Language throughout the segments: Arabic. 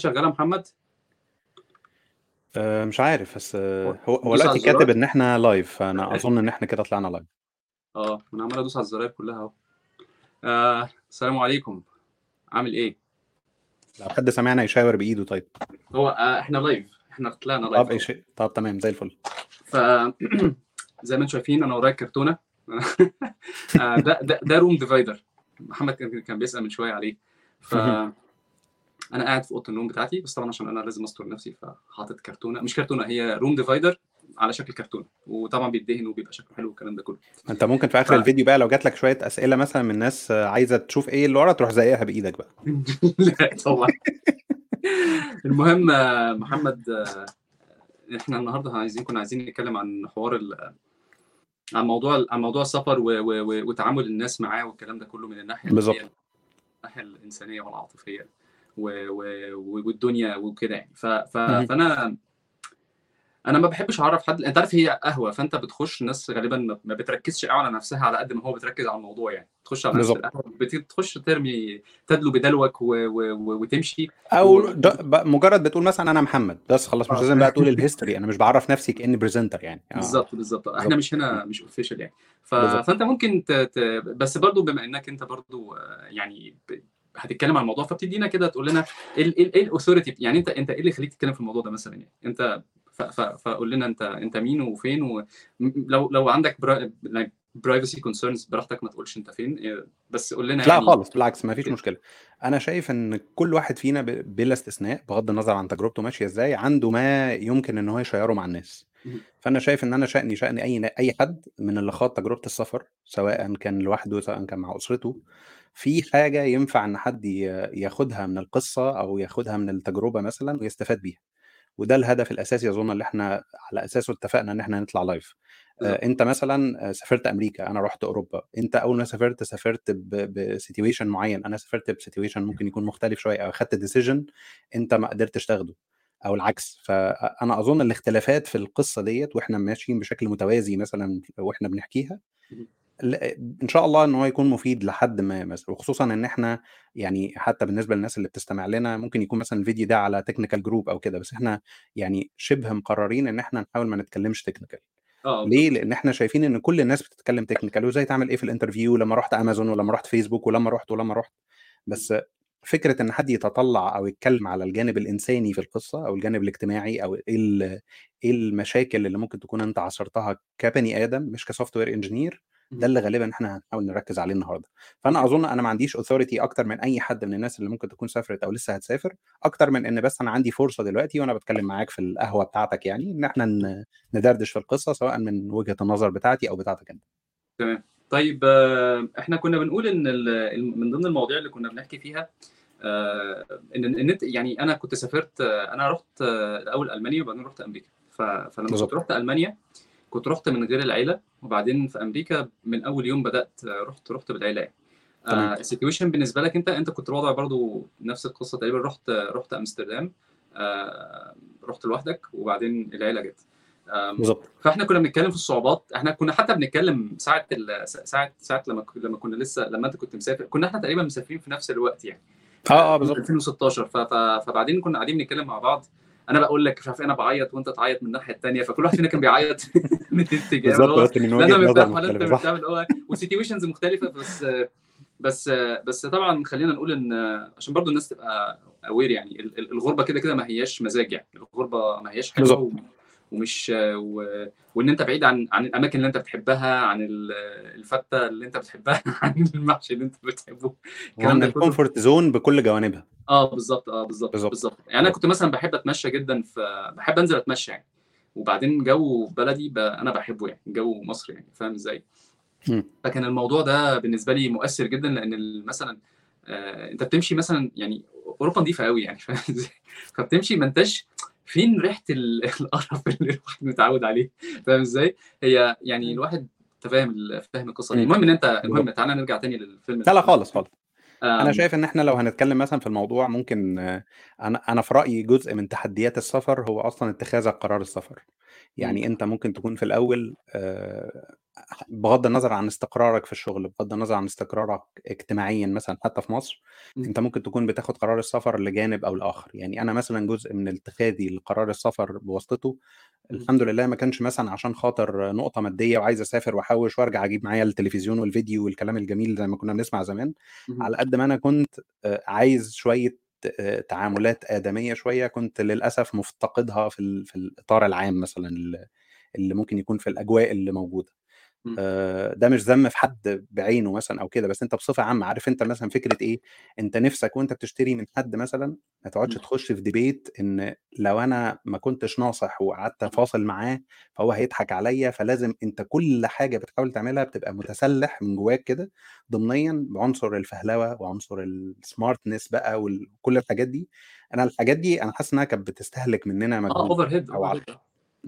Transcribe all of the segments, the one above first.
شغاله محمد؟ آه، مش عارف بس آه، هو هو دلوقتي كاتب إن إحنا live فأنا أظن إن إحنا كده طلعنا live آه أنا عمال أدوس على الزراير كلها أهو. آه، السلام عليكم. عامل إيه؟ لو حد سمعنا يشاور بإيده طيب. هو آه، إحنا live إحنا طلعنا طب live اي أهو. شيء طب تمام زي الفل. ف زي ما أنتم شايفين أنا ورايا كرتونة. آه، ده ده ده room divider محمد كان كان بيسأل من شوية عليه. ف أنا قاعد في أوضة النوم بتاعتي بس طبعا عشان أنا لازم أستر نفسي فحاطط كرتونة. مش كرتونة هي room divider على شكل كرتونة. وطبعا بيدهن وبيبقى شكله حلو والكلام ده كله. أنت ممكن في آخر ف- الفيديو بقى لو جات لك شوية أسئلة مثلا من ناس عايزة تشوف إيه اللي ورا تروح زقها بإيدك بقى. لا طبعا. المهم محمد إحنا النهارده عايزين كنا عايزين نتكلم عن حوار ال... عن موضوع عن موضوع السفر و... و... وتعامل الناس معاه والكلام ده كله من الناحية بالظبط. الناحية الإنسانية والعاطفية. والدنيا وكده يعني. ف... ف... فأنا أنا ما بحبش أعرف حد أنت عارف هي قهوة فأنت بتخش الناس غالبا ما بتركزش قوي على نفسها على قد ما هو بتركز على الموضوع يعني. تخش على نفس القهوة بتخش ترمي تدلو بدلوك و... و... و... وتمشي. أو و... د- ب- مجرد بتقول مثلا أنا محمد بس خلاص مش آه. لازم بقى تقول ال history أنا مش بعرف نفسي كأني presenter يعني. آه. بالظبط بالظبط. إحنا مش هنا مش official يعني. ف... فأنت ممكن ت... ت... بس برضو بما إنك أنت برضو آه، يعني ب... هتتكلم عن الموضوع فبتدينا كده تقول لنا إيه ال- ال authority يعني أنت أنت إيه اللي يخليك تتكلم في الموضوع ده مثلا يعني أنت. فقول لنا أنت أنت مين وفين ولو لو عندك pri... privacy concerns براحتك ما تقولش أنت فين إيه، بس قول لنا لا يعني خالص بالعكس ما فيش مشكلة أنا شايف إن كل واحد فينا بلا استثناء بغض النظر عن تجربته ماشية إزاي عنده ما يمكن إن هو ي share ه مع الناس. فأنا شايف إن أنا شأني شأن أي أي حد من اللي خاض تجربة السفر سواء كان لوحده سواء كان مع أسرته في حاجة ينفع إن حد ي- ياخدها من القصة أو ياخدها من التجربة مثلا ويستفاد بيها. وده الهدف الأساسي أظن اللي إحنا على أساسه اتفقنا إن إحنا نطلع live آه، بالظبط أنت مثلا سافرت أمريكا أنا رحت أوروبا. أنت أول ما سافرت سافرت ب situation معين. أنا سافرت ب situation ممكن يكون مختلف شوية أو أخدت decision أنت ما قدرتش تاخده أو العكس. فانا أظن الاختلافات في القصة ديت وإحنا ماشيين بشكل متوازي مثلا وإحنا بنحكيها. إن شاء الله إن هو يكون مفيد لحد ما مثلا وخصوصا إن إحنا يعني حتى بالنسبة للناس اللي بتستمع لنا ممكن يكون مثلا الفيديو ده على technical group أو كده بس إحنا يعني شبه مقررين إن إحنا نحاول ما نتكلمش technical آه ليه؟ بالظبط لأن إحنا شايفين إن كل الناس بتتكلم technical وإزاي تعمل إيه في ال interview لما رحت امازون ولما رحت فيسبوك ولما رحت ولما رحت. بس فكرة إن حد يطلع أو يتكلم على الجانب الإنساني في القصة أو الجانب الاجتماعي أو إيه إيه المشاكل اللي ممكن تكون أنت عاصرتها كبني آدم مش ك software engineer ده. اللي غالبا إحنا هنحاول نركز عليه النهارده. فأنا أظن أنا ما عنديش authority أكتر من أي حد من الناس اللي ممكن تكون سافرت أو لسه هتسافر أكتر من إن بس أنا عندي فرصة دلوقتي وأنا بتكلم معاك في القهوة بتاعتك يعني إن إحنا ندردش في القصة سواء من وجهة النظر بتاعتي أو بتاعتك أنت. تمام. طيب إحنا كنا بنقول إن من ضمن المواضيع اللي كنا بنحكي فيها آه، إن أنت يعني أنا كنت سافرت آه، أنا رحت آه، الأول ألمانيا وبعدين رحت أمريكا. فلما كنت رحت ألمانيا كنت رحت من غير العيلة وبعدين في أمريكا من أول يوم بدأت آه، رحت رحت بالعيلة. يعني تمام. السيتويشن بالنسبة لك أنت أنت كنت الوضع برضو نفس القصة تقريبا رحت رحت أمستردام آه، رحت لوحدك وبعدين العيلة جت. بالظبط. فإحنا كنا بنتكلم في الصعوبات إحنا كنا حتى بنتكلم ساعة ساعة ساعة لما لما كنا لسه لما أنت كنت مسافر كنا إحنا تقريبا مسافرين في نفس الوقت يعني. آه آه آه، بالظبط 2016 ف- ف- فبعدين كنا قاعدين بنتكلم مع بعض. أنا بقول لك مش عارف إيه، أنا بعيط وأنت تعيط من الناحية الثانية فكل واحد فينا كان بيعيط من اتجاه اللي بالظبط من وجهة نظر مختلفة هو و situations مختلفة بس بس بس طبعا خلينا نقول إن عشان برضو الناس تبقى aware يعني ال- ال- الغربة كده كده ما هياش مزاج يعني الغربة ما هياش و- ومش و... وإن أنت بعيد عن عن الأماكن اللي أنت بتحبها عن ال- الفتة اللي أنت بتحبها عن المحشي اللي أنت بتحبه الكلام ده الكومفورت زون بكل جوانبها. آه بالظبط آه بالظبط بالظبط. يعني أنا كنت مثلا بحب أتمشى جدا في بحب أنزل أتمشى يعني. وبعدين جو بلدي ب... أنا بحبه يعني جو مصر يعني فاهم إزاي. فكان الموضوع ده بالنسبة لي مؤثر جدا لأن مثلا آه أنت بتمشي مثلا يعني أوروبا نظيفه قوي يعني فاهم إزاي؟ فبتمشي ما أنتش فين ريحة ال- القرف اللي الواحد متعود عليه؟ فاهم إزاي؟ هي يعني الواحد انت فاهم فاهم القصة دي. المهم إن انت المهم تعالى نرجع تاني للفيلم لا لا خالص خالص. أنا شايف إن إحنا لو هنتكلم مثلا في الموضوع ممكن أنا أنا في رأيي جزء من تحديات السفر هو أصلا اتخاذ قرار السفر. يعني أنت ممكن تكون في الأول آه، بغض النظر عن استقرارك في الشغل بغض النظر عن استقرارك اجتماعيا مثلا حتى في مصر م. أنت ممكن تكون بتاخد قرار السفر لجانب أو لآخر يعني أنا مثلا جزء من اتخاذي لقرار السفر بواسطته م. الحمد لله ما كانش مثلا عشان خاطر نقطة مادية وعايز أسافر وأحوش وأرجع أجيب معايا التلفزيون والفيديو والكلام الجميل زي ما كنا بنسمع زمان مهم. على قد ما أنا كنت آه، عايز شوية آه، تعاملات آدمية شوية كنت للأسف مفتقدها في في الإطار العام مثلا اللي ممكن يكون في الأجواء اللي موجودة م. ده مش ذم في حد بعينه مثلا أو كده بس أنت بصفة عامة عارف أنت مثلا فكرة إيه؟ أنت نفسك وأنت بتشتري من حد مثلا ما تقعدش م. تخش في debate إن لو أنا ما كنتش ناصح وقعدت فاصل معاه فهو هيضحك عليا فلازم أنت كل حاجة بتحاول تعملها بتبقى متسلح من جواك كده ضمنيا بعنصر الفهلوة وعنصر ال smartness بقى وكل الحاجات دي. أنا الحاجات دي أنا حاسس إنها كانت بتستهلك مننا آه مجهود overhead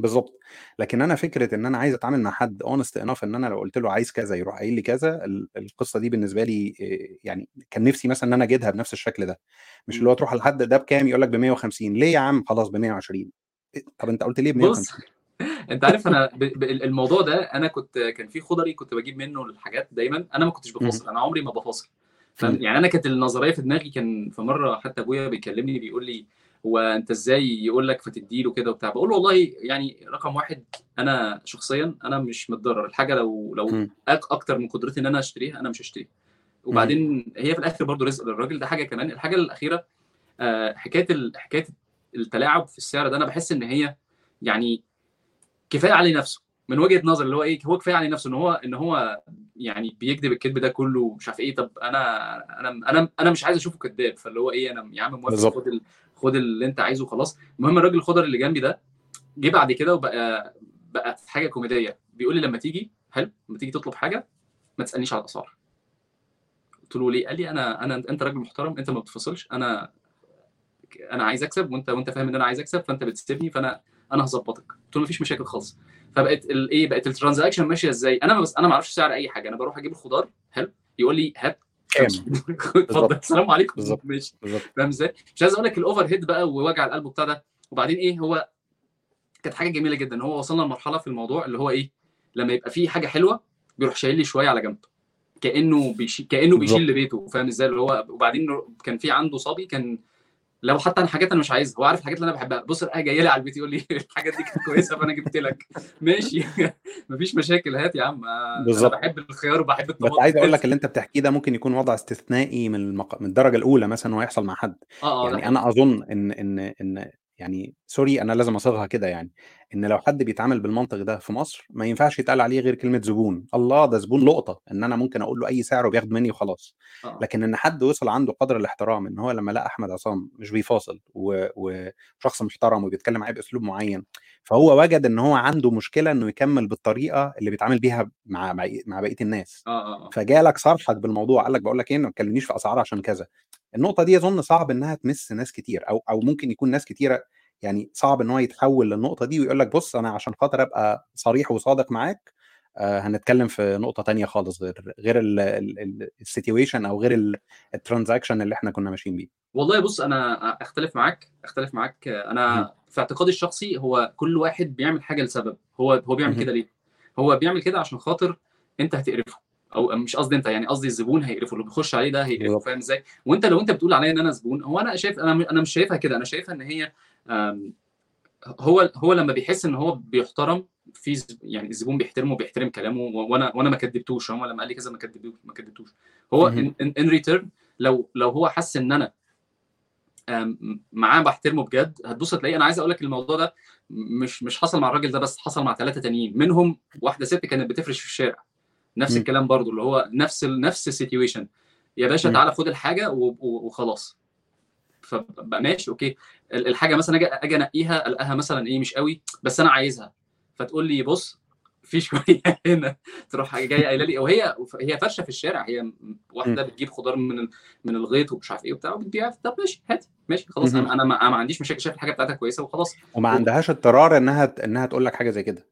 بالظبط لكن أنا فكرة إن أنا عايز أتعامل مع حد honest enough إن أنا لو قلت له عايز كذا يروح قايل لي كذا ال- القصة دي بالنسبة لي إيه، يعني كان نفسي مثلا إن أنا اجدها بنفس الشكل ده. مش اللي هو تروح لحد ده بكام يقول لك ب 150 ليه يا عم؟ خلاص ب 120 إيه، طب أنت قلت ليه ب بص 150 أنت عارف أنا ب... ب... الموضوع ده أنا كنت كان في خضري كنت بجيب منه الحاجات دايما أنا ما كنتش مهم. بفاصل أنا عمري ما بفاصل فاهم؟ مم. يعني أنا كانت النظرية في دماغي كان في مرة حتى أبويا بيكلمني بيقول لي هو أنت إزاي يقول لك فتديله كده وبتاع بقول له والله يعني رقم واحد أنا شخصيا أنا مش متضرر الحاجة لو لو أكتر من قدرتي إن أنا أشتريها أنا مش هشتريها. وبعدين هي في الآخر برضو رزق للراجل ده حاجة كمان الحاجة الأخيرة آه، حكاية. حكاية التلاعب في السعر ده أنا بحس إن هي يعني كفاية عليه نفسه من وجهة نظر اللي هو إيه هو كفاية عليه نفسه إن هو إن هو يعني بيكذب الكذب ده كله مش عارف إيه طب أنا أنا أنا أنا مش عايز أشوفه كذاب فاللي هو إيه أنا يا عم موافق خد. خد اللي انت عايزه خلاص المهم الراجل الخضري اللي جنبي ده جه بعد كده وبقى بقى حاجة كوميدية. بيقول لي لما تيجي حلو لما تيجي تطلب حاجة ما تسألنيش على الأسعار. قلت له ليه؟ قال لي أنا أنا أنت راجل محترم أنت ما بتفاصلش أنا أنا عايز أكسب وأنت وأنت فاهم إن أنا عايز أكسب فأنت بتسيبني فأنا أنا هظبطك. قلت له مفيش مشاكل خالص. فبقت الايه بقت ال transaction ماشية إزاي؟ أنا بس أنا ما أعرفش سعر أي حاجة. أنا بروح أجيب الخضار حلو يقول لي هات كام اتفضل. السلام عليكم. بالظبط ماشي. فاهم إزاي مش عايز أقول لك الاوفر هيد بقى ووجع القلب بتاع ده. وبعدين إيه هو كانت حاجة جميلة جدا. هو وصلنا لمرحلة في الموضوع اللي هو إيه لما يبقى في حاجة حلوة بيروح شايل لي شوية على جنب. كأنه بيشي... كأنه بيشيل لبيته. فاهم إزاي؟ اللي هو وبعدين كان في عنده صبي كان لو حتى أنا حاجات أنا مش عايزها هو عارف الحاجات اللي أنا بحبها. بص الحاجة جاية لي على البيت يقول لي الحاجات دي كانت كويسة فأنا جبت لك. ماشي. مفيش مشاكل. هات يا عم. آه، أنا بالظبط. بحب الخيار وبحب بس الطماطم. عايز أقول لك اللي أنت بتحكيه ده ممكن يكون وضع استثنائي من المق... من الدرجة الأولى مثلا انه يحصل مع حد. آه ده يعني أنا أظن إن إن إن يعني سوري أنا لازم أصيغها كده يعني إن لو حد بيتعامل بالمنطق ده في مصر ما ينفعش يتقال عليه غير كلمة زبون. الله ده زبون لقطة إن أنا ممكن أقول له أي سعر وبياخد مني وخلاص. آه. لكن إن حد وصل عنده قدر الاحترام إن هو لما لقى أحمد عصام مش بيفاصل وشخص محترم وبيتكلم معاه بأسلوب معين فهو وجد إن هو عنده مشكلة إنه يكمل بالطريقة اللي بيتعامل بيها مع مع بقية الناس. آه آه آه. فجالك صارحك بالموضوع قال لك بقول لك إيه ما تكلمنيش في أسعار عشان كذا. النقطة دي أظن صعب إنها تمس ناس كتير أو أو ممكن يكون ناس كتيرة يعني صعب إن هو يتحول للنقطة دي ويقول لك بص أنا عشان خاطر أبقى صريح وصادق معاك آه هنتكلم في نقطة تانية خالص غير غير ال situation أو غير ال transaction اللي إحنا كنا ماشيين بيه. والله بص أنا أختلف معاك أختلف معاك. أنا في اعتقادي الشخصي هو كل واحد بيعمل حاجة لسبب. هو هو بيعمل. كده ليه؟ هو بيعمل كده عشان خاطر أنت هتقرفه. أو مش قصدي أنت يعني قصدي الزبون هيقرفه اللي بيخش عليه ده هيقرفه فاهم إزاي؟ وأنت لو أنت بتقول عليا إن أنا زبون هو أنا شايف أنا أنا مش شايفها كده أنا شايفها إن هي هو هو لما بيحس إن هو بيحترم في يعني الزبون بيحترمه بيحترم كلامه وأنا وأنا ما كدبتوش هو لما قال لي كذا ما كدبتوش ما كدبتوش. هو. in return لو لو هو حس إن أنا معاه بحترمه بجد هتبص تلاقيه أنا عايز أقول لك الموضوع ده مش مش حصل مع الراجل ده بس حصل مع ثلاثة تانيين منهم واحدة ست كانت بتفرش في الشارع. نفس. الكلام برضو اللي هو نفس ال نفس ال situation يا باشا. تعالى خد الحاجة وخلاص. فبقى ماشي okay. ال- الحاجة مثلا أجي أجي أنقيها الاقيها مثلا إيه مش قوي بس أنا عايزها. فتقول لي بص في شوية هنا. تروح جاية قايلة لي وهي هي فرشة في الشارع. هي واحدة بتجيب خضار من من الغيط ومش عارف إيه وبتاع وبتبيع. طب ماشي هات. ماشي خلاص. أنا أنا ما, عنديش مشاكل. شايف الحاجة بتاعتها كويسة وخلاص. وما عندهاش اضطرار إنها إنها تقول لك حاجة زي كده.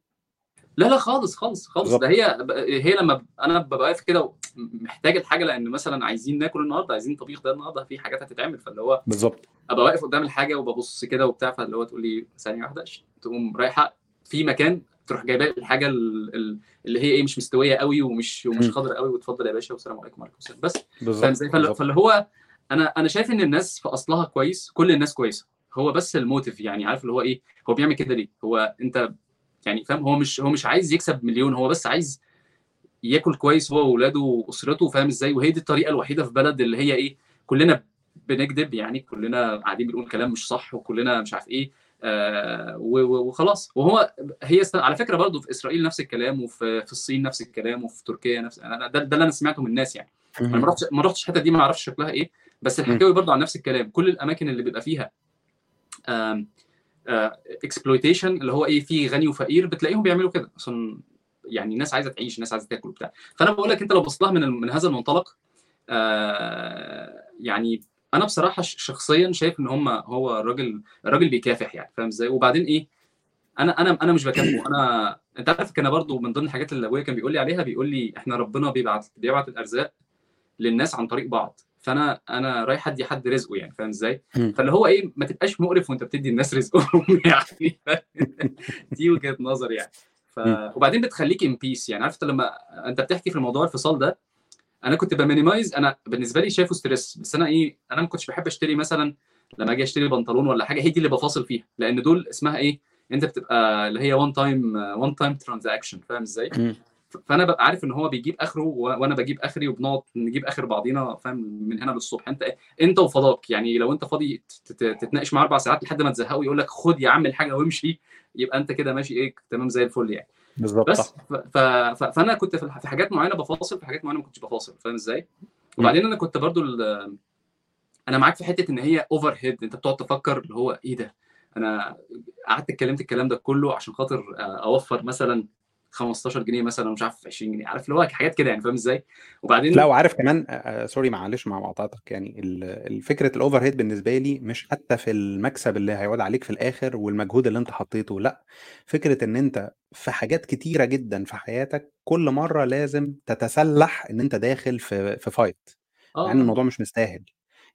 لا لا خالص خالص خالص. ده هي هي لما أنا ببقى واقف كده محتاج الحاجة لأن مثلا عايزين ناكل النهارده عايزين طبيخ ده النهارده في حاجات هتتعمل. فاللي هو بالظبط. أبقى واقف قدام الحاجة وببص كده وبتاع فاللي هو تقول لي ثانية واحدة تقوم رايحة في مكان تروح جايبة الحاجة ال- ال- اللي هي إيه مش مستوية قوي ومش ومش مم. خضر قوي وتفضل يا باشا والسلام عليكم وعليكم السلام. بس بالظبط. فاللي هو أنا أنا شايف إن الناس في أصلها كويس كل الناس كويسة. هو بس الموتيف يعني عارف اللي هو إيه هو بيعمل كده ليه؟ هو أنت يعني فاهم هو مش هو مش عايز يكسب مليون هو بس عايز ياكل كويس هو واولاده وأسرته فاهم إزاي؟ وهي دي الطريقة الوحيدة في بلد اللي هي إيه كلنا بنكذب يعني كلنا قاعدين بنقول كلام مش صح وكلنا مش عارف إيه آه وخلاص. وهو هي است- على فكرة برضو في إسرائيل نفس الكلام وفي في الصين نفس الكلام وفي تركيا نفس أنا ده, ده اللي أنا سمعته من الناس يعني. أنا ما. رحتش ما رحتش الحتة دي ما أعرفش شكلها إيه بس الحكاوي برضو عن نفس الكلام. كل الأماكن اللي بيبقى فيها اكسبلويتيشن اللي هو إيه في غني وفقير بتلاقيهم بيعملوا كده. عشان يعني الناس عايزة تعيش الناس عايزة تاكل وبتاع. فأنا بقول لك أنت لو بصيت من من هذا المنطلق آه، يعني أنا بصراحة شخصيا شايف إن هم هو الراجل الراجل بيكافح يعني فاهم إزاي؟ وبعدين إيه أنا أنا أنا مش بكافئه أنا أنت عارف كان برضو من ضمن الحاجات اللي أبويا كان بيقول لي عليها بيقول لي إحنا ربنا بيبعت بيبعت الأرزاق للناس عن طريق بعض. فانا أنا رايح ادي حد رزقه يعني فاهم إزاي. فاللي هو إيه ما تبقاش مقرف وانت بتدي الناس رزقهم يعني. دي وجهة نظر يعني. ف... وبعدين بتخليك in peace يعني. عرفت لما انت بتحكي في الموضوع الفصال ده أنا كنت ب minimize أنا بالنسبة لي شايفه stress بس أنا إيه أنا ما كنتش بحب اشتري مثلا لما أجي اشتري بنطلون ولا حاجة. هي دي اللي بفاصل فيها. لأن دول اسمها إيه أنت بتبقى اللي هي one time one time transaction فاهم إزاي. فانا ببقى عارف ان هو بيجيب اخره وأنا بجيب اخري وبنقعد نجيب اخر بعضينا فاهم من هنا للصبح انت انت وفضاك يعني لو انت فاضي تتناقش معاه أربع ساعات لحد ما تزهقه يقول لك خد يا عم الحاجة وامشي يبقى انت كده ماشي إيه تمام زي الفل يعني بالظبط بس ف... ف... فانا كنت في حاجات معينة بفاصل في حاجات معينة ما كنتش بفاصل فاهم إزاي؟ وبعدين أنا كنت برضو ال... أنا معاك في حتة ان هي اوفر هيد انت بتقعد تفكر اللي هو إيه ده؟ أنا قعدت اتكلمت الكلام ده كله عشان خاطر آه، over مثلا 15 جنيه مثلا مش عارف 20 جنيه عارف اللي هو حاجات كده يعني فاهم إزاي؟ وبعدين لا وعارف كمان آه، آه، sorry معلش مع مقاطعتك يعني ال- ال- فكرة ال overhead بالنسبة لي مش حتى في المكسب اللي هيعود عليك في الآخر والمجهود اللي أنت حطيته لا فكرة إن أنت في حاجات كتيرة جدا في حياتك كل مرة لازم تتسلح إن أنت داخل في في fight مع إن آه الموضوع مش مستاهل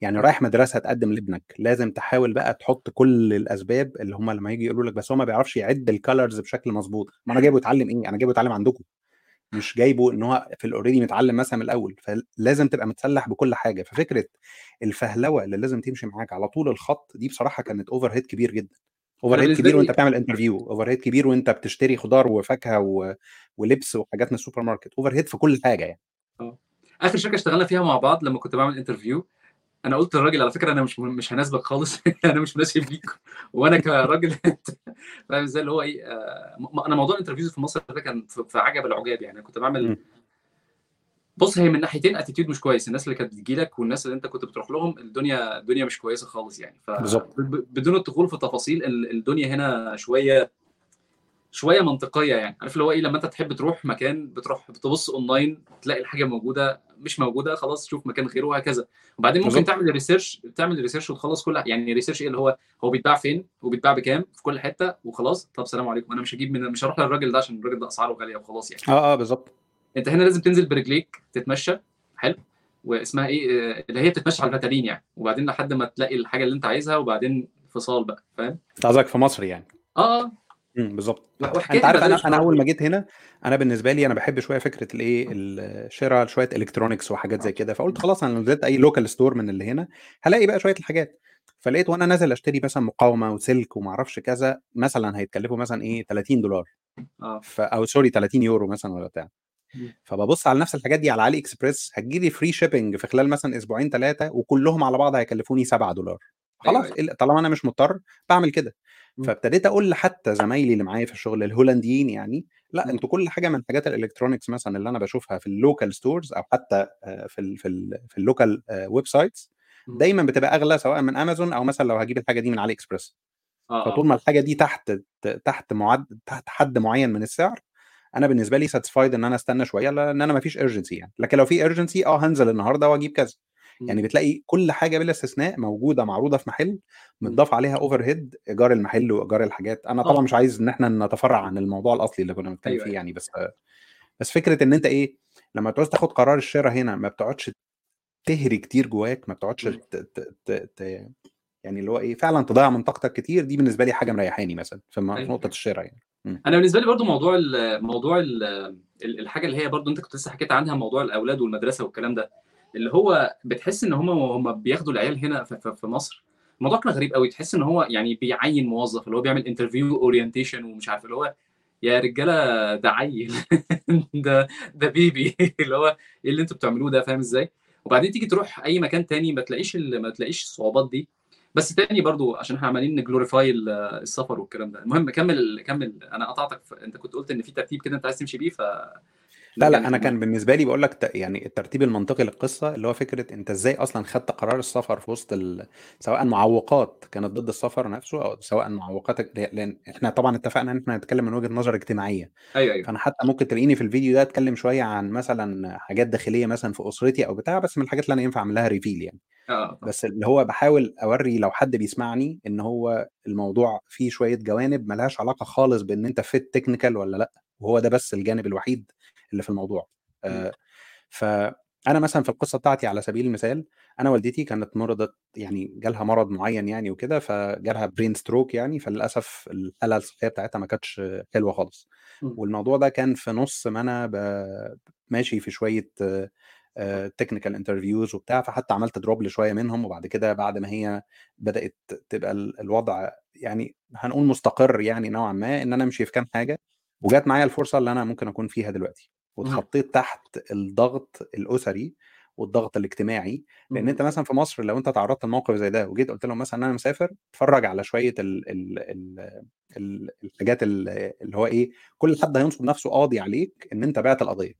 يعني رايح مدرسة تقدم لابنك لازم تحاول بقى تحط كل الأسباب اللي هم لما يجي يقولوا لك بس هو ما بيعرفش يعد ال colors بشكل مظبوط ما أنا جايبه يتعلم إيه أنا جايبه يتعلم عندكم. مش جايبه إن هو في ال already متعلم مثلا من الأول. فلازم تبقى متسلح بكل حاجة. ففكرة الفهلوة اللي لازم تمشي معاك على طول الخط دي بصراحة كانت overhead كبير جدا. overhead كبير وأنت بتعمل interview overhead كبير وأنت بتشتري خضار وفاكهة و... ولبس وحاجات من السوبر ماركت. overhead في كل حاجة يعني. آه. آخر شركة اشتغلنا فيها مع بعض لما كنت بعمل interview أنا قلت للراجل على فكرة أنا مش مش هناسبك خالص أنا مش مناسب ليك وأنا كراجل فاهم إزاي؟ اللي هو إيه آه، أنا موضوع ال interviews في مصر ده كان في عجب العجاب يعني. كنت بعمل. بص هي من ناحيتين attitude مش كويس. الناس اللي كانت بتجي لك والناس اللي أنت كنت بتروح لهم الدنيا الدنيا مش كويسة خالص يعني. بالظبط. فبدون الدخول في تفاصيل ال- الدنيا هنا شوية شوية منطقية يعني. عارف اللي هو إيه؟ لما أنت تحب تروح مكان بتروح بتبص اونلاين تلاقي الحاجة موجودة مش موجودة خلاص شوف مكان غيره وهكذا. وبعدين ممكن بالظبط. تعمل research تعمل research وتخلص كل يعني research إيه؟ اللي هو هو بيتباع فين؟ وبيتباع بكام؟ في كل حتة وخلاص. طب سلام عليكم. أنا مش هجيب من مش هروح للراجل ده عشان الراجل ده أسعاره غالية وخلاص يعني. آه آه بالظبط. أنت هنا لازم تنزل برجليك تتمشى. حلو. واسمها إيه؟ آه، اللي هي بتتمشى على الفتارين يعني. وبعدين لحد ما تلاقي الحاجة اللي أنت عايزها وبعدين فصال بقى فاهم؟ أنت قصدك في مصر يعني. آه آه. امم بالظبط وحكايه أنت عارف أنا أنا أول ما جيت هنا أنا بالنسبة لي أنا بحب شوية فكرة الإيه الشراء شوية electronics وحاجات زي كده. فقلت خلاص أنا لو نزلت أي local store من اللي هنا هلاقي بقى شوية الحاجات. فلقيت وأنا نازل أشتري مثلا مقاومة وسلك وما أعرفش كذا مثلا هيتكلفوا مثلا إيه 30 دولار. آه. ف... أو sorry 30 يورو مثلا ولا بتاع. مم. فببص على نفس الحاجات دي على علي إكسبريس هتجيلي free shipping في خلال مثلا أسبوعين ثلاثة وكلهم على بعض هيكلفوني 7 دولار. أيوه خلاص إيه- طالما أنا مش مضطر بعمل كده. فابتديت أقول لحتى زمايلي اللي معايا في الشغل الهولنديين يعني لا مم. أنتوا كل حاجة من حاجات ال electronics مثلا اللي أنا بشوفها في ال local stores أو حتى آه، في ال في ال في ال local websites. دايما بتبقى أغلى سواء من امازون أو مثلا لو هجيب الحاجة دي من AliExpress آه. فطول آه ما الحاجة دي تحت تحت معد تحت حد معين من السعر أنا بالنسبة لي satisfied إن أنا أستنى شوية لأن أنا ما فيش urgency يعني. لكن لو في urgency آه هنزل النهارده وأجيب كذا. يعني. بتلاقي كل حاجة بلا استثناء موجودة معروضة في محل. متضاف عليها اوفر هيد إيجار المحل وإيجار الحاجات أنا طبعا آه مش عايز إن إحنا نتفرع عن الموضوع الأصلي اللي كنا بنتكلم أيوه فيه أيوه يعني بس بس فكرة إن أنت إيه لما تعوز تاخد قرار الشراء هنا ما بتقعدش تهري كتير جواك ما بتقعدش مم. ت... ت... ت... ت... يعني اللي هو إيه فعلا تضيع من طاقتك كتير دي بالنسبة لي حاجة مريحاني مثلا في أيوه نقطة الشراء يعني. أنا بالنسبة لي برضو موضوع ال موضوع ال الحاجة اللي هي برضو أنت كنت لسه حكيت عنها موضوع الأولاد والمدرسة والكلام ده اللي هو بتحس إن هم هم بياخدوا العيال هنا في, في, مصر. الموضوع كان غريب قوي. تحس إن هو يعني بيعين موظف اللي هو بيعمل interview orientation ومش عارف اللي هو يا رجالة ده عيل. ده ده baby. اللي هو إيه اللي أنتوا بتعملوه ده؟ فاهم إزاي؟ وبعدين تيجي تروح أي مكان تاني ما تلاقيش ما تلاقيش الصعوبات دي. بس تاني برضو عشان إحنا عمالين ن glorify السفر والكلام ده. المهم كمل كمل. أنا قطعتك. أنت كنت قلت إن في ترتيب كده أنت عايز تمشي بيه ف لا لا أنا كان بالنسبة لي بقول لك يعني الترتيب المنطقي للقصة اللي هو فكرة أنت إزاي أصلا خدت قرار السفر في وسط ال... سواء معوقات كانت ضد السفر نفسه أو سواء معوقات لأن إحنا طبعا اتفقنا إن إحنا نتكلم من وجهة نظر اجتماعية. أيوه أيوه. فأنا حتى ممكن تلاقيني في الفيديو ده أتكلم شوية عن مثلا حاجات داخلية مثلا في أسرتي أو بتاع بس من الحاجات اللي أنا ينفع اعمل لها reveal يعني. آه بس اللي هو بحاول أوري لو حد بيسمعني إن هو الموضوع فيه شوية جوانب ملهاش علاقة خالص بإن أنت fit technical ولا لأ وهو ده بس الجانب الوحيد اللي في الموضوع. آه فأنا مثلا في القصة بتاعتي على سبيل المثال أنا والدتي كانت مرضت يعني جالها مرض معين يعني وكده فجالها brain stroke يعني فللأسف الحاله الصحية بتاعتها ما كانتش حلوة خالص. والموضوع ده كان في نص ما أنا ماشي في شوية technical interviews وبتاع فحتى عملت drop لشوية منهم وبعد كده بعد ما هي بدأت تبقى ال- الوضع يعني هنقول مستقر يعني نوعا ما إن أنا أمشي في كام حاجة وجات معايا الفرصة اللي أنا ممكن أكون فيها دلوقتي. واتحطيت تحت الضغط الأسري والضغط الاجتماعي لأن أنت مثلا في مصر لو أنت تعرضت لموقف زي ده وجيت قلت لهم مثلا إن أنا مسافر اتفرج على شوية ال ال ال ال الحاجات ال- اللي هو إيه كل حد هينصب نفسه قاضي عليك إن أنت بعت القضية.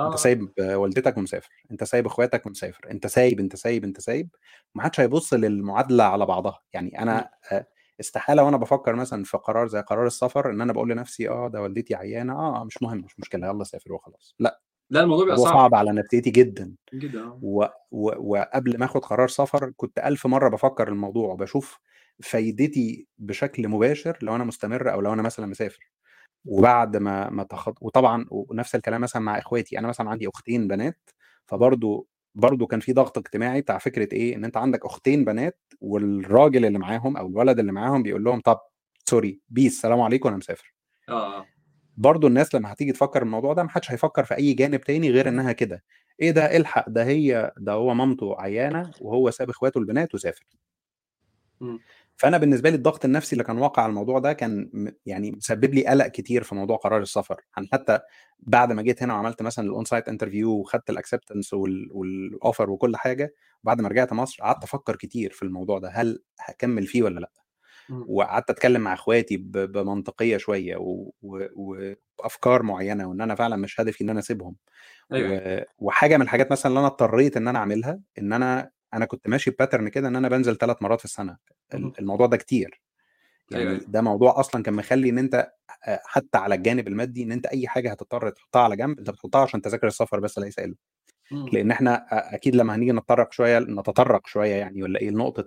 أنت آه. سايب والدتك ومسافر أنت سايب إخواتك ومسافر أنت سايب أنت سايب أنت سايب ما حدش هيبص للمعادلة على بعضها. يعني أنا آه، استحالة وأنا بفكر مثلا في قرار زي قرار السفر إن أنا بقول لنفسي آه ده والدتي عيانة آه آه، مش مهم مش مشكلة يلا سافر وخلاص. لا لا الموضوع بيبقى صعب. صعب على نفسيتي جدا. جدا آه. و... و... وقبل ما آخد قرار سفر كنت ألف مرة بفكر الموضوع وبشوف فايدتي بشكل مباشر لو أنا مستمر أو لو أنا مثلا مسافر. وبعد ما ما تخط... وطبعا ونفس الكلام مثلا مع إخواتي. أنا مثلا عندي أختين بنات فبرضو برضو كان في ضغط اجتماعي بتاع فكرة إيه إن أنت عندك أختين بنات والراجل اللي معاهم أو الولد اللي معاهم بيقول لهم طب sorry peace سلام عليكم أنا مسافر. آه آه. برضو الناس لما هتيجي تفكر الموضوع ده محدش هيفكر في أي جانب تاني غير إنها كده. إيه ده الحق ده هي ده هو مامته عيانة وهو ساب إخواته البنات وسافر. فأنا بالنسبة لي الضغط النفسي اللي كان واقع على الموضوع ده كان يعني مسبب لي قلق كتير في موضوع قرار السفر. يعني حتى بعد ما جيت هنا وعملت مثلا ال onsite interview وخدت ال acceptance وال offer وكل حاجة وبعد ما رجعت مصر قعدت أفكر كتير في الموضوع ده هل هكمل فيه ولا لأ. وقعدت أتكلم مع إخواتي بمنطقية شوية وأفكار معينة وإن أنا فعلا مش هدفي إن أنا أسيبهم. و... وحاجة من الحاجات مثلا اللي أنا اضطريت إن أنا أعملها إن أنا أنا كنت ماشي ب pattern كده إن أنا بنزل ثلاث مرات في السنة الموضوع ده كتير. يعني أيوه ده موضوع أصلا كان مخلي إن أنت حتى على الجانب المادي إن أنت أي حاجة هتضطر تحطها على جنب أنت بتحطها عشان تذاكر السفر بس ليس إلا. مم. لأن إحنا أكيد لما هنيجي نتطرق شوية نتطرق شوية يعني ولا إيه لنقطة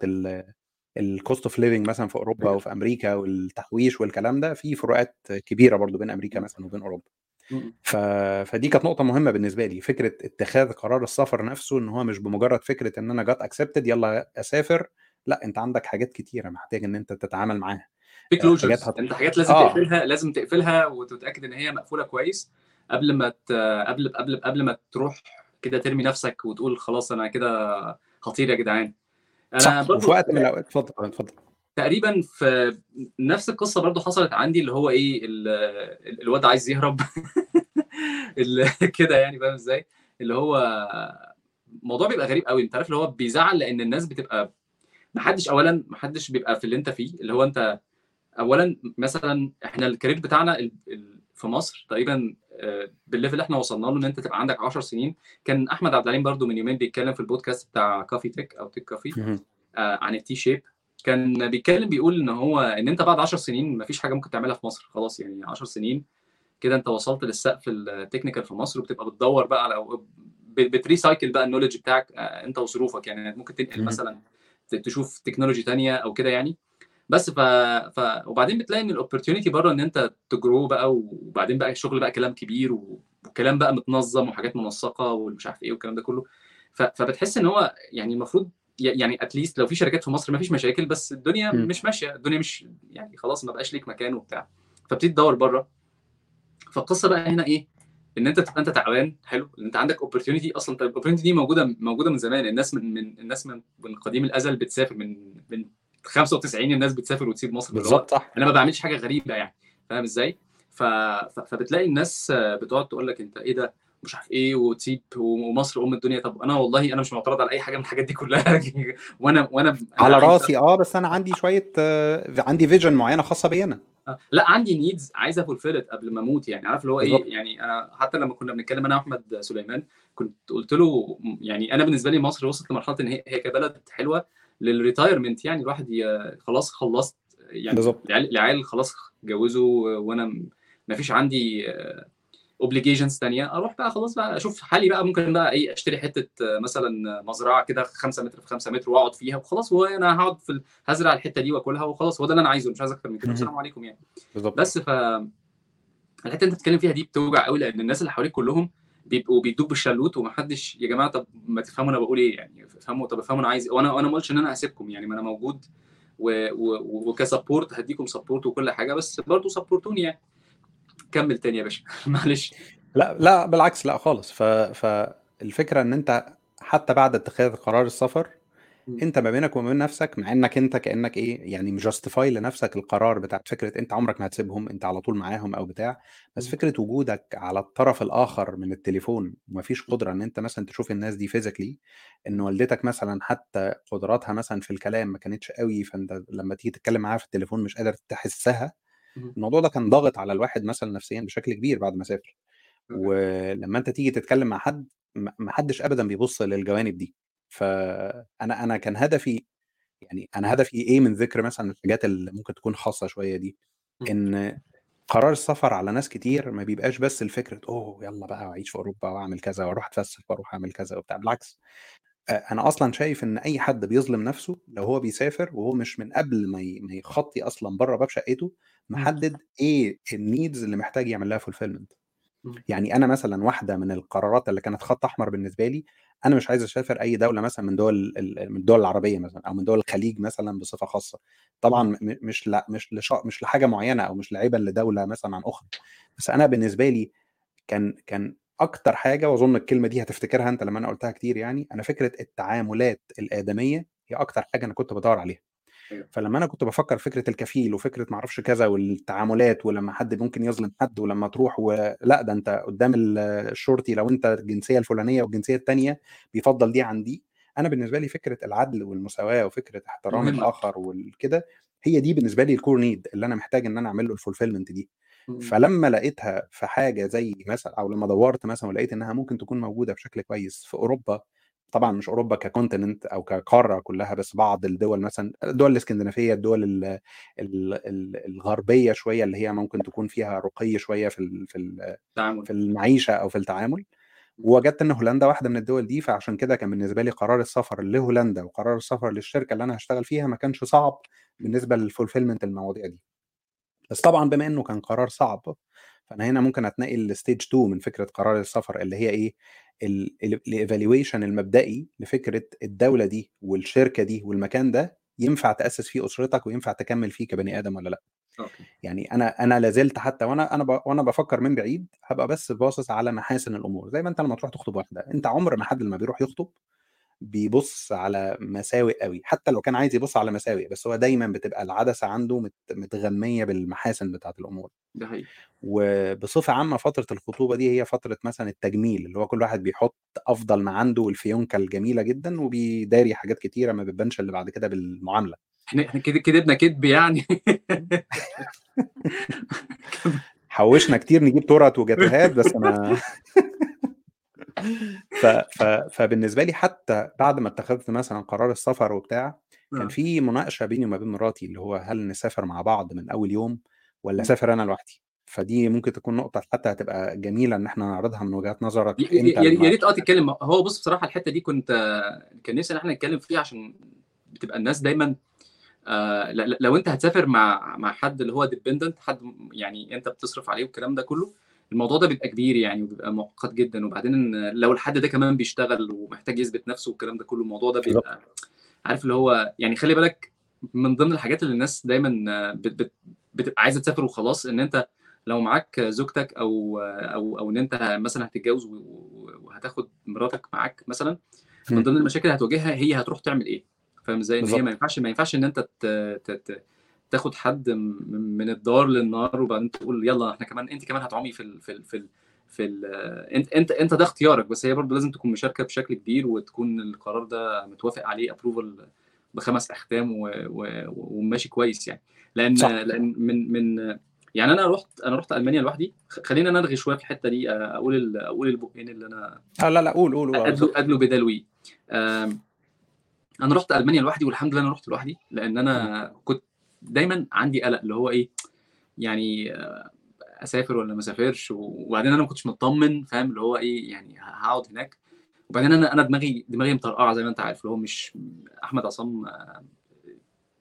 ال cost of living مثلا في أوروبا وفي أمريكا والتحويش والكلام ده في فروقات كبيرة برضو بين أمريكا مثلا وبين أوروبا. ف... فدي كانت نقطة مهمة بالنسبة لي فكرة اتخاذ قرار السفر نفسه إن هو مش بمجرد فكرة إن أنا جات accepted يلا أسافر لأ أنت عندك حاجات كتيرة محتاج إن أنت تتعامل معاها. في آه، حاجات كلوجرز هت... أنت حاجات لازم آه. تقفلها لازم تقفلها وتتأكد إن هي مقفولة كويس قبل ما ت... قبل قبل قبل ما تروح كده ترمي نفسك وتقول خلاص أنا كده خطير يا جدعان. أنا صح وفي برضو وقت من الأوقات اتفضل اتفضل. تقريبا في نفس القصة برضو حصلت عندي اللي هو إيه ال- ال- الواد عايز يهرب. كده يعني فاهم إزاي؟ اللي هو الموضوع بيبقى غريب قوي. أنت عارف اللي هو بيزعل لأن الناس بتبقى محدش اولا محدش بيبقى في اللي أنت فيه. اللي هو أنت اولا مثلا إحنا ال career بتاعنا ال- ال- في مصر تقريبا آه، بال level اللي إحنا وصلنا له إن أنت تبقى عندك 10 سنين. كان أحمد عبد العليم برضو من يومين بيتكلم في البودكاست بتاع Cafe Tech أو Tech Cafe. آه، عن ال T-shape كان بيتكلم بيقول إن هو إن أنت بعد 10 سنين مفيش حاجة ممكن تعملها في مصر خلاص يعني 10 سنين كده أنت وصلت للسقف ال technical في مصر وبتبقى بتدور بقى على بت recycle بقى ال knowledge بتاعك آه، أنت وظروفك يعني ممكن تنقل. مثلا تشوف technology تانية أو كده يعني بس ف... ف... وبعدين بتلاقي إن ال opportunity بره إن أنت ت grow بقى وبعدين بقى الشغل بقى كلام كبير و- وكلام بقى متنظم وحاجات منسقة والمش عارف إيه والكلام ده كله ف... فبتحس إن هو يعني المفروض يعني at least لو في شركات في مصر ما فيش مشاكل بس الدنيا مم. مش ماشية. الدنيا مش يعني خلاص ما بقاش ليك مكان وبتاع. فبتبتدي تدور بره. فالقصة بقى هنا إيه؟ إن أنت تبقى أنت تعبان حلو. إن أنت عندك opportunity أصلا. طيب ال opportunity دي موجودة موجودة من زمان. الناس من, من الناس من, من قديم الأزل بتسافر. من من 95 الناس بتسافر وتسيب مصر بالظبط صح. أنا ما بعملش حاجة غريبة يعني. فاهم إزاي. ف... فبتلاقي الناس بتقعد تقول لك أنت إيه ده؟ مش عارف إيه وتسيب ومصر أم الدنيا. طب أنا والله أنا مش معترض على أي حاجة من الحاجات دي كلها. وأنا وأنا على راسي آه بس أنا عندي شوية آه عندي vision معينة خاصة بي أنا لا عندي needs عايز ا fulfill it قبل ما أموت يعني. عارف اللي هو إيه؟ يعني أنا حتى لما كنا بنتكلم أنا وأحمد سليمان كنت قلت له يعني أنا بالنسبة لي مصر وصلت لمرحلة إن هي هي كبلد حلوة لل retirement يعني. الواحد خلاص خلصت يعني بالظبط. العيال خلاص اتجوزوا وأنا ما فيش عندي obligations ثانية أروح بقى خلاص بقى أشوف حالي بقى ممكن بقى إيه أشتري حتة مثلا مزرعة كده 5 متر في 5 متر وأقعد فيها وخلاص وأنا هقعد في هزرع الحتة دي وأكلها وخلاص هو ده اللي أنا عايزه مش عايز أكتر من كده. السلام عليكم يعني. بالظبط. بس ف الحتة اللي أنت بتتكلم فيها دي بتوجع قوي لأن الناس اللي حواليك كلهم بيبقوا بيدوك بالشلوت ومحدش يا جماعة طب ما تفهموا أنا بقول إيه يعني افهموا طب افهموا أنا عايز وأنا وأنا ما قلتش إن أنا هسيبكم يعني ما أنا موجود و... و... وك support هديكم support وكل حاجة بس برضه support وني يعني. كمل تاني يا باشا. معلش. لا لا بالعكس لا خالص. ف... فالفكرة إن أنت حتى بعد اتخاذ قرار السفر أنت ما بينك وما بين نفسك مع إنك أنت كأنك إيه يعني م justify لنفسك القرار بتاعت فكرة أنت عمرك ما هتسيبهم أنت على طول معاهم أو بتاع. بس فكرة وجودك على الطرف الآخر من التليفون ومفيش قدرة إن أنت مثلا تشوف الناس دي فيزيكلي إن والدتك مثلا حتى قدراتها مثلا في الكلام ما كانتش قوي فأنت لما تيجي تتكلم معاها في التليفون مش قادر تحسها. الموضوع ده كان ضاغط على الواحد مثلا نفسيا بشكل كبير بعد ما سافر. ولما أنت تيجي تتكلم مع حد ما حدش ابدا بيبص للجوانب دي. فأنا أنا كان هدفي يعني أنا هدفي إيه من ذكر مثلا الحاجات اللي ممكن تكون خاصة شوية دي؟ إن قرار السفر على ناس كتير ما بيبقاش بس الفكرة أوه يلا بقى أعيش في أوروبا وأعمل كذا وأروح أتفسح وأروح أعمل كذا وبتاع. بالعكس أنا أصلا شايف إن أي حد بيظلم نفسه لو هو بيسافر وهو مش من قبل ما ما يخطي أصلا بره باب شقته محدد إيه ال needs اللي محتاج يعمل لها fulfillment يعني أنا مثلا واحدة من القرارات اللي كانت خط أحمر بالنسبة لي أنا مش عايز أسافر أي دولة مثلا من دول من الدول العربية مثلا أو من دول الخليج مثلا بصفة خاصة. طبعا مش لأ مش لشا مش لحاجة معينة أو مش لعيبا لدولة مثلا عن أخرى. بس أنا بالنسبة لي كان كان أكتر حاجة وأظن الكلمة دي هتفتكرها أنت لما أنا قلتها كتير يعني أنا فكرة التعاملات الآدمية هي أكتر حاجة أنا كنت بدور عليها. فلما أنا كنت بفكر فكرة الكفيل وفكرة ما أعرفش كذا والتعاملات ولما حد ممكن يظلم حد ولما تروح ولا ده أنت قدام الشرطي لو أنت الجنسية الفلانية والجنسية الثانية بيفضل دي عن دي أنا بالنسبة لي فكرة العدل والمساواة وفكرة احترام الآخر والكده هي دي بالنسبة لي ال core need اللي أنا محتاج إن أنا أعمل له ال fulfillment دي. فلما لقيتها في حاجة زي مثلا أو لما دورت مثلا ولقيت إنها ممكن تكون موجودة بشكل كويس في أوروبا طبعا مش أوروبا ك continent أو كقارة كلها بس بعض الدول مثلا الدول الإسكندنافية الدول ال ال ال الغربية شوية اللي هي ممكن تكون فيها رقي شوية في ال في ال في المعيشة أو في التعامل. ووجدت إن هولندا واحدة من الدول دي فعشان كده كان بالنسبة لي قرار السفر لهولندا وقرار السفر للشركة اللي أنا هشتغل فيها ما كانش صعب بالنسبة لل fulfillment المواضيع دي. بس طبعا بما إنه كان قرار صعب فأنا هنا ممكن أتنقل ل stage 2 من فكرة قرار السفر اللي هي إيه؟ ال evaluation المبدئي لفكرة الدولة دي والشركة دي والمكان ده ينفع تأسس فيه أسرتك وينفع تكمل فيه كبني آدم ولا لأ okay. يعني أنا أنا لازلت حتى وأنا أنا ب... وأنا بفكر من بعيد هبقى بس باصص على محاسن الأمور زي ما أنت لما تروح تخطب واحدة أنت عمر ما حد لما بيروح يخطب بيبص على مساوئ قوي حتى لو كان عايز يبص على مساوئ بس هو دايما بتبقى العدسة عنده مت... متغمية بالمحاسن بتاعت الأمور. ده حقيقي. وبصفة عامة فترة الخطوبة دي هي فترة مثلا التجميل اللي هو كل واحد بيحط أفضل ما عنده والفيونكة الجميلة جدا وبيداري حاجات كتيرة ما بتبانش اللي بعد كده بالمعاملة. إحنا إحنا كده كدبنا كدب يعني. حوشنا كتير نجيب تورت وجاتوهات بس أنا ف... ف... فبالنسبة لي حتى بعد ما اتخذت مثلا قرار السفر وبتاع كان في مناقشة بيني وما بين مراتي اللي هو هل نسافر مع بعض من أول يوم ولا أسافر أنا لوحدي؟ فدي ممكن تكون نقطة حتى هتبقى جميلة إن إحنا نعرضها من وجهات نظرك يا يا ريت آه تتكلم. هو بص بصراحة الحتة دي كنت كان نفسي إن إحنا نتكلم فيها عشان بتبقى الناس دايما آه لو أنت هتسافر مع مع حد اللي هو ديبندنت حد يعني أنت بتصرف عليه والكلام ده كله الموضوع ده بيبقى كبير يعني وبيبقى معقد جدا. وبعدين لو الحد ده كمان بيشتغل ومحتاج يثبت نفسه والكلام ده كله الموضوع ده بيبقى عارف اللي هو يعني خلي بالك من ضمن الحاجات اللي الناس دايما بت بت بتبقى عايزة تسافر وخلاص إن أنت لو معاك زوجتك أو أو أو إن أنت مثلا هتتجوز وهتاخد مراتك معاك مثلا من ضمن المشاكل اللي هتواجهها هي هتروح تعمل إيه؟ فاهم إزاي؟ إن هي ما ينفعش ما ينفعش إن أنت تاخد حد من الدار للنار وبعدين تقول يلا إحنا كمان انت كمان هتعومي في ال في ال في ال في ال انت انت انت ده اختيارك بس هي برضه لازم تكون مشاركة بشكل كبير وتكون القرار ده متوافق عليه ابروفل بخمس اختام وماشي كويس يعني. لأن صح. لأن من من يعني أنا رحت أنا رحت ألمانيا لوحدي. خلينا نرغي شوية في الحتة دي أقول أقول البقين اللي أنا آه لا لا قول قول أدلو أدلو بدلوي. أنا رحت ألمانيا لوحدي والحمد لله أنا رحت لوحدي لأن أنا كنت دايما عندي قلق اللي هو إيه يعني أسافر ولا ما أسافرش؟ وبعدين أنا ما كنتش مطمن فاهم؟ اللي هو إيه يعني هقعد هناك. وبعدين أنا أنا دماغي دماغي مطرقعة زي ما أنت عارف اللي هو مش أحمد عصام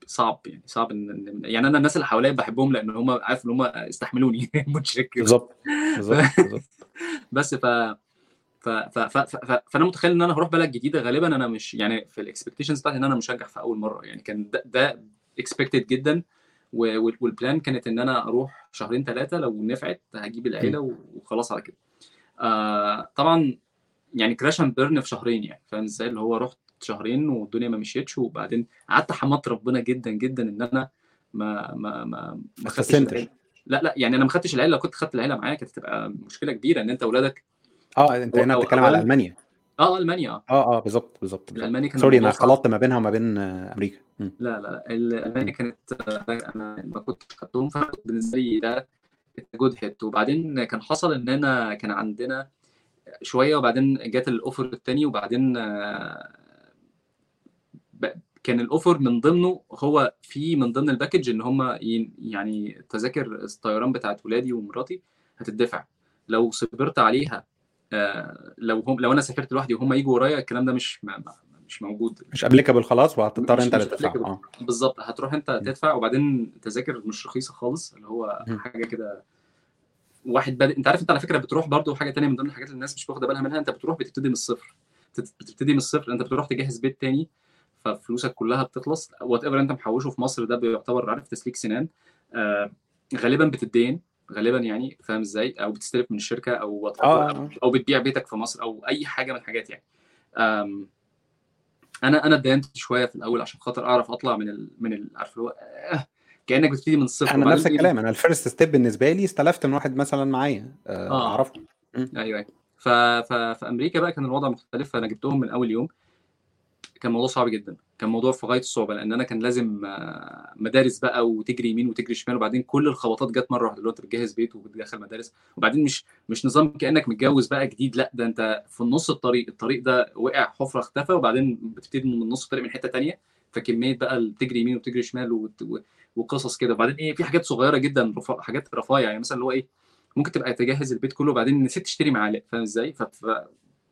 صعب يعني صعب ان يعني أنا الناس اللي حواليا بحبهم لأن هم عارف إن هم استحملوني متشكر. بالظبط بالظبط بس ف ف... ف... ف... ف... فأنا متخيل إن أنا هروح بلد جديدة غالبا أنا مش يعني في ال expectations بتاعتي إن أنا مش هنجح في أول مرة. يعني كان ده, ده expected جدا. وال plan كانت إن أنا أروح شهرين ثلاثة لو نفعت هجيب العيلة وخلاص على كده. آه طبعا يعني crash and burn في شهرين يعني فاهم إزاي؟ اللي هو رحت شهرين والدنيا ما مشيتش وبعدين قعدت حمدت ربنا جدا جدا إن أنا ما ما ما ما خدتش لا لا يعني أنا ما خدتش العيلة لو كنت خدت العيلة معايا كانت هتبقى مشكلة كبيرة إن أنت اولادك آه أنت هنا بتتكلم على ألمانيا. آه ألمانيا آه. آه بالظبط بالظبط الالمانيا كان sorry أنا خلطت ما بينها وما بين أمريكا. لا لا لا الالمانيا كانت أنا لما كنت خدتهم بالنسبة لي ده good hit وبعدين كان حصل إن أنا كان عندنا شوية وبعدين جات ال offer الثاني وبعدين كان ال offer من ضمنه هو في من ضمن ال package إن هم يعني تذاكر الطيران بتاعت ولادي ومراتي هتدفع. لو صبرت عليها لو هم لو أنا سافرت لوحدي وهم يجوا ورايا الكلام ده مش مش موجود. مش ابليكابل خلاص وهتضطر أنت اللي تدفع. آه. بالظبط هتروح أنت تدفع وبعدين تذاكر مش رخيصة خالص اللي هو حاجة كده واحد بادئ. أنت عارف أنت على فكرة بتروح برضو حاجة تانية من ضمن الحاجات اللي الناس مش واخدة بالها منها أنت بتروح بتبتدي من الصفر. بتبتدي من الصفر أنت بتروح تجهز بيت تاني ففلوسك كلها بتخلص. whatever أنت محوشه في مصر ده بيعتبر عارف تسليك سنان. آه غالبا بتدين. غالبا يعني فاهم إزاي؟ أو بتستلف من الشركة أو آه. أو بتبيع بيتك في مصر أو أي حاجة من الحاجات يعني. أنا أنا اتدينت شوية في الأول عشان خاطر أعرف أطلع من ال من ال عارف اللي هو آه كأنك بتبتدي من الصفر أنا نفس الكلام أنا ال first step بالنسبة لي استلفت من واحد مثلا معايا آه. أعرفه. أيوه أيوه. ف... ف... في أمريكا بقى كان الوضع مختلف فأنا جبتهم من أول يوم. كان موضوع صعب جدا كان موضوع في غاية الصعوبة لأن أنا كان لازم مدارس بقى وتجري يمين وتجري شمال وبعدين كل الخبطات جت مرة واحدة اللي أنت بتجهز بيت وبتدخل مدارس وبعدين مش مش نظام كأنك متجوز بقى جديد لأ ده أنت في نص الطريق الطريق ده وقع حفرة اختفى وبعدين بتبتدي من نص الطريق من حتة ثانية فكمية بقى بتجري يمين وتجري شمال. وقصص كده وبعدين إيه في حاجات صغيرة جدا رفا... حاجات رفايع يعني مثلا اللي هو إيه ممكن تبقى تجهز البيت كله وبعدين نسيت تشتري معالق فاهم إزاي؟ ف...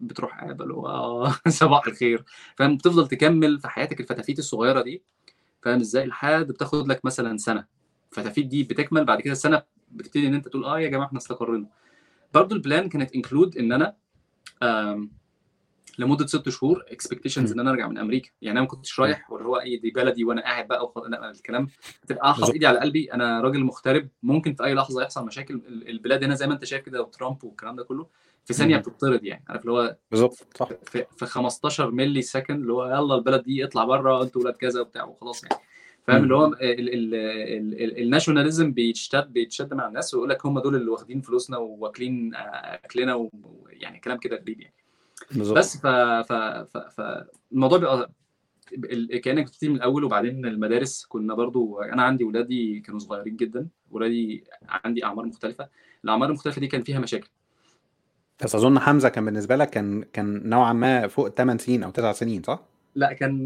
بتروح قاعد اللي هو صباح الخير. فاهم؟ بتفضل تكمل في حياتك الفتافيت الصغيرة دي. فاهم إزاي؟ لحد بتاخد لك مثلا سنة. الفتافيت دي بتكمل بعد كده السنة بتبتدي إن أنت تقول آه يا جماعة إحنا استقرينا. برضه ال plan كانت include إن أنا لمدة ست شهور expectations إن أنا أرجع من أمريكا. يعني أنا ما كنتش رايح واللي هو أي دي بلدي وأنا قاعد بقى وخ... لا الكلام تبقى حاطط إيدي على قلبي. أنا راجل مغترب. ممكن في أي لحظة يحصل مشاكل البلاد هنا زي ما أنت شايف كده وترامب والكلام ده كله. في ثانية بتطرد يعني عارف اللي هو بالظبط صح. في, في 15 ملي سكند اللي هو يلا البلد دي اطلع بره أنتوا ولاد كذا وبتاع وخلاص يعني. فاهم اللي هو الناشوناليزم بيتشد بيتشد مع الناس ويقول لك هم دول اللي واخدين فلوسنا واكلين أكلنا ويعني كلام كده غريب يعني. بالزبط. بس ف ف ف فالموضوع بيبقى كأنك بتبتدي من الأول وبعدين المدارس. كنا برضو أنا عندي ولادي كانوا صغيرين جدا ولادي عندي أعمار مختلفة. الأعمار المختلفة دي كان فيها مشاكل. بس أظن حمزة كان بالنسبة لك كان كان نوعا ما فوق 8 سنين أو 9 سنين صح؟ لا كان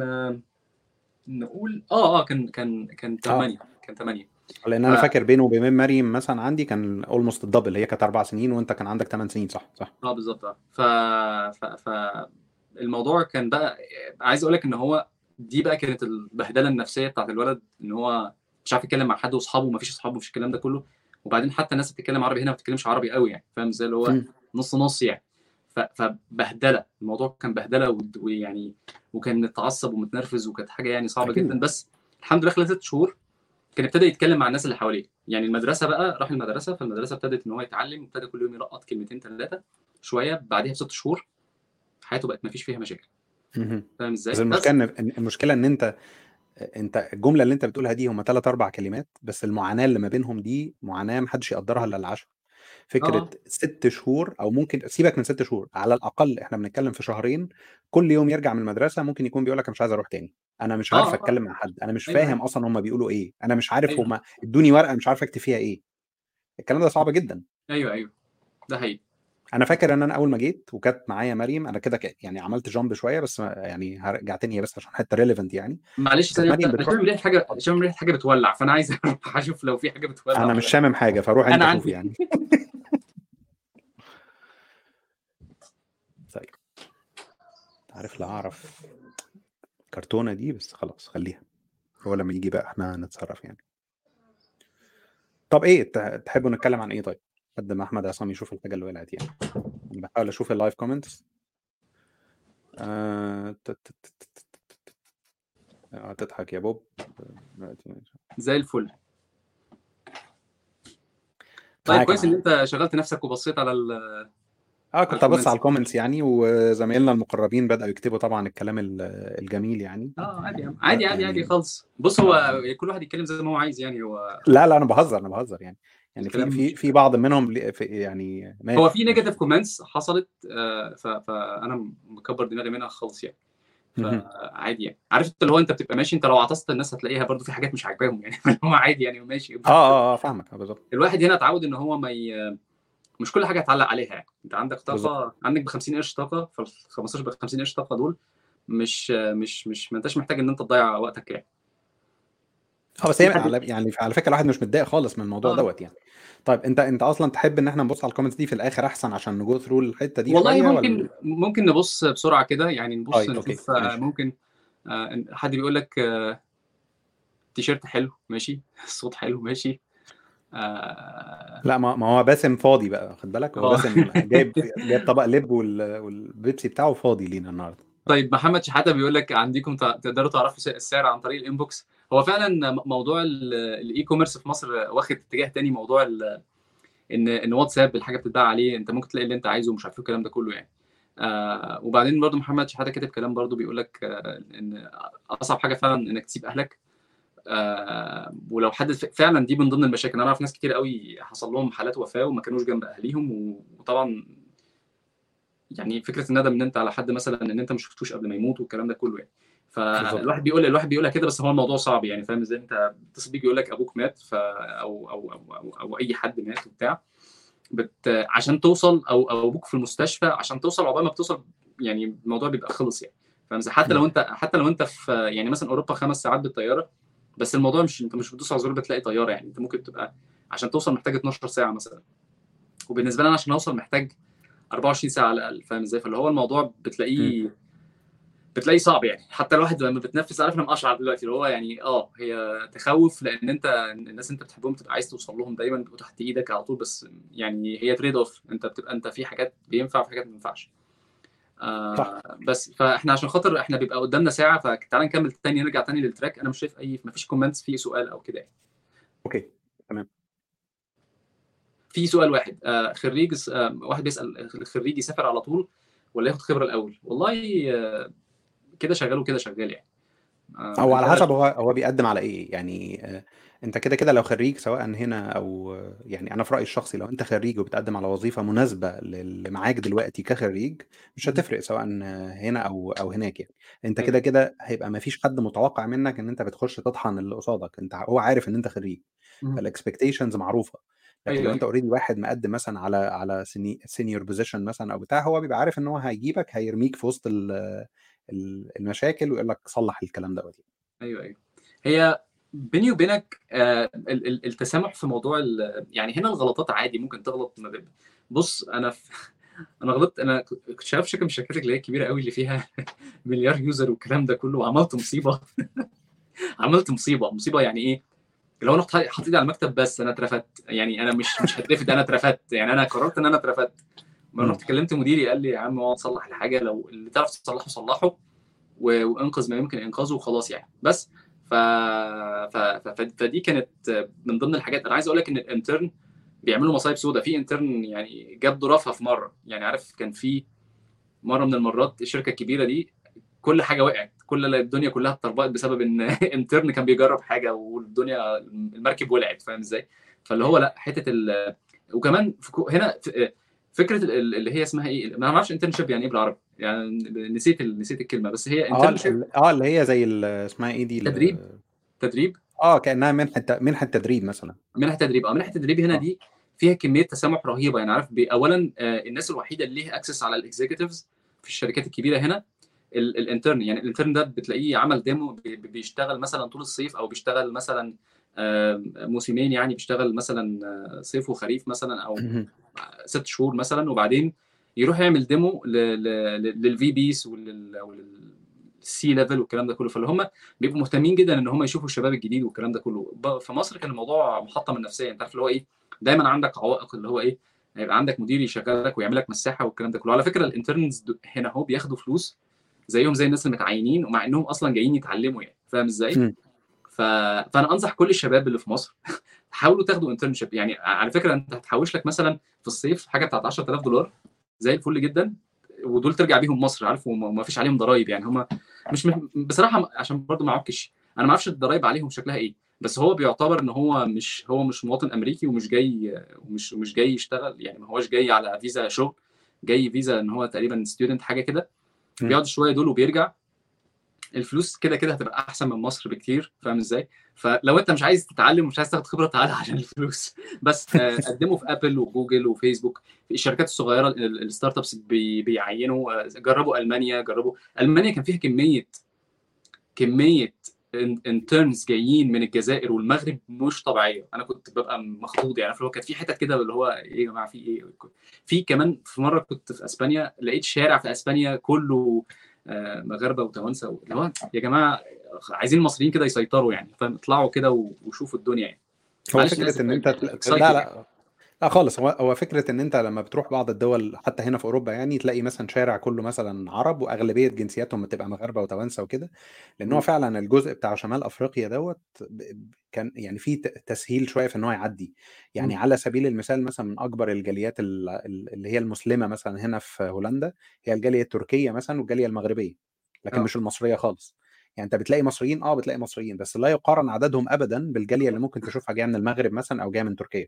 نقول آه آه كان كان كان 8 كان 8 لأن أنا ف... فاكر بينه وبين مريم مثلا عندي كان اولموست الدبل هي كانت أربع سنين وأنت كان عندك 8 سنين صح؟ صح. آه بالظبط آه. ف... ف... ف الموضوع كان بقى عايز أقول لك إن هو دي بقى كانت البهدلة النفسية بتاعت الولد إن هو مش عارف يتكلم مع حد وأصحابه ومفيش اصحابه مفيش الكلام ده كله. وبعدين حتى الناس بتتكلم عربي هنا ما بتتكلمش عربي قوي يعني فاهم إزاي؟ اللي هو. نص نص يعني. فبهدلة. الموضوع كان بهدلة ويعني وكان متعصب ومتنرفز وكانت حاجة يعني صعبة جدا. بس الحمد لله خلال ست شهور كان ابتدى يتكلم مع الناس اللي حواليه. يعني المدرسة بقى راح المدرسة فالمدرسة ابتدت إن هو يتعلم ابتدى كل يوم يلقط كلمتين ثلاثة شوية. بعديها بست شهور حياته بقت ما فيش فيها مشاكل. فاهم إزاي؟ بس المشكلة المشكلة إن أنت أنت الجملة اللي أنت بتقولها دي هم ثلاث أربع كلمات بس المعاناة اللي ما بينهم دي معاناة ما حدش يقدرها إلا العشرة. فكرة آه ست شهور أو ممكن سيبك من ست شهور على الأقل إحنا بنتكلم في شهرين كل يوم يرجع من المدرسة ممكن يكون بيقول لك أنا مش عايز أروح تاني أنا مش عارف آه آه. أتكلم مع حد أنا مش أيوه فاهم أيوه. أصلا هم بيقولوا إيه أنا مش عارف أيوه. هم إدوني ورقة مش عارف أكتب فيها إيه. الكلام ده صعب جدا. أيوه أيوه. ده حقيقي. أنا فاكر إن أنا أول ما جيت وكانت معايا مريم أنا كده يعني عملت jump شوية بس يعني هرجع تاني هي بس عشان حتة relevant يعني. معلش ثانية مريم أنا شامم بتروح ريحة حاجة شامم ريحة حاجة بتولع فأنا عايز أروح أشوف لو في حاجة بتولع. أنا مش شامم حاجة فروح أنت شوف عندي يعني طيب عارف لا أعرف كرتونة دي بس خلاص خليها. هو لما يجي بقى إحنا نتصرف يعني. طب إيه تحبوا نتكلم عن إيه طيب؟ قد ما أحمد عصام يشوف الحاجة اللي ولعت يعني بحاول أشوف ال live comments آه... ت- آه، تضحك يا بوب. زي الفل. طيب كويس إن أنت شغلت نفسك وبصيت على ال- آه كنت ابص على ال comments يعني وزمايلنا المقربين بدأوا يكتبوا طبعا الكلام ال- الجميل يعني. آه عادي عادي عادي عادي يعني خالص. بص هو آه، كل واحد يتكلم زي ما هو عايز يعني هو لا لا أنا بهزر أنا بهزر يعني. يعني في في في بعض منهم في يعني هو ماشي في ماشي negative comments حصلت آه، فأنا مكبر دماغي منها خالص يعني. فعادي يعني. عارف انت اللي هو انت بتبقى ماشي انت لو عطست الناس هتلاقيها برضو في حاجات مش عاجباهم يعني. هو عادي يعني ماشي آه آه آه فاهمك. آه، بالظبط. الواحد هنا اتعود إن هو ما ي... مش كل حاجة هتعلق عليها يعني. انت عندك طاقة عندك ب 50 قرش طاقة فال 15 ب 50 قرش طاقة دول مش مش مش ما انتش محتاج ان انت تضيع وقتك يعني. آه بس هي على يعني على فكرة الواحد مش متضايق خالص من الموضوع آه. دوت يعني. طيب انت انت أصلا تحب ان إحنا نبص على ال comments دي في الآخر أحسن عشان ن go through الحتة دي والله ممكن ولا؟ ممكن نبص بسرعة كده يعني نبص okay نشوف آه، ممكن آه، حد بيقول لك آه، تيشيرت حلو ماشي الصوت حلو ماشي. آه. لا ما ما هو باسم فاضي بقى خد بالك؟ هو آه. باسم جايب جايب طبق لب وال- والبيبسي بتاعه فاضي لينا النهارده. طيب محمد شحاته بيقول لك عندكم تقدروا تعرفوا السعر عن طريق ال inbox هو فعلا موضوع ال- ال e-commerce في مصر واخد اتجاه تاني موضوع إن إن واتساب الحاجة بتتباع عليه أنت ممكن تلاقي اللي أنت عايزه ومش عارف إيه الكلام ده كله يعني. آه وبعدين برضو محمد شحاتة كاتب كلام برضو بيقول لك آه إن أصعب حاجة فعلا إنك تسيب أهلك. آه ولو حد فعلا دي من ضمن المشاكل. أنا أعرف ناس كتير قوي حصل لهم حالات وفاة وما كانوش جنب اهليهم و- وطبعا يعني فكرة الندم إن أنت على حد مثلا إن أنت ما شفتوش قبل ما يموت والكلام ده كله يعني. فالواحد بيقول الواحد بيقولها كده بس هو الموضوع صعب يعني فاهم إزاي؟ أنت بتصل بيك يقول لك أبوك مات ف أو أو أو أو, أو أي حد مات وبتاع. بت... عشان توصل أو أو أبوك في المستشفى عشان توصل عقبال ما بتوصل يعني الموضوع بيبقى خلص يعني. فاهم حتى لو مم. انت حتى لو أنت في يعني مثلا أوروبا خمس ساعات بالطيارة بس الموضوع مش انت مش بتدوس على زرار بتلاقي طيارة يعني. انت ممكن تبقى عشان توصل محتاج 12 ساعة مثلا. وبالنسبة لي أنا عشان أوصل محتاج 24 ساعة على الأقل فاهم إزاي؟ فاللي هو الموضوع. بتلاقيه بتلاقيه صعب يعني. حتى الواحد لما بتنفس عارف أنا مقشعر دلوقتي. اللي هو يعني آه هي تخوف لأن أنت الناس أنت بتحبهم بتبقى عايز توصل لهم دايما بيبقوا تحت إيدك على طول. بس يعني هي trade-off أنت بتبقى أنت في حاجات بينفع وفي حاجات ما ينفعش. آه بس فإحنا عشان خاطر إحنا بيبقى قدامنا ساعة فتعالى نكمل تاني نرجع تاني لل track. أنا مش شايف أي ما فيش comments في سؤال أو كده يعني. أوكي تمام. في سؤال واحد. آه خريج آه واحد بيسأل الخريج يسافر على طول ولا ياخد خبرة الأول؟ والله آه كده شغال وكده شغال يعني. آه هو على انت حسب هو هو بيقدم على إيه. يعني آه، أنت كده كده لو خريج سواء هنا أو يعني أنا في رأيي الشخصي لو أنت خريج وبتقدم على وظيفة مناسبة اللي معاك دلوقتي كخريج مش هتفرق سواء هنا أو أو هناك يعني. أنت كده كده هيبقى ما فيش حد متوقع منك إن أنت بتخش تطحن اللي قصادك. أنت هو عارف إن أنت خريج. فال expectations معروفة. لكن أيوه لو أنت أيوه already واحد مقدم مثلا على على senior position مثلا أو بتاع هو بيبقى عارف إن هو هيجيبك هيرميك في وسط المشاكل ويقول لك صلح الكلام دوت. أيوه أيوه. هي بيني وبينك آه ال- ال- التسامح في موضوع يعني هنا الغلطات عادي ممكن تغلط ما بص أنا في أنا غلطت أنا كنت شغال في شركة من اللي هي الكبيرة قوي اللي فيها مليار user والكلام ده كله وعملت مصيبة. عملت مصيبة مصيبة يعني إيه؟ لو أنا إيدي على المكتب بس أنا اترفدت يعني أنا مش مش هترفد أنا اترفدت يعني أنا قررت إن أنا اترفدت. ما. رحت كلمت مديري قال لي يا عم اقعد صلح الحاجة لو اللي تعرف تصلحه صلحه وانقذ ما يمكن انقاذه وخلاص يعني. بس ف... ف... ف... فدي كانت من ضمن الحاجات. أنا عايز أقول لك إن ال intern بيعملوا مصايب سوداء في intern يعني جاب ظرافها في مرة. يعني عارف كان في مرة من المرات الشركة الكبيرة دي كل حاجة وقعت. كل الدنيا كلها اتطربقت بسبب إن intern كان بيجرب حاجة والدنيا المركب ولعت. فاهم إزاي؟ فاللي هو لأ حتة ال... وكمان هنا فكرة اللي هي اسمها إيه؟ ما أعرفش internship يعني إيه بالعربي. يعني نسيت نسيت الكلمة بس هي internship آه اللي هي زي اسمها إيه دي؟ تدريب؟ تدريب؟ آه كأنها منحه منحه تدريب مثلا. منحه تدريب آه منحه تدريب هنا آه. دي فيها كمية تسامح رهيبة. يعني عارف اولا الناس الوحيدة اللي ليها access على ال executives في الشركات الكبيرة هنا ال intern يعني ال intern ده بتلاقيه عمل demo بيشتغل مثلا طول الصيف أو بيشتغل مثلا موسمين يعني بيشتغل مثلا صيف وخريف مثلا أو ست شهور مثلا وبعدين يروح يعمل demo لل VPs وال C-level والكلام ده كله. فاللي هم بيبقوا مهتمين جدا إن هم يشوفوا الشباب الجديد والكلام ده كله. في مصر كان الموضوع محطم النفسيه أنت عارف اللي هو إيه؟ دايما عندك عوائق اللي هو إيه؟ هيبقى عندك مدير يشغلك ويعمل لك مساحة والكلام ده كله. على فكرة ال interns هنا أهو بياخدوا فلوس زيهم زي الناس المتعينين ومع إنهم أصلا جايين يتعلموا يعني. فاهم إزاي؟ ف... فأنا أنصح كل الشباب اللي في مصر حاولوا تاخدوا internship يعني على فكرة أنت هتحوش لك مثلا في الصيف حاجة بتاعت 10000 دولار زي الفل جدا ودول ترجع بيهم مصر عارف وما فيش عليهم ضرايب يعني هم مش بصراحة عشان برضو ما أعكش أنا ما أعرفش الضرايب عليهم شكلها إيه بس هو بيعتبر إن هو مش هو مش مواطن أمريكي ومش جاي ومش مش جاي يشتغل يعني ما هوش جاي على فيزا شغل جاي فيزا إن هو تقريبا student حاجة كده بيقعد شوية دول وبيرجع الفلوس كده كده هتبقى أحسن من مصر بكتير فاهم إزاي؟ فلو أنت مش عايز تتعلم ومش عايز تاخد خبرة تعالى عشان الفلوس. بس قدموا في ابل وجوجل وفيسبوك الشركات الصغيرة ال startups بي بيعينوا جربوا ألمانيا جربوا ألمانيا كان فيها كمية كمية انترنز جايين من الجزائر والمغرب مش طبيعية. أنا كنت ببقى مخضوض يعني هو كان في حتت كده اللي هو إيه يا جماعة في إيه؟ في كمان في مرة كنت في أسبانيا لقيت شارع في أسبانيا كله مغاربه وتوانسة اللي هو يا جماعة عايزين المصريين كده يسيطروا يعني فاهم؟ اطلعوا كده وشوفوا الدنيا يعني. هو فكرة إن أنت لا لا. لا خالص هو هو فكرة إن أنت لما بتروح بعض الدول حتى هنا في أوروبا يعني تلاقي مثلا شارع كله مثلا عرب وأغلبية جنسياتهم بتبقى مغاربة وتوانسة وكده لأن هو فعلا الجزء بتاع شمال أفريقيا دوت كان يعني في تسهيل شوية في إن هو يعدي يعني. على سبيل المثال مثلا من أكبر الجاليات اللي هي المسلمة مثلا هنا في هولندا هي الجالية التركية مثلا والجالية المغربية لكن أوه. مش المصرية خالص يعني أنت بتلاقي مصريين آه بتلاقي مصريين بس لا يقارن عددهم ابدا بالجالية اللي ممكن تشوفها جاية من المغرب مثلا أو جاية من تركيا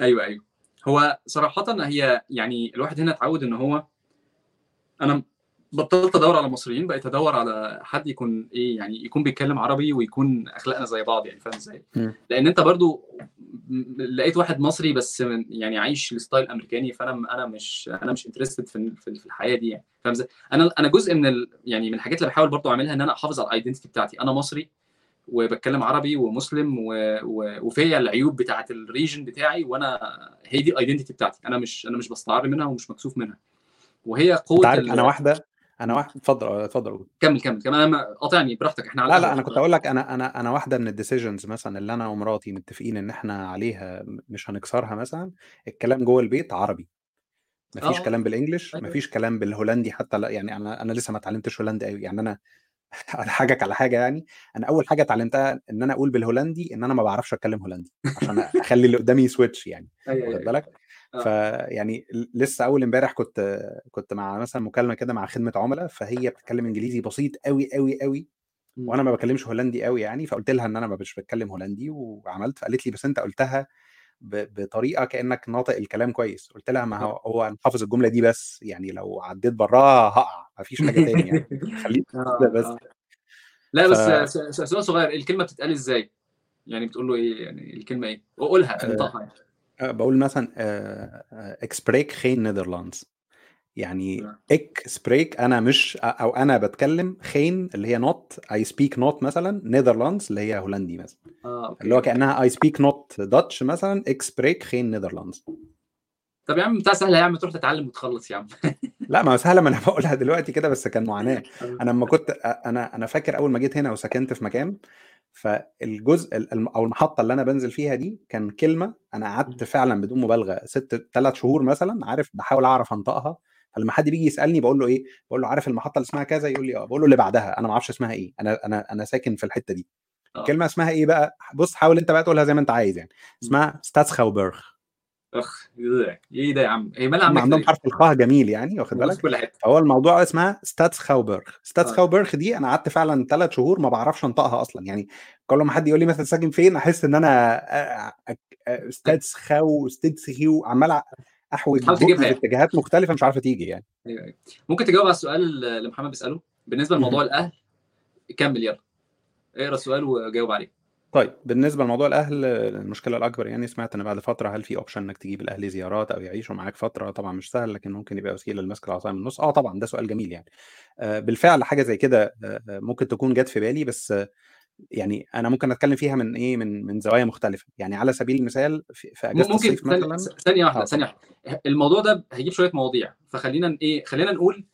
أيوه أيوه هو صراحة هي يعني الواحد هنا اتعود إن هو أنا بطلت أدور على مصريين بقيت أدور على حد يكون إيه يعني يكون بيتكلم عربي ويكون أخلاقنا زي بعض يعني فاهم إزاي؟ لأن أنت برضو لقيت واحد مصري بس يعني عايش ال style أمريكاني فأنا أنا مش أنا مش interested في في الحياة دي يعني فاهم إزاي؟ أنا أنا جزء من ال يعني من الحاجات اللي بحاول برضو أعملها إن أنا أحافظ على ال identity بتاعتي أنا مصري وبتكلم عربي ومسلم و... و... وفيا العيوب بتاعه ال region بتاعي وأنا هي دي ال identity بتاعتي. أنا مش أنا مش بستعر منها ومش مكسوف منها. وهي قوة عارف ال... أنا واحدة أنا واحد اتفضل اتفضل. كمل كمل كمل. أنا قاطعني براحتك إحنا لا لا أنا كنت أقول لك أنا أنا أنا واحدة من ال decisions مثلا اللي أنا ومراتي متفقين إن إحنا عليها مش هنكسرها مثلا. الكلام جوه البيت عربي. مفيش أوه. كلام بال English أيوة. مفيش كلام بالهولندي حتى لا يعني أنا أنا لسه ما اتعلمتش هولندي قوي يعني أنا حاجك على حاجة يعني. أنا أول حاجة اتعلمتها إن أنا أقول بالهولندي إن أنا ما بعرفش أتكلم هولندي عشان أخلي اللي قدامي switch يعني واخد بالك؟ فيعني لسه أول إمبارح كنت كنت مع مثلا مكالمة كده مع خدمة عملاء فهي بتتكلم إنجليزي بسيط قوي قوي قوي وأنا ما بكلمش هولندي قوي يعني فقلت لها إن أنا ما مش بتكلم هولندي وعملت فقالت لي بس أنت قلتها بطريقة كأنك ناطق الكلام كويس قلت لها ما هو هو أنا حافظ الجملة دي بس يعني لو عديت براها هقع ما فيش حاجة تاني يعني خليك بس لا بس ف... سؤال صغير الكلمة بتتقال إزاي؟ يعني بتقول له إيه يعني الكلمة إيه؟ وقولها انطقها يعني. بقول مثلا ik spreek geen Nederlands يعني ik spreek أنا مش أو أنا بتكلم geen اللي هي not I speak not مثلا Nederlands اللي هي هولندي مثلا. آه، okay. اللي هو كأنها I speak not Dutch مثلا ik spreek geen Nederlands طب يا عم بتاع سهلة يا عم تروح تتعلم وتخلص يا عم. لا ما هو سهلة ما أنا بقولها دلوقتي كده بس كان معاناة. أنا لما كنت أنا أنا فاكر أول ما جيت هنا وسكنت في مكان فالجزء أو المحطة اللي أنا بنزل فيها دي كان كلمة أنا قعدت فعلا بدون مبالغة ست ثلاث شهور مثلا عارف بحاول أعرف أنطقها. فلما حد بيجي يسألني بقول له إيه بقول له عارف المحطة اللي اسمها كذا؟ يقول لي آه بقول له اللي بعدها أنا ما أعرفش اسمها إيه أنا أنا أنا ساكن في الحتة دي. آه. الكلمة اسمها إيه بقى؟ بص حاول أنت بقى تقولها زي ما أنت عايز يعني. اسمها ستاتسخاوبرغ. أخ إيه ده؟ إيه ده يا عم؟ هي مالها عندهم كده حرف الخاء جميل يعني واخد بالك؟ في كل حتة. فهو الموضوع اسمها ستاتسخاوبرغ. ستاتسخاوبرغ دي أنا قعدت فعلا ثلاث شهور ما بعرفش أنطقها أصلا يعني. كل ما حد يقول لي مثلا ساكن فين أحس إن أنا ستاتسخاو ستاتسخيو عمال أحوج في يعني. اتجاهات مختلفة مش عارفة تيجي يعني. أيوه أيوه. ممكن تجاوب على السؤال اللي محمد بيسأله؟ بالنسبة لموضوع الأهل كمل يلا. اقرأ السؤال وجاوب عليه. طيب بالنسبة لموضوع الأهل المشكلة الأكبر يعني سمعت إن بعد فترة هل في option إنك تجيب الأهل زيارات أو يعيشوا معاك فترة؟ طبعا مش سهل لكن ممكن يبقى وسيلة لمسك العصاية من النص. آه طبعا ده سؤال جميل يعني. آه، بالفعل حاجة زي كده آه، آه، ممكن تكون جت في بالي بس يعني أنا ممكن أتكلم فيها من إيه من من زوايا مختلفة. يعني على سبيل المثال في, أجازة ممكن الصيف مثلا ثانية واحدة آه. ثانية اتفضل واحدة الموضوع ده هيجيب شوية مواضيع. فخلينا إيه خلينا نقول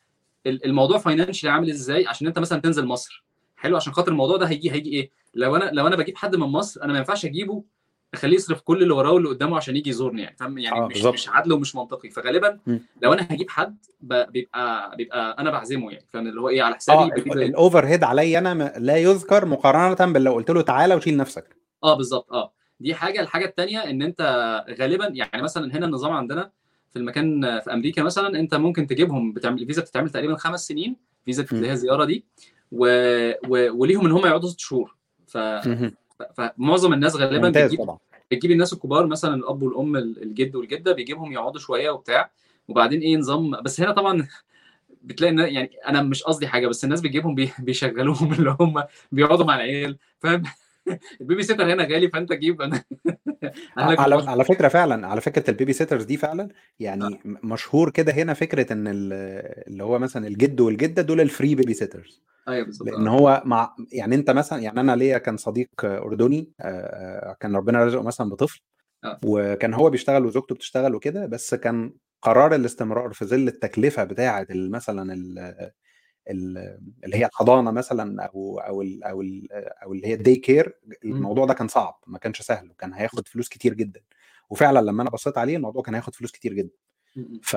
ال- الموضوع فاينانشلي عامل إزاي عشان أنت مثلا تنزل مصر. حلو عشان خاطر الموضوع ده هيجي هيجي إيه؟ لو أنا لو أنا بجيب حد من مصر أنا ما ينفعش أجيبه اخليه يصرف كل اللي وراه واللي قدامه عشان يجي يزورني يعني فاهم؟ يعني آه مش مش عدل ومش منطقي. فغالبا مم. لو أنا هجيب حد بيبقى بيبقى أنا بعزمه يعني فاهم؟ اللي هو إيه على حسابي بجيب الأوفر هيد عليا أنا م- لا يذكر مقارنة باللي قلت له تعالى وشيل نفسك. آه بالظبط. آه. دي حاجة. الحاجة الثانية إن أنت غالبا يعني مثلا هنا النظام عندنا في المكان في أمريكا مثلا أنت ممكن تجيبهم بتعمل الفيزا بتتعمل تقريبا خمس سنين فيزا اللي هي الزيارة دي و... و... وليهم إن هم يقعدوا ست شهور. ف... فمعظم الناس غالبا بتجيب طبعا. بتجيب الناس الكبار مثلا الأب والأم الجد والجدة بيجيبهم يقعدوا شوية وبتاع وبعدين إيه نظام بس هنا طبعا بتلاقي إن يعني أنا مش قصدي حاجة بس الناس بتجيبهم بي... بيشغلوهم اللي هم بيقعدوا مع العيال فاهم؟ ال babysitter هنا غالي فأنت جيب أنا. على على فكرة فعلا على فكرة ال babysitters دي فعلا يعني آه. مشهور كده هنا فكرة إن ال- اللي هو مثلا الجد والجدة دول ال free babysitters. أيوه بالظبط لأن آه. هو مع يعني أنت مثلا يعني أنا ليا كان صديق أردني آه، كان ربنا رزقه مثلا بطفل آه. وكان هو بيشتغل وزوجته بتشتغل وكده بس كان قرار الاستمرار في ظل التكلفة بتاعة مثلا ال- ال- اللي هي الحضانة مثلا أو أو ال أو ال أو اللي هي ال day care الموضوع ده كان صعب ما كانش سهل وكان هياخد فلوس كتير جدا وفعلا لما أنا بصيت عليه الموضوع كان هياخد فلوس كتير جدا ف...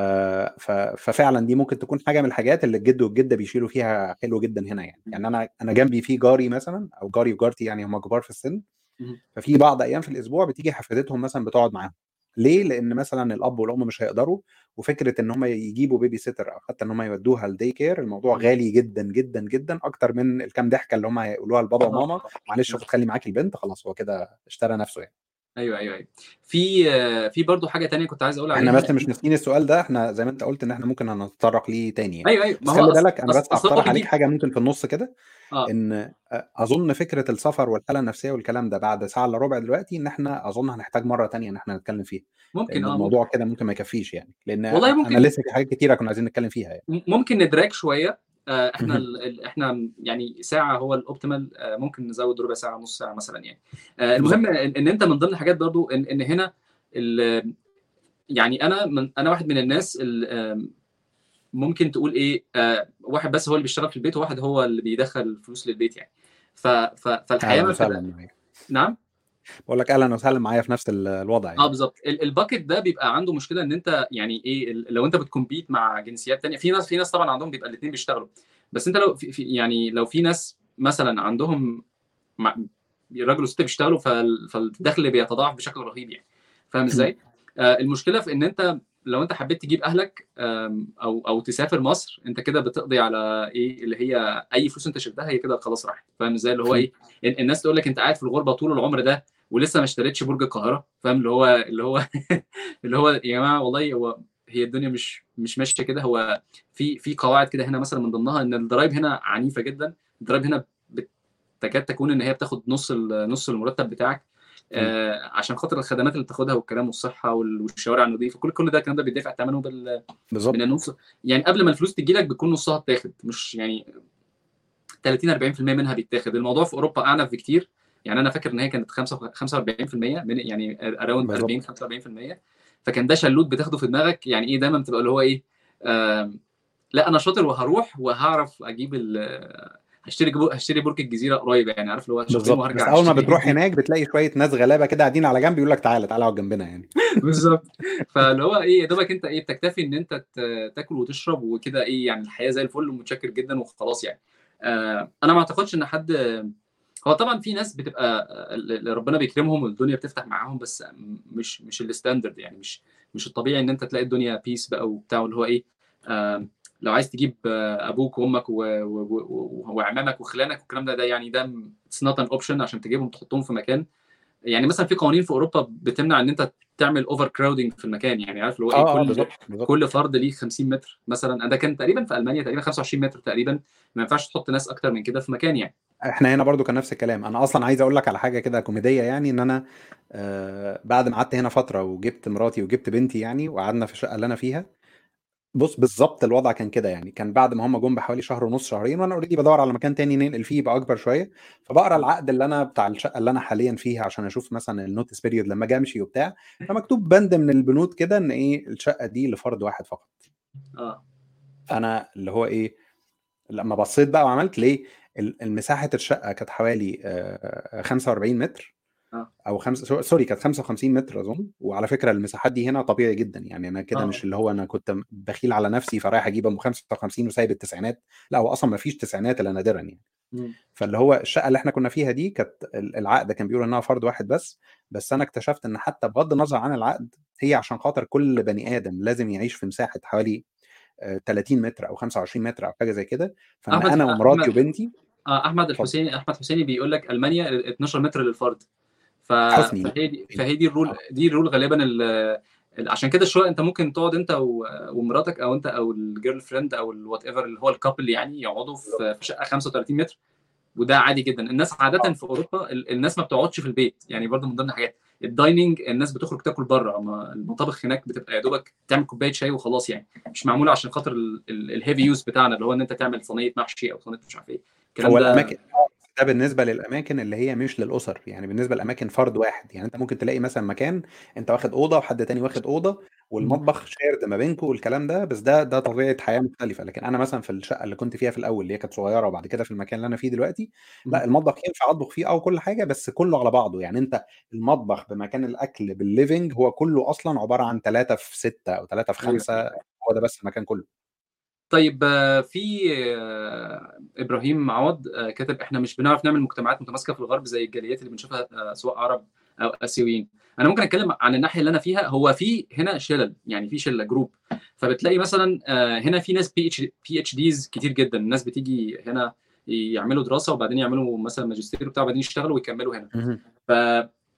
ف... ففعلا دي ممكن تكون حاجة من الحاجات اللي الجد والجدة بيشيلوا فيها حلو جدا هنا يعني. يعني أنا أنا جنبي في جاري مثلا أو جاري وجارتي يعني هم كبار في السن ففي بعض أيام في الأسبوع بتيجي حفيدتهم مثلا بتقعد معاهم. ليه؟ لأن مثلا الأب والأم مش هيقدروا وفكرة إن هم يجيبوا baby sitter أو حتى إن هم يودوها ال day care الموضوع. غالي جدا جدا جدا أكتر من الكام ضحكة اللي هم هيقولوها لبابا وماما. معلش خد خلي معاك البنت خلاص هو كده اشترى نفسه يعني. أيوه أيوه أيوه. في آه، في برضو حاجة تانية كنت عايز أقول إحنا بس مش ناسيين السؤال ده إحنا زي ما أنت قلت إن إحنا ممكن نتطرق ليه تاني يعني. أيوه أيوه. بس ما خلي هو أص... بالك أنا. بس أقترح عليك حاجة ممكن في النص كده آه. إن أظن فكرة السفر والحالة النفسية والكلام ده بعد ساعة إلا ربع دلوقتي إن إحنا أظن هنحتاج مرة تانية إن إحنا نتكلم فيها. ممكن آه الموضوع كده ممكن ما يكفيش يعني. لأن والله أنا ممكن لسه في حاجات كتيرة كنا عايزين نتكلم فيها يعني. ممكن ندراك شوية. إحنا. ال... ال- إحنا يعني ساعة هو الاوبتيمال آه، ممكن نزود ربع ساعة نص ساعة مثلا يعني آه، المهم ان, أنت من ضمن الحاجات برضو ان, إن هنا. يعني أنا من أنا واحد من الناس ال... ممكن تقول إيه آه، واحد بس هو اللي بيشتغل في البيت وواحد هو اللي بيدخل فلوس للبيت يعني ف... فالحياة بتبقى معايا نعم بقول لك أهلا وسهلا معايا في نفس ال- الوضع آه يعني بالظبط. ال- ال impact ده بيبقى عنده مشكلة إن أنت يعني إيه لو أنت بت compete مع جنسيات تانية في ناس في ناس طبعا عندهم بيبقى الاثنين بيشتغلوا. بس أنت لو في يعني لو في ناس مثلا عندهم مع الراجل والست بيشتغلوا فال- فالدخل بيتضاعف بشكل رهيب يعني. فاهم إزاي؟ آه المشكلة في إن أنت لو انت حبيت تجيب اهلك أو أو تسافر مصر انت كده بتقضي على إيه اللي هي اي فلوس انت شلتها هي كده خلاص راحت. فاهم إزاي؟ اللي هو إيه ال- الناس تقول لك انت قاعد في الغربة طول العمر ده ولسه ما اشتريتش برج القاهرة. فاهم؟ اللي هو اللي هو اللي هو يا جماعة والله هو هي الدنيا مش مش ماشية كده. هو في في قواعد كده هنا مثلا من ضمنها إن الضرايب هنا عنيفة جدا. الضرايب هنا تكاد تكون إن هي بتاخد نص نص المرتب بتاعك. آه عشان خاطر الخدمات اللي بتاخدها والكلام والصحة وال- والشوارع النظيفة كل كل ده الكلام ده بيدفع ثمنه بال بالظبط. من النص. يعني قبل ما الفلوس تجي لك بتكون نصها اتاخد مش يعني 30 40% منها بيتاخد. الموضوع في أوروبا اعنف بكتير. يعني أنا فاكر إن هي كانت 5 45% من يعني around بالظبط. 40 45% فكان ده شلوت بتاخده في دماغك. يعني إيه دايما بتبقى اللي هو إيه آم، لا أنا شاطر وهروح وهعرف أجيب ال هشتري جو- هشتري برج الجزيرة قريب يعني عارف اللي هو بالظبط. أول ما. بتروح هناك بتلاقي شوية ناس غلابة كده قاعدين على جنب يقول لك تعالى تعالى اقعد جنبنا يعني. بالظبط. فاللي هو إيه يا دوبك أنت إيه بتكتفي إن أنت تاكل وتشرب وكده إيه يعني الحياة زي الفل ومتشكر جدا وخلاص يعني. آه أنا ما أعتقدش إن حد هو طبعا في ناس بتبقى اللي ربنا بيكرمهم والدنيا بتفتح معاهم بس مش مش ال standard يعني مش مش الطبيعي إن أنت تلاقي الدنيا peace بقى وبتاع اللي هو إيه آه لو عايز تجيب أبوك وأمك وعمامك وخلانك والكلام ده ده يعني ده it's not an option عشان تجيبهم تحطهم في مكان. يعني مثلا في قوانين في أوروبا بتمنع إن أنت تعمل over crowding في المكان يعني عارف اللي هو آه إيه كل بالظبط بالظبط. كل فرد ليه 50 متر مثلا. ده كان تقريبا في ألمانيا تقريبا 25 متر تقريبا. ما ينفعش تحط ناس أكتر من كده في مكان يعني. إحنا هنا برضو كان نفس الكلام. أنا أصلا عايز أقول لك على حاجة كده كوميدية يعني إن أنا آه بعد ما قعدت هنا فترة وجبت مراتي وجبت بنتي يعني وقعدنا في الشقة اللي أنا فيها بص بالظبط الوضع كان كده يعني. كان بعد ما هم جم بحوالي شهر ونص شهرين وأنا already بدور على مكان تاني ننقل فيه يبقى أكبر شوية. فبقرا العقد اللي أنا بتاع الشقة اللي أنا حاليا فيها عشان أشوف مثلا ال notice period لما أجي أمشي وبتاع. فمكتوب بند من البنود كده إن إيه الشقة دي لفرد واحد فقط. آه. فانا اللي هو إيه لما بصيت بقى وعملت ليه؟ المساحة الشقة كانت حوالي آه، 45 متر. آه. أو خمسة سوري كانت 55 متر أظن. وعلى فكرة المساحات دي هنا طبيعي جدا. يعني أنا كده آه. مش اللي هو أنا كنت بخيل على نفسي فرايح أجيب أم 55 وسايب التسعينات. لا هو أصلا ما فيش تسعينات إلا نادرا يعني. مم. فاللي هو الشقة اللي إحنا كنا فيها دي كانت ال- العقد كان بيقول إنها فرد واحد بس. بس أنا اكتشفت إن حتى بغض النظر عن العقد هي عشان خاطر كل بني آدم لازم يعيش في مساحة حوالي آه، 30 متر أو 25 متر أو حاجة زي كده. فان أحمد أنا ومراتي وبنتي آه أحمد الحسيني أحمد حسيني بيقول لك ألمانيا 12 متر للفرد. حسني. فهي دي فهي دي ال rule دي ال rule غالبا ال... ال- عشان كده شوية انت ممكن تقعد انت. ومراتك أو انت أو ال girlfriend أو ال whatever اللي هو ال couple يعني يقعدوا في شقة 35 متر وده عادي جدا. الناس عادة في أوروبا ال- الناس ما بتقعدش في البيت يعني برضه من ضمن الحاجات. ال dining الناس بتخرج تاكل بره المطابخ هناك بتبقى يا دوبك تعمل كوباية شاي وخلاص يعني. مش معمولة عشان خاطر ال heavy use بتاعنا اللي هو إن أنت تعمل صينية محشي أو صينية مش عارف إيه. الكلام ده ده بالنسبة للأماكن اللي هي مش للأسر يعني بالنسبة لأماكن فرد واحد يعني أنت ممكن تلاقي مثلا مكان أنت واخد أوضة وحد تاني واخد أوضة والمطبخ shared ما بينكم والكلام ده بس ده ده طبيعة حياة مختلفة. لكن أنا مثلا في الشقة اللي كنت فيها في الأول اللي هي كانت صغيرة وبعد كده في المكان اللي أنا فيه دلوقتي لا المطبخ ينفع أطبخ فيه أو كل حاجة بس كله على بعضه. يعني أنت المطبخ بمكان الأكل بال living هو كله أصلا عبارة عن 3 في 6 أو 3 في أيوه. 5 هو ده بس المكان كله. طيب آه، في آه، إبراهيم عوض آه، كاتب إحنا مش بنعرف نعمل مجتمعات متماسكة في الغرب زي الجاليات اللي بنشوفها سواء عرب أو آسيويين. أنا ممكن أتكلم عن الناحية اللي أنا فيها. هو في هنا شلل يعني في شلة group فبتلاقي مثلا هنا في ناس PH PhDs كتير جدا. الناس بتيجي هنا يعملوا دراسة وبعدين يعملوا مثلا ماجستير وبتاع وبعدين يشتغلوا ويكملوا هنا. ف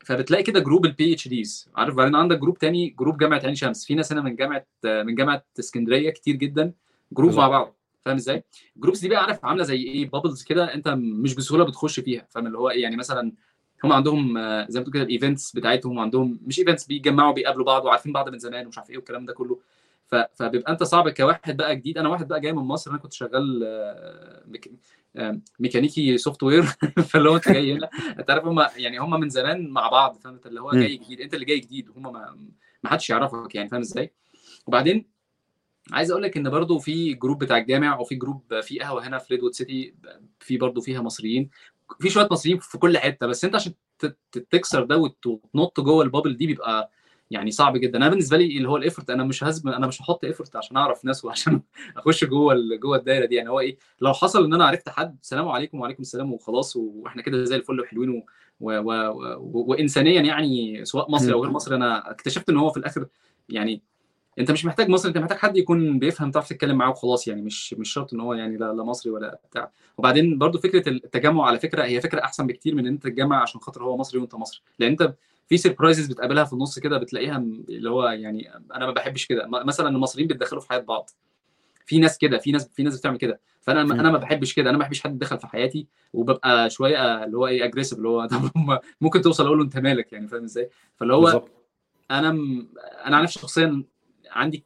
فبتلاقي كده group ال PhDs عارف؟ بعدين عندك group تاني group جامعة عين شمس. في ناس هنا من جامعة من جامعة اسكندرية كتير جدا. group مع بعض. فاهم إزاي؟ ال groups دي بقى عارف عاملة زي إيه bubbles كده أنت مش بسهولة بتخش فيها. فاهم؟ اللي هو إيه يعني مثلا هم عندهم زي ما تقول كده ال events بتاعتهم وعندهم مش events بيتجمعوا بيقابلوا بعض وعارفين بعض من زمان ومش عارف إيه والكلام ده كله. ف... فبيبقى أنت صعب كواحد بقى جديد. أنا واحد بقى جاي من مصر أنا كنت شغال آه، ميك... آه، ميكانيكي software فاللي هو أنت جاي هنا. أنت عارف هم يعني هم من زمان مع بعض. فاهم انت اللي هو. جاي جديد. أنت اللي جاي جديد. وهم ما ما حدش يعرفك يعني. فاهم إزاي؟ وبعدين عايز أقول لك إن برضو في group بتاع الجامع وفي group في قهوة هنا في ريدوود سيتي في برضو فيها مصريين. في شوية مصريين في كل حتة بس أنت عشان تكسر ده وت- وتنط جوه ال bubble دي بيبقى يعني صعب جدا. أنا بالنسبة لي اللي هو ال effort أنا مش هزم أنا مش هحط effort عشان أعرف ناس وعشان أخش جوه جوه الدايرة دي. يعني هو إيه لو حصل إن أنا عرفت حد سلام عليكم وعليكم السلام وخلاص وإحنا كده زي الفل وحلوين و... و... و... و... وانسانيا يعني سواء مصري أو غير مصري أنا اكتشفت إن هو في الآخر يعني انت مش محتاج مصري انت محتاج حد يكون بيفهم تعرف تتكلم معاه وخلاص يعني مش مش شرط إن هو يعني لا, لا مصري ولا بتاع. وبعدين برضو فكرة التجمع على فكرة هي فكرة أحسن بكتير من إن أنت تتجمع عشان خاطر هو مصري وأنت مصري. لأن أنت في سربرايزز بتقابلها في النص كده بتلاقيها م- اللي هو يعني أنا ما بحبش كده. م- مثلا المصريين بيتدخلوا في حياة بعض. في ناس كده في ناس في ناس بتعمل كده. فأنا مم. أنا ما بحبش كده. أنا ما بحبش حد يدخل في حياتي وببقى شوية اللي هو إيه اجريسيف اللي هو ممكن توصل أقول له أنت مالك يعني فاهم إزاي؟ فاللي هو بالظبط. أنا م... أنا عن نفسي شخصيا عندي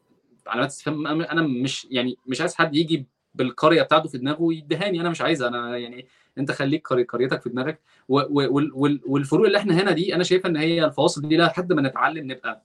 علامات استفهام. أنا مش يعني مش عايز حد يجي بالقرية بتاعته في دماغه ويدهاني أنا مش عايزها أنا يعني أنت خليك قري- قريتك في دماغك. والفروق اللي إحنا هنا دي أنا شايفه إن هي الفواصل دي لحد ما نتعلم نبقى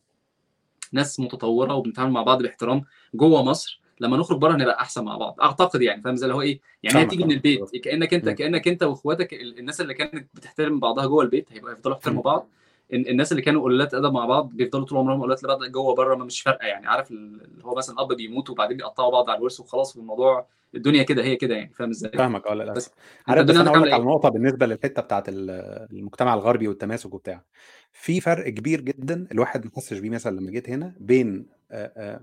ناس متطورة وبنتعامل مع بعض باحترام جوه مصر لما نخرج بره هنبقى أحسن مع بعض. أعتقد يعني فاهم؟ زي اللي هو إيه؟ يعني هي تيجي من البيت. كأنك انت. كأنك أنت وإخواتك ال- الناس اللي كانت بتحترم بعضها جوه البيت هيبقى يفضلوا يحترموا. بعض. الناس اللي كانوا قلالات ادب مع بعض بيفضلوا طول عمرهم قلالات لبعض جوه بره ما مش فارقة يعني. عارف اللي هو مثلا أب بيموت وبعدين بيقطعوا بعض على الورث وخلاص والموضوع الدنيا كده هي كده يعني. فاهم إزاي؟ فاهمك آه للاسف بس عارف بس أنا أقول لك على إيه؟ نقطة بالنسبة للحتة بتاعت ال- المجتمع الغربي والتماسك وبتاع. في فرق كبير جدا الواحد ما حسش بيه مثلا لما جيت هنا بين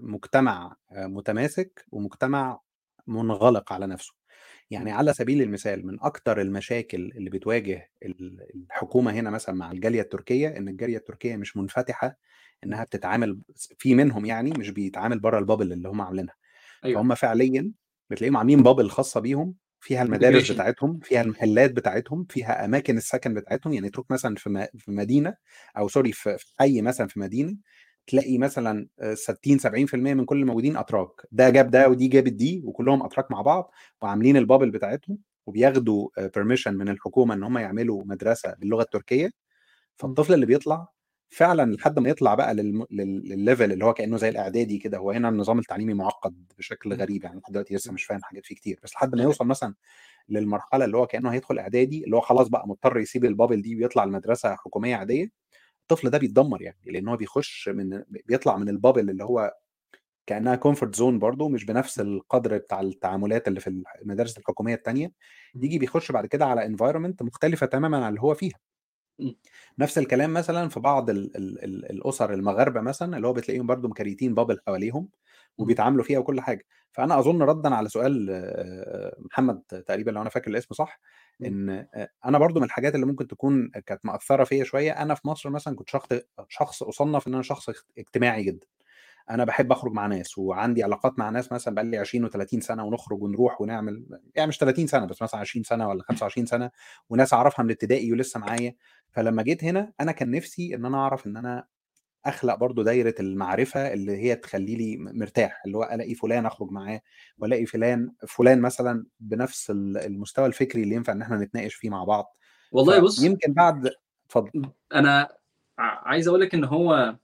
مجتمع متماسك ومجتمع منغلق على نفسه. يعني على سبيل المثال من أكتر المشاكل اللي بتواجه ال- الحكومة هنا مثلا مع الجالية التركية إن الجالية التركية مش منفتحة إنها بتتعامل في منهم يعني مش بيتعامل بره البابل اللي هم عاملينها. أيوه. فهم فعليا بتلاقيهم عاملين بابل خاصة بيهم فيها المدارس بتاعتهم فيها المحلات بتاعتهم فيها أماكن السكن بتاعتهم يعني تروح مثلا في مدينة أو sorry في في حي مثلا في مدينة تلاقي مثلا آه، 60 70% من كل الموجودين أتراك. ده جاب ده ودي جابت دي وكلهم أتراك مع بعض وعاملين ال bubble بتاعتهم وبياخدوا permission من الحكومة إن هم يعملوا مدرسة باللغة التركية. فالطفل اللي بيطلع فعلا لحد ما يطلع بقى للل level اللي هو كأنه زي الإعدادي كده هو هنا النظام التعليمي معقد بشكل غريب يعني لحد دلوقتي لسه مش فاهم حاجات فيه كتير. بس لحد ما يوصل مثلا للمرحلة اللي هو كأنه هيدخل إعدادي اللي هو خلاص بقى مضطر يسيب ال bubble دي ويطلع المدرسة حكومية عادية الطفل ده بيتدمر يعني لأن هو بيخش من بيطلع من ال bubble اللي هو كأنها comfort zone برضه مش بنفس القدر بتاع التعاملات اللي في المدارس الحكومية التانية. يجي بيخش بعد كده على environment مختلفة تماما عن اللي هو فيها. نفس الكلام مثلا في بعض ال ال ال الأسر المغاربة مثلا اللي هو بتلاقيهم برضو م create ين bubble حواليهم. وبيتعاملوا فيها وكل حاجة. فأنا أظن ردا على سؤال آه، محمد تقريبا لو أنا فاكر الاسم صح مم. إن آه، أنا برضو من الحاجات اللي ممكن تكون كانت مأثرة فيا شوية أنا في مصر مثلا كنت شخص شخص أصنف إن أنا شخص اجتماعي جدا. أنا بحب أخرج مع ناس وعندي علاقات مع ناس مثلا بقالي 20 و30 سنة ونخرج ونروح ونعمل يعني مش 30 سنة بس مثلا 20 سنة ولا 25 سنة وناس أعرفها من ابتدائي ولسه معايا. فلما جيت هنا أنا كان نفسي إن أنا أعرف إن أنا أخلق برضو دايرة المعرفة اللي هي تخلي لي مرتاح اللي هو ألاقي فلان أخرج معاه وألاقي فلان فلان مثلا بنفس ال- المستوى الفكري اللي ينفع إن إحنا نتناقش فيه مع بعض. والله بص فيمكن بعد اتفضل. أنا عايز أقول لك إن هو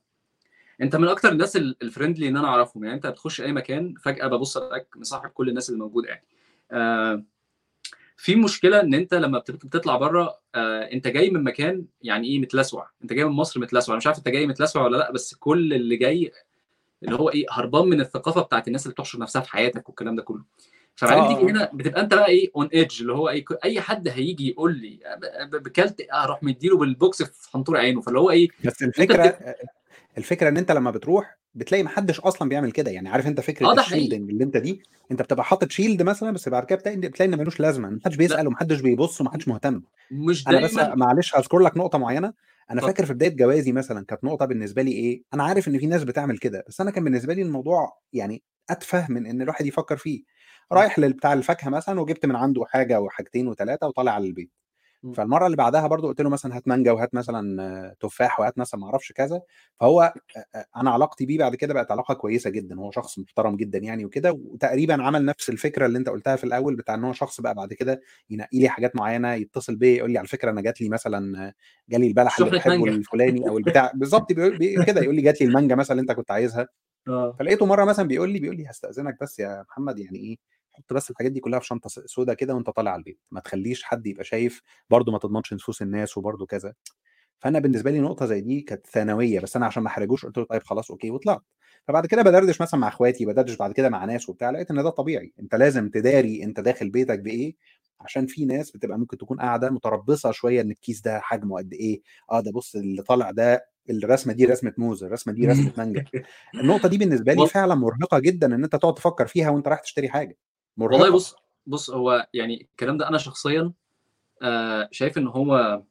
أنت من أكتر الناس ال- الفريندلي إن أنا أعرفهم يعني أنت بتخش أي مكان فجأة ببص ألاقيك مصاحب كل الناس اللي موجودة يعني. آه في مشكلة إن أنت لما بت- بتطلع بره آه أنت جاي من مكان يعني إيه متلسوع أنت جاي من مصر متلسوع أنا مش عارف أنت جاي متلسوع ولا لأ بس كل اللي جاي اللي هو إيه هربان من الثقافة بتاعت الناس اللي بتحشر نفسها في حياتك والكلام ده كله فبعدين آه، تيجي آه. هنا بتبقى أنت بقى إيه on edge اللي هو إيه أي حد هيجي يقول لي ب- بكلت أروح مديله بالبوكس في حنطور عينه فاللي هو إيه بس الفكرة. الفكرة إن أنت لما بتروح بتلاقي محدش أصلا بيعمل كده. يعني عارف أنت فكرة حقيقي. ال shielding اللي أنت دي أنت بتبقى حاطط shield مثلا بس بعد كده بتلاقي بتلاقي إن ملوش لازمة. محدش بيسأل ومحدش بيبص ومحدش مهتم. مش أنا بس دايما. معلش هذكر لك نقطة معينة. أنا اتفضل. فاكر في بداية جوازي مثلا كانت نقطة بالنسبة لي إيه أنا عارف إن في ناس بتعمل كده بس أنا كان بالنسبة لي الموضوع يعني أتفه من إن الواحد يفكر فيه. رايح لبتاع الفاكهة مثلا وجبت من عنده حاجة وحاجتين وثلاثه وطالع على البيت. فالمرة اللي بعدها برضو قلت له مثلا هات مانجا وهات مثلا آه، تفاح وهات مثلا ما أعرفش كذا فهو آه، آه، أنا علاقتي بيه بعد كده بقت علاقة كويسة جدا هو شخص محترم جدا يعني وكده وتقريبا عمل نفس الفكرة اللي أنت قلتها في الأول بتاع إن هو شخص بقى بعد كده ينقي لي حاجات معينة يتصل بيا يقول لي على فكرة أنا جات لي مثلا آه، جالي البلح اللي مانجا. الفلاني أو البتاع بالظبط كده يقول لي جات لي المانجا مثلا اللي أنت كنت عايزها. آه. فلقيته مرة مثلا بيقول لي بيقول لي هستأذنك بس يا محمد يعني إيه حط بس الحاجات دي كلها في شنطة سودا كده وأنت طالع على البيت. ما تخليش حد يبقى شايف برضه ما تضمنش نفوس الناس وبرضه كذا. فأنا بالنسبة لي نقطة زي دي كانت ثانوية بس أنا عشان ما أحرجوش قلت له طيب خلاص okay وطلعت. فبعد كده بدردش مثلا مع إخواتي بدردش بعد كده مع ناس وبتاع لقيت إن ده طبيعي. أنت لازم تداري أنت داخل بيتك بإيه؟ عشان في ناس بتبقى ممكن تكون قاعدة متربصة شوية إن الكيس ده حجمه قد إيه. آه ده بص اللي طالع ده الرسمة دي رسمة موز الرسمة دي رسمة مانجا. النقطة دي بالنسبة لي فعلا مرهقة جدا إن أنت تقعد تفكر فيها وأنت رايح تشتري حاجة. والله مرهقة. بص بص هو يعني الكلام ده أنا شخصيا آه شايف إن هو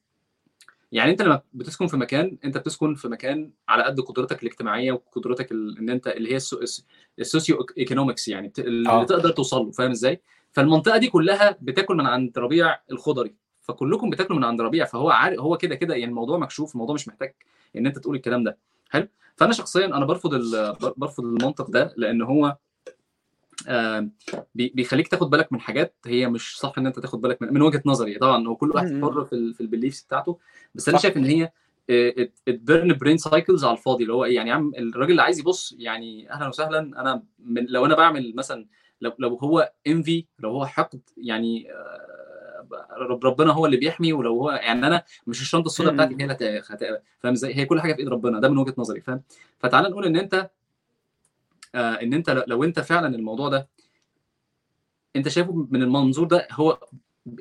يعني أنت لما بتسكن في مكان أنت بتسكن في مكان على قد قدرتك الاجتماعية وقدرتك ال- إن أنت اللي هي السو- الس- ال socioeconomics يعني بت- اللي آه. تقدر توصل له فاهم إزاي؟ فالمنطقة دي كلها بتاكل من عند ربيع الخضري فكلكم بتاكلوا من عند ربيع فهو عارف هو كده كده يعني الموضوع مكشوف الموضوع مش محتاج إن أنت تقول الكلام ده. حلو؟ فأنا شخصيا أنا برفض ال- بر- برفض المنطق ده لأن هو آه، بيخليك تاخد بالك من حاجات هي مش صح إن أنت تاخد بالك من, من وجهة نظري. طبعا هو كل واحد. حر في ال في ال beliefs بتاعته. بس أنا شايف إن هي burn brain cycles على الفاضي. اللي هو إيه يعني يا عم الراجل اللي عايز يبص يعني أهلا وسهلا. أنا من لو أنا بعمل مثلا لو لو هو envy لو هو حقد يعني آه، رب ربنا هو اللي بيحمي. ولو هو يعني أنا مش الشنطة السوداء بتاعتي هي اللي فاهم إزاي؟ هي كل حاجة في إيد ربنا. ده من وجهة نظري فاهم؟ فتعال نقول إن أنت إن أنت لو- أنت فعلا الموضوع ده أنت شايفه من المنظور ده هو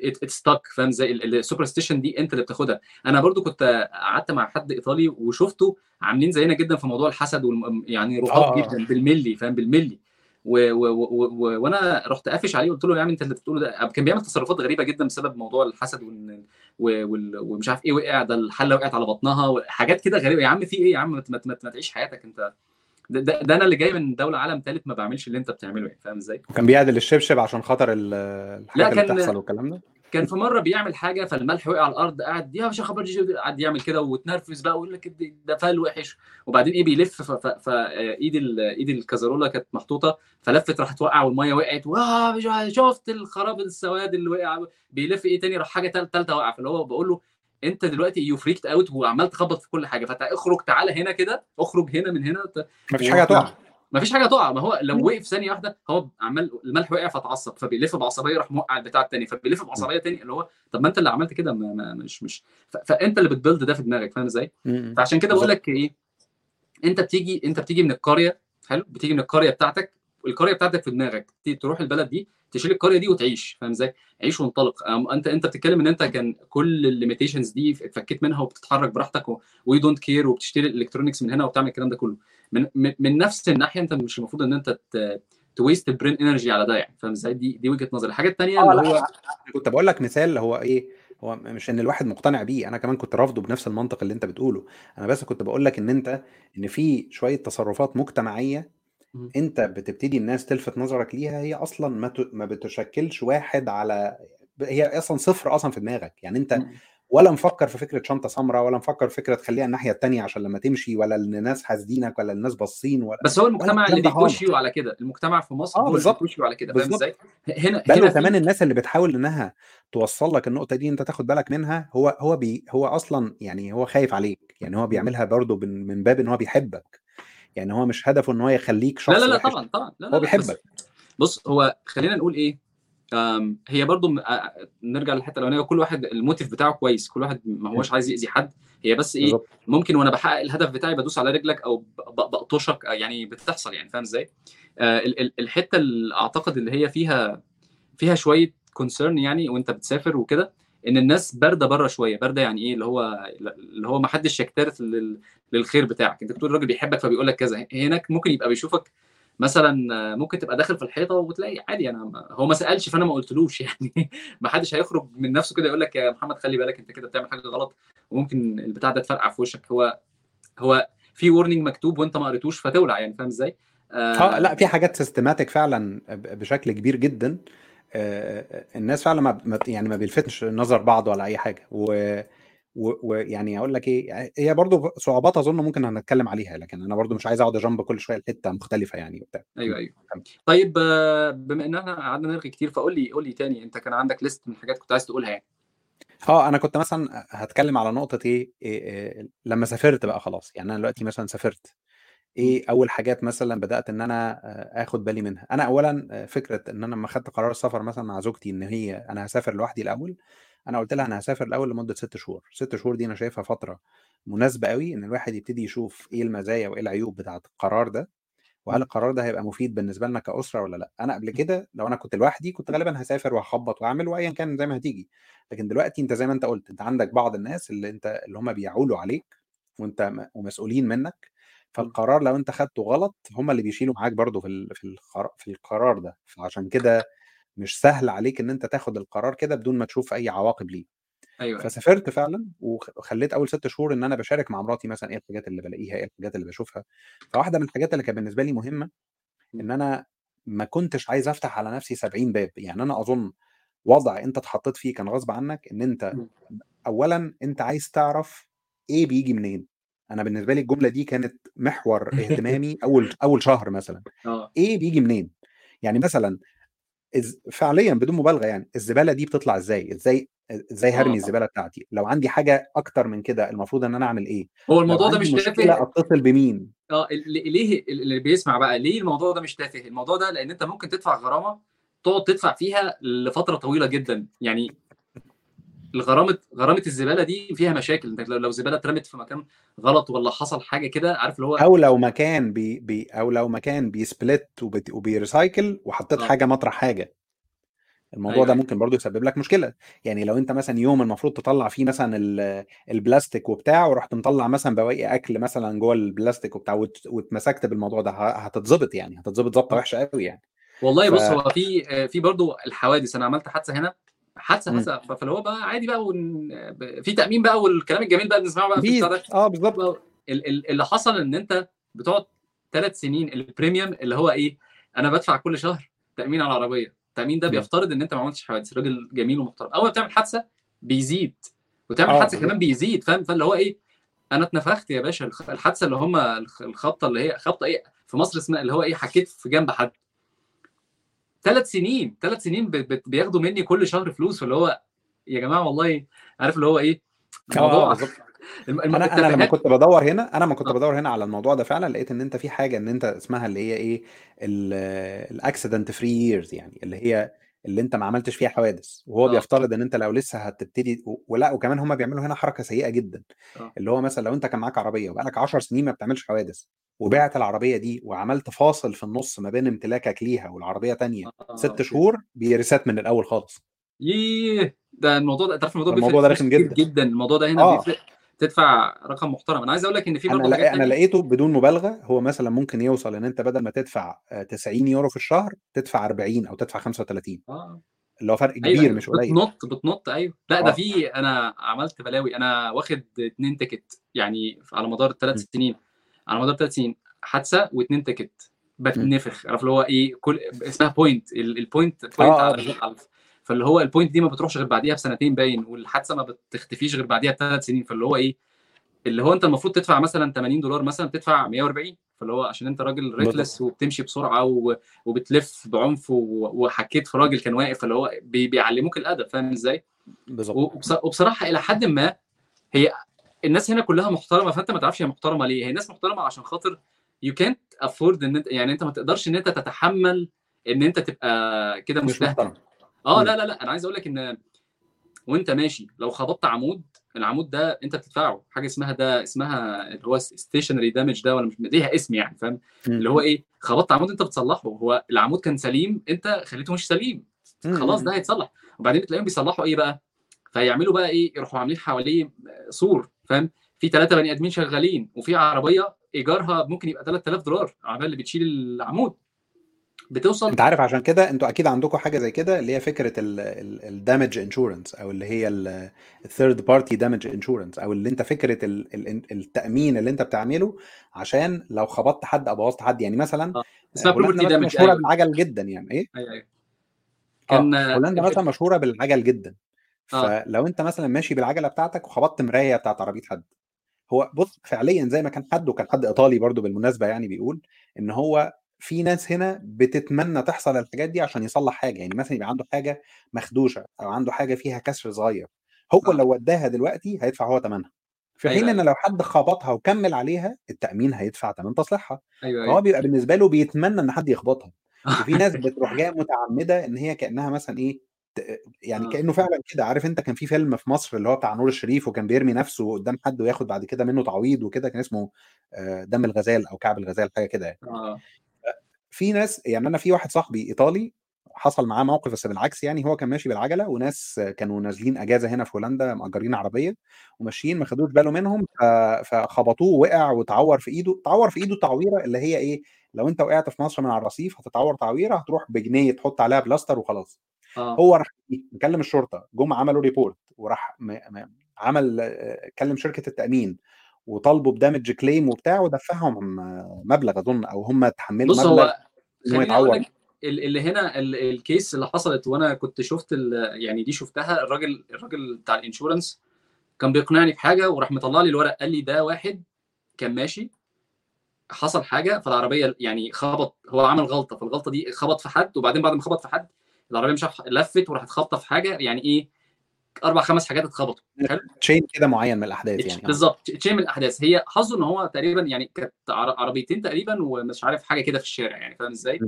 اتستك فاهم زي ال superstition دي أنت اللي بتاخدها. أنا برضو كنت قعدت مع حد إيطالي وشفته عاملين زينا جدا في موضوع الحسد والم... يعني آه، رقاب آه. جدا بالملي فاهم؟ بالملي. و... و... و... و... وأنا رحت قافش عليه قلت له يا عم أنت اللي بتقوله ده كان بيعمل تصرفات غريبة جدا بسبب موضوع الحسد وال... و... وال... ومش عارف إيه وقع ده الحلة وقعت على بطنها وحاجات كده غريبة. يا عم في إيه؟ يا عم. ما تعيش حياتك أنت. ده, ده, أنا اللي جاي من دولة عالم ثالث ما بعملش اللي انت بتعمله يعني فاهم إزاي؟ وكان بيعدل الشبشب عشان خاطر ال- الحاجات اللي كان- بتحصل والكلام ده؟ كان في مرة بيعمل حاجة فالملح وقع على الأرض قعد يا مش خبر جي قعد يعمل كده وتنرفز بقى ويقول لك ده- فال وحش. وبعدين إيه بيلف فايد ايد الكازارولا كانت محطوطة فلفت راحت توقع والمية وقعت واه شفت الخراب السواد اللي وقع؟ بيلف إيه تاني؟ راح حاجة تالتة وقع فاللي هو بقول له انت دلوقتي you freaked out وعمال تخبط في كل حاجة فاخرج تعالى هنا كده اخرج هنا من هنا مفيش حاجة تقع ما فيش حاجة تقع ما هو لو. وقف ثانية واحدة هو عمال الملح وقع فتعصب فبيلف بعصبية راح موقع البتاع الثاني فبيلف بعصبية ثاني اللي هو طب ما انت اللي عملت كده ما ما مش مش فانت اللي بت build ده في دماغك فاهم إزاي؟ فعشان كده بقول لك إيه انت بتيجي انت بتيجي من القرية حلو؟ بتيجي من القرية بتاعتك والقريه بتاعتك في دماغك تروح البلد دي تشيل القرية دي وتعيش فاهم إزاي؟ عيش وانطلق. أنت أنت بتتكلم إن أنت كان كل ال limitations دي اتفكيت منها وبتتحرك براحتك we don't care وبتشتري ال electronics من هنا وبتعمل الكلام ده كله. من من من نفس الناحية أنت مش المفروض إن أنت ت waste ال brain energy على ده يعني فاهم إزاي؟ دي دي وجهة نظري. الحاجة الثانية آه اللي هو كنت بقول لك مثال هو إيه؟ هو مش إن الواحد مقتنع بيه أنا كمان كنت رافضه بنفس المنطق اللي أنت بتقوله. أنا بس كنت بقول لك إن أنت إن في شوية تصرفات مجتمعية أنت بتبتدي الناس تلفت نظرك ليها هي أصلا ما ت- ما بتشكلش واحد على هي أصلا صفر أصلا في دماغك. يعني أنت مم. ولا مفكر في فكرة شنطة سمراء ولا مفكر في فكرة تخليها الناحية التانية عشان لما تمشي ولا إن الناس حاسدينك ولا الناس باصين ولا بس هو المجتمع الكلام اللي ده يو على كده. المجتمع في مصر آه هو اللي على كده. فاهم إزاي؟ هنا بل هنا في وكمان الناس اللي بتحاول إنها توصل لك النقطة دي أنت تاخد بالك منها هو هو بي هو أصلا يعني هو خايف عليك. يعني هو بيعملها برضه من من باب إن هو بيحبك. يعني هو مش هدفه إن هو يخليك لا شخص لا لا وحش. طبعا طبعا. لا لا هو لا بيحبك. بص هو خلينا نقول إيه؟ هي برضو نرجع للحتة الأولانية كل واحد الموتيف بتاعه كويس كل واحد ما هوش عايز يأذي حد. هي بس إيه؟ ممكن وأنا بحقق الهدف بتاعي بدوس على رجلك أو بقطشك يعني بتحصل يعني فاهم إزاي؟ آه، ال- ال- الحتة اللي أعتقد اللي هي فيها فيها شوية كونسيرن يعني وأنت بتسافر وكده إن الناس باردة بره شوية. باردة يعني إيه؟ اللي هو اللي هو ما حدش يكترث لل- للخير بتاعك. أنت بتقول الراجل بيحبك فبيقول لك كذا. هناك ممكن يبقى بيشوفك مثلا آه، ممكن تبقى داخل في الحيطة وتلاقي عادي أنا هو ما سألش فأنا ما قلتلوش يعني. ما حدش هيخرج من نفسه كده يقول لك يا محمد خلي بالك أنت كده بتعمل حاجة غلط. وممكن البتاع ده تفرقع في وشك. هو هو في warning مكتوب وأنت ما قريتوش فتولع يعني فاهم إزاي؟ آه لا في حاجات systematic فعلا بشكل كبير جدا. آه، الناس فعلا ما يعني ما بيلفتش نظر بعض ولا أي حاجة. ويعني أقول لك إيه هي برضو صعوبات أظن ممكن هنتكلم عليها لكن أنا برضو مش عايز أقعد اجنب كل شوية لحتة مختلفة يعني وبتاع. أيوه أيوه. طيب آه، بما إن إحنا قعدنا نرغي كتير فقول لي قول لي تاني أنت كان عندك ليست من حاجات كنت عايز تقولها يعني؟ آه أنا كنت مثلا هتكلم على نقطة إيه, إيه, إيه لما سافرت بقى خلاص. يعني أنا دلوقتي مثلا سافرت. مم. إيه أول حاجات مثلا بدأت إن أنا آه، آخد بالي منها أنا اولا آه، فكرة إن أنا لما خدت قرار السفر مثلا مع زوجتي إن هي أنا هسافر لوحدي الأول أنا قلت لها أنا هسافر الأول لمدة ست شهور ست شهور دي أنا شايفها فترة مناسبة قوي إن الواحد يبتدي يشوف إيه المزايا وإيه العيوب بتاعة القرار ده وهل مم. القرار ده هيبقى مفيد بالنسبة لنا كأسرة ولا لأ أنا قبل كده لو أنا كنت لوحدي كنت غالبا هسافر وهخبط واعمل وايا كان زي ما هتيجي لكن دلوقتي أنت زي ما أنت قلت أنت عندك بعض الناس اللي أنت اللي هم بيعولوا عليك وأنت م- ومسؤولين منك. فالقرار لو أنت خدته غلط هم اللي بيشيلوا معاك برضو في في القرار في القرار ده. فعشان كده مش سهل عليك إن أنت تاخد القرار كده بدون ما تشوف أي عواقب ليه. أيوه أيوه. فسافرت فعلا وخ- وخليت أول ست شهور إن أنا بشارك مع مراتي مثلا إيه الحاجات اللي بلاقيها إيه الحاجات اللي بشوفها فواحدة من الحاجات اللي كانت بالنسبة لي مهمة مم. إن أنا ما كنتش عايز أفتح على نفسي 70 باب. يعني أنا أظن وضع أنت اتحطيت فيه كان غصب عنك إن أنت مم. اولا أنت عايز تعرف إيه بيجي منين. أنا بالنسبة لي الجملة دي كانت محور اهتمامي أول أول شهر مثلا. إيه بيجي منين؟ يعني مثلا. فعليا بدون مبالغة يعني الزبالة دي بتطلع إزاي؟ إزاي إزاي هرمي آه الزبالة بتاعتي؟ لو عندي حاجة أكتر من كده المفروض إن أنا أعمل إيه؟ هو الموضوع ده مش تافه؟ أتصل بمين؟ آه ليه اللي بيسمع بقى ليه الموضوع ده مش تافه؟ الموضوع ده لأن أنت ممكن تدفع غرامة تقعد تدفع فيها لفترة طويلة جدا. يعني الغرامه غرامة الزبالة دي فيها مشاكل. انت لو لو زبالة اترمت في مكان غلط ولا حصل حاجة كده عارف اللي هو أو لو مكان بي بي أو لو مكان بي split وبي recycle وحطيت آه. حاجة مطرح حاجة. الموضوع أيوة، ده أيوة. ممكن برضو يسبب لك مشكلة. يعني لو انت مثلا يوم المفروض تطلع فيه مثلا ال- البلاستيك وبتاع ورحت مطلع مثلا بواقي أكل مثلا جوه البلاستيك وبتاع وات- واتمسكت بالموضوع ده هتتظبط يعني هتتظبط ظبطة وحشة قوي يعني. والله ف- بص هو في في برضو الحوادث. أنا عملت حادثة هنا حادثة. حادثة. فاللي هو بقى عادي بقى ون... في تأمين بقى والكلام الجميل بقى بنسمعه بقى في ده. آه بالظبط. اللي حصل إن أنت بتقعد ثلاث سنين ال premium اللي هو إيه أنا بدفع كل شهر تأمين على العربية. التأمين ده. بيفترض إن أنت ما عملتش حوادث. راجل جميل ومحترم. أول ما بتعمل حادثة بيزيد. وتعمل آه حادثة كمان بيزيد فاهم؟ فاللي هو إيه أنا اتنفخت يا باشا. الحادثة اللي هم الخ- الخبطة اللي هي خبطة إيه في مصر اسمها اللي هو إيه حكيت في جنب حد. ثلاث سنين ثلاث سنين بياخدوا مني كل شهر فلوس فاللي هو يا جماعة والله عارف اللي هو إيه؟ آه آه الموضوع الم- أنا أنا لما كنت بدور هنا أنا لما كنت آه. بدور هنا على الموضوع ده فعلا لقيت إن أنت في حاجة إن أنت اسمها اللي هي إيه؟ ال accident free years يعني اللي هي اللي أنت ما عملتش فيها حوادث وهو آه. بيفترض إن أنت لو لسه هتبتدي ولا وكمان هم بيعملوا هنا حركة سيئة جدا آه. اللي هو مثلا لو أنت كان معاك عربية وبقالك 10 سنين ما بتعملش حوادث وبعت العربية دي وعملت فاصل في النص ما بين امتلاكك ليها والعربية تانية آه ست شهور بيريسات من الأول خالص. ييه ده الموضوع ده تعرف الموضوع بيفرق الموضوع ده فلوس رخم جدا. جدا الموضوع ده هنا آه. بيفرق تدفع رقم محترم. أنا عايز أقول لك إن في أنا برضه أنا تانية. لقيته بدون مبالغة. هو مثلا ممكن يوصل إن أنت بدل ما تدفع آه، 90 يورو في الشهر تدفع 40 أو تدفع 35 آه. اللي هو فرق أيوه كبير أيوه مش قليل. بتنط بتنط أيوه. لا ده آه. في أنا عملت بلاوي. أنا واخد اتنين ticket يعني على مدار الثلاث. سنين. على مدار ثلاث سنين حادثة واتنين ticket. بتنفخ. عارف اللي هو إيه؟ كل اسمها point ال point point على بالظبط على فاللي هو ال point دي ما بتروحش غير بعديها بسنتين باين والحادثة ما بتختفيش غير بعديها بثلاث سنين. فاللي هو إيه؟ اللي هو أنت المفروض تدفع مثلا 80 دولار مثلا بتدفع 140 فاللي هو عشان أنت راجل reckless وبتمشي بسرعة. وبتلف بعنف. وحكيت في راجل كان واقف فاللي هو بي... بيعلموك الأدب. فاهم إزاي؟ بالظبط. وبص... وبصراحة إلى حد ما هي الناس هنا كلها محترمة فأنت ما تعرفش هي محترمة ليه. هي الناس محترمة عشان خاطر يو كانت افورد إن أنت يعني أنت ما تقدرش إن أنت تتحمل إن أنت تبقى كده مش مستهتر محترم. آه. لا لا لا أنا عايز أقول لك إن وأنت ماشي لو خبطت عمود العمود ده أنت بتدفعه حاجة اسمها ده اسمها اللي هو stationary damage ده ولا مش ليها اسم يعني فاهم. اللي هو إيه خبطت عمود أنت بتصلحه هو العمود كان سليم أنت خليته مش سليم. خلاص. ده هيتصلح وبعدين تلاقيهم بيصلحوا إيه بقى فيعملوا بقى إيه يروحوا عاملين حواليه سور فاهم في ثلاثة بني آدمين شغالين وفي عربية إيجارها ممكن يبقى 3000 دولار العربية اللي بتشيل العمود بتوصل انت عارف عشان كده أنتوا أكيد عندكم حاجة زي كده اللي هي فكرة ال damage insurance أو اللي هي ال third party damage insurance أو اللي انت فكرة ال- ال- التأمين اللي انت بتعمله عشان لو خبطت حد أو بوظت حد. يعني مثلا آه اسمها هولندا بروبرتي دامج مشهورة أيوه. بالعجل جدا يعني إيه؟ أيوه أيوه. آه كان هولندا مثلا مشهورة بالعجل جدا. آه. فلو انت مثلا ماشي بالعجلة بتاعتك وخبطت مراية بتاعت عربية حد هو بص فعليا زي ما كان حد وكان حد إيطالي برضو بالمناسبة يعني بيقول إن هو في ناس هنا بتتمنى تحصل الحاجات دي عشان يصلح حاجة يعني مثلا يبقى عنده حاجة مخدوشة أو عنده حاجة فيها كسر صغير هو آه. لو وداها دلوقتي هيدفع هو ثمنها في حين إن أيوه. لو حد خبطها وكمل عليها التأمين هيدفع ثمن تصليحها أيوه فهو أيوه بيبقى بالنسبة له بيتمنى إن حد يخبطها وفي ناس بتروح جاية متعمدة إن هي كأنها مثلا إيه يعني آه. كأنه فعلا كده عارف أنت كان في فيلم في مصر اللي هو بتاع نور الشريف وكان بيرمي نفسه قدام حد وياخد بعد كده منه تعويض وكده كان اسمه آه، دم الغزال أو كعب الغزال حاجة كده يعني. آه. في ناس يعني أنا في واحد صاحبي إيطالي حصل معاه موقف بس بالعكس يعني هو كان ماشي بالعجلة وناس كانوا نازلين أجازة هنا في هولندا مأجرين عربية وماشيين ما خدوش باله منهم فخبطوه وقع وتعور في إيده تعور في إيده تعويرة اللي هي إيه لو أنت وقعت في مصر من على الرصيف هتتعور تعويرة هتروح بجنيه تحط عليها بلاستر وخلاص. آه. هو راح مكلم الشرطة جم عملوا report وراح م... م... عمل آه، كلم شركة التأمين وطالبوا ب damage claim وبتاع ودفعهم آه، مبلغ أظن أو هم تحملوا بص مبلغ هو انه اللي هنا ال- ال case اللي حصلت وأنا كنت شفت يعني دي شفتها الراجل الراجل بتاع الانشورنس كان بيقنعني بحاجة وراح مطلع لي الورق قال لي ده واحد كان ماشي حصل حاجة فالعربية يعني خبط هو عمل غلطة فالغلطة دي خبط في حد وبعدين بعد ما خبط في حد العربية مش لفت وراحت خابطه في حاجة يعني إيه؟ أربع خمس حاجات اتخبطوا. تشين كده معين من الأحداث يعني. آه. بالظبط تشين من الأحداث. هي حظه إن هو تقريبا يعني كانت عر- عربيتين تقريبا ومش عارف حاجة كده في الشارع يعني فاهم إزاي؟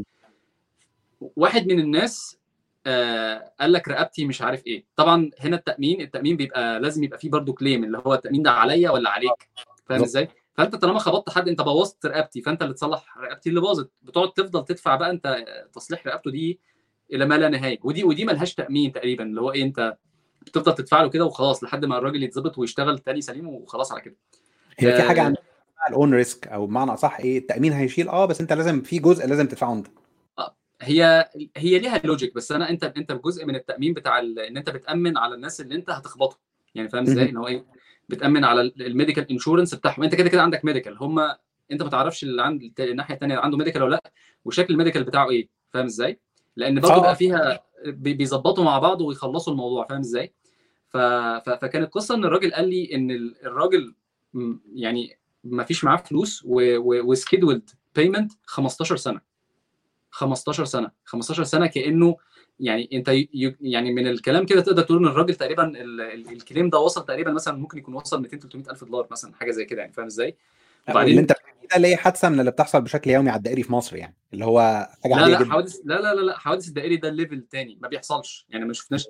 واحد من الناس آه قال لك رقبتي مش عارف إيه. طبعا هنا التأمين التأمين بيبقى لازم يبقى فيه برضو claim اللي هو التأمين ده عليا ولا عليك؟ فاهم إزاي؟ فأنت طالما خبطت حد أنت بوظت رقبتي فأنت اللي تصلح رقبتي اللي باظت. بتقعد تفضل تدفع بقى أنت تصليح رقبته دي إلى ما لا نهاية. ودي ودي ملهاش تأمين تقريبا اللي هو إيه أنت بتفضل تدفع له كده وخلاص لحد ما الراجل يتظبط ويشتغل تاني سليم وخلاص على كده. هي في حاجة عن ال own risk أو بمعنى أصح إيه التأمين هيشيل آه بس أنت لازم في جزء لازم تدفعه أنت. هي هي ليها logic بس أنا أنت أنت جزء من التأمين بتاع إن أنت بتأمن على الناس اللي أنت هتخبطهم. يعني فاهم إزاي؟ إن هو إيه بتأمن على ال medical insurance بتاعهم. أنت كده كده عندك medical هم أنت ما تعرفش اللي عند الناحية الثانية عنده medical ولا لأ وشكل ال medical بتاعه إيه؟ فاهم إزاي؟ لأن برضه بقى فيها بيظبطوا مع بعض ويخلصوا الموضوع فاهم إزاي؟ ف... ف... فكانت قصة إن الراجل قال لي إن الراجل يعني ما فيش معاه فلوس و scheduled payment 15 سنة. 15 سنة. 15 سنة كأنه يعني أنت يعني من الكلام كده تقدر تقول إن الراجل تقريبا ال claim ده وصل تقريبا مثلا ممكن يكون وصل 200 300 ألف دولار مثلا حاجة زي كده يعني فاهم إزاي؟ وبعدين اللي انت ده اللي هي حادثة من اللي بتحصل بشكل يومي على الدائري في مصر يعني؟ اللي هو حاجة لا لا. حوادث لا لا لا لا حوادث الدائري ده ال level تاني ما بيحصلش. يعني ما شفناش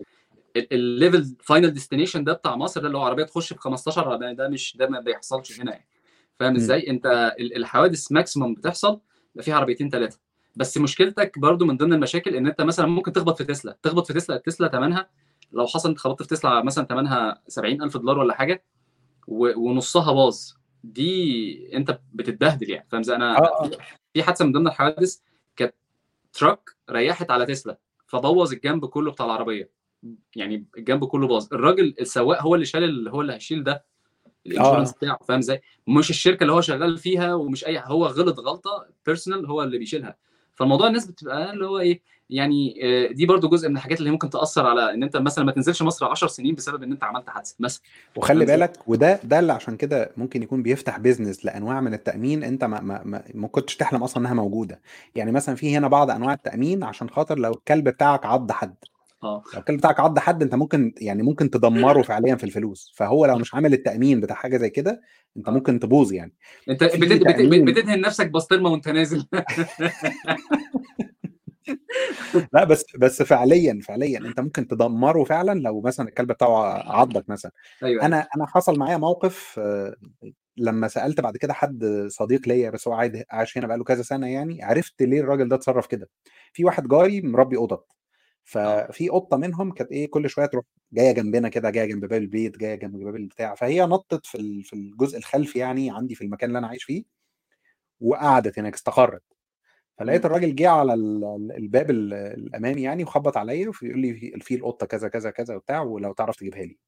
ال level Final Destination ده بتاع مصر ده اللي هو عربية تخش في 15 ده, ده مش ده ما بيحصلش هنا يعني. فاهم إزاي؟ أنت الحوادث ماكسيموم بتحصل فيها عربيتين ثلاثة بس مشكلتك برضو من ضمن المشاكل إن أنت مثلا ممكن تخبط في تسلا. تخبط في تسلا التسلا ثمنها لو حصل أنت خبطت في تسلا مثلا ثمنها 70000 دولار ولا حاجة ونصها باظ. دي انت بتتبهدل يعني فاهم؟ أنا آه. في حادثة من ضمن الحوادث كانت تراك ريحت على تسلا فبوظ الجنب كله بتاع العربية. يعني الجنب كله باظ. الراجل السواق هو اللي شال اللي هو اللي هيشيل ده ال insurance بتاعه فاهم إزاي؟ مش الشركة اللي هو شغال فيها ومش أي هو غلط غلطة personal هو اللي بيشيلها. فالموضوع الناس بتبقى اللي هو إيه يعني دي برضو جزء من الحاجات اللي ممكن تأثر على إن أنت مثلا ما تنزلش مصر 10 سنين بسبب إن أنت عملت حادثة مثلا. وخلي بالك وده ده اللي عشان كده ممكن يكون بيفتح business لأنواع من التأمين أنت ما ما ما, ما كنتش تحلم أصلا إنها موجودة. يعني مثلا في هنا بعض أنواع التأمين عشان خاطر لو الكلب بتاعك عض حد. آه. لو الكلب بتاعك عض حد أنت ممكن يعني ممكن تدمره فعليا في الفلوس. فهو لو مش عامل التأمين بتاع حاجة زي كده أنت ممكن تبوظ يعني. أنت بتدهن نفسك بسطرمة وأنت نازل. لا بس بس فعليا فعليا. أنت ممكن تدمره فعلا لو مثلا الكلب بتاعه عضك مثلا. أيوة. أنا أنا حصل معايا موقف لما سألت بعد كده حد صديق ليا بس هو قاعد عايش هنا بقاله كذا سنة يعني عرفت ليه الراجل ده اتصرف كده. في واحد جاري مربي قطط. ففي قطة منهم كانت إيه كل شوية تروح جاية جنبنا كده جاية جنب باب البيت جاية جنب باب البتاع. فهي نطت في في الجزء الخلفي يعني عندي في المكان اللي أنا عايش فيه وقعدت هناك استقرت. فلقيت الراجل جه على الباب الأمامي يعني وخبط عليا ويقول لي في القطة كذا كذا كذا وبتاع ولو تعرف تجيبها لي.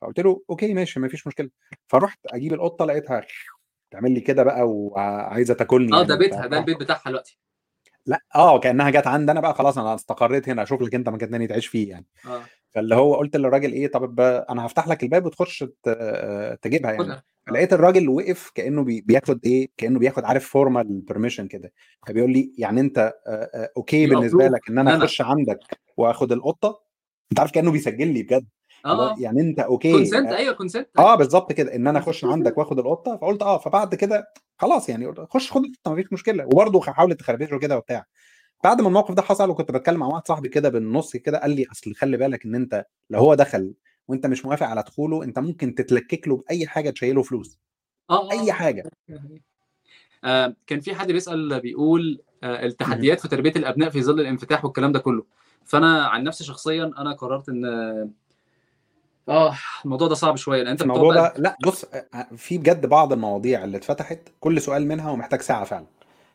فقلت له أوكي ماشي ما فيش مشكلة. فرحت أجيب القطة لقيتها تعمل لي كده بقى وعايزة تاكلني آه يعني ده بيتها ده البيت بتاعها دلوقتي. لا آه كأنها جت عندي أنا بقى خلاص أنا استقريت هنا أشوف لك أنت مكان تاني تعيش فيه يعني. آه. فاللي هو قلت للراجل إيه طب أنا هفتح لك الباب وتخش تجيبها يعني. فلقيت الراجل وقف كأنه بياخد إيه كأنه بياخد عارف formal permission كده. فبيقول لي يعني أنت okay بالنسبة لك إن أنا أخش عندك وآخد القطة؟ أنت عارف كأنه بيسجل لي بجد. آه. يعني أنت okay consent أيوه consent آه بالظبط كده إن أنا أخش عندك وآخد القطة. فقلت آه فبعد كده خلاص يعني خش خد القطة مفيش مشكلة. وبرده حاولت تخربشه كده وبتاع. بعد ما الموقف ده حصل وكنت بتكلم مع واحد صاحبي كده بالنص كده قال لي أصل خلي بالك إن أنت لو هو دخل وأنت مش موافق على دخوله أنت ممكن تتلكك له بأي حاجة تشيله فلوس. آه أي حاجة. آه كان في حد بيسأل بيقول آه التحديات في تربية الأبناء في ظل الانفتاح والكلام ده كله. فأنا عن نفسي شخصيا أنا قررت إن آه الموضوع ده صعب شوية. لأن أنت الموضوع ده لا بص في بجد بعض المواضيع اللي اتفتحت كل سؤال منها ومحتاج ساعة فعلا.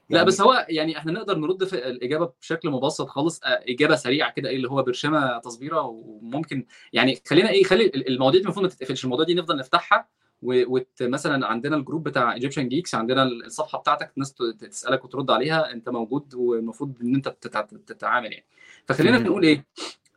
يعني لا بس هو يعني إحنا نقدر نرد في الإجابة بشكل مبسط خالص إجابة سريعة كده إيه اللي هو برشمه تصبيرة وممكن يعني خلينا إيه خلي المواضيع دي المفروض ما تتقفلش المواضيع دي نفضل نفتحها ومثلا عندنا ال group بتاع Egyptian Geeks عندنا الصفحة بتاعتك الناس تسألك وترد عليها أنت موجود والمفروض إن أنت تتعامل يعني. فخلينا نقول إيه؟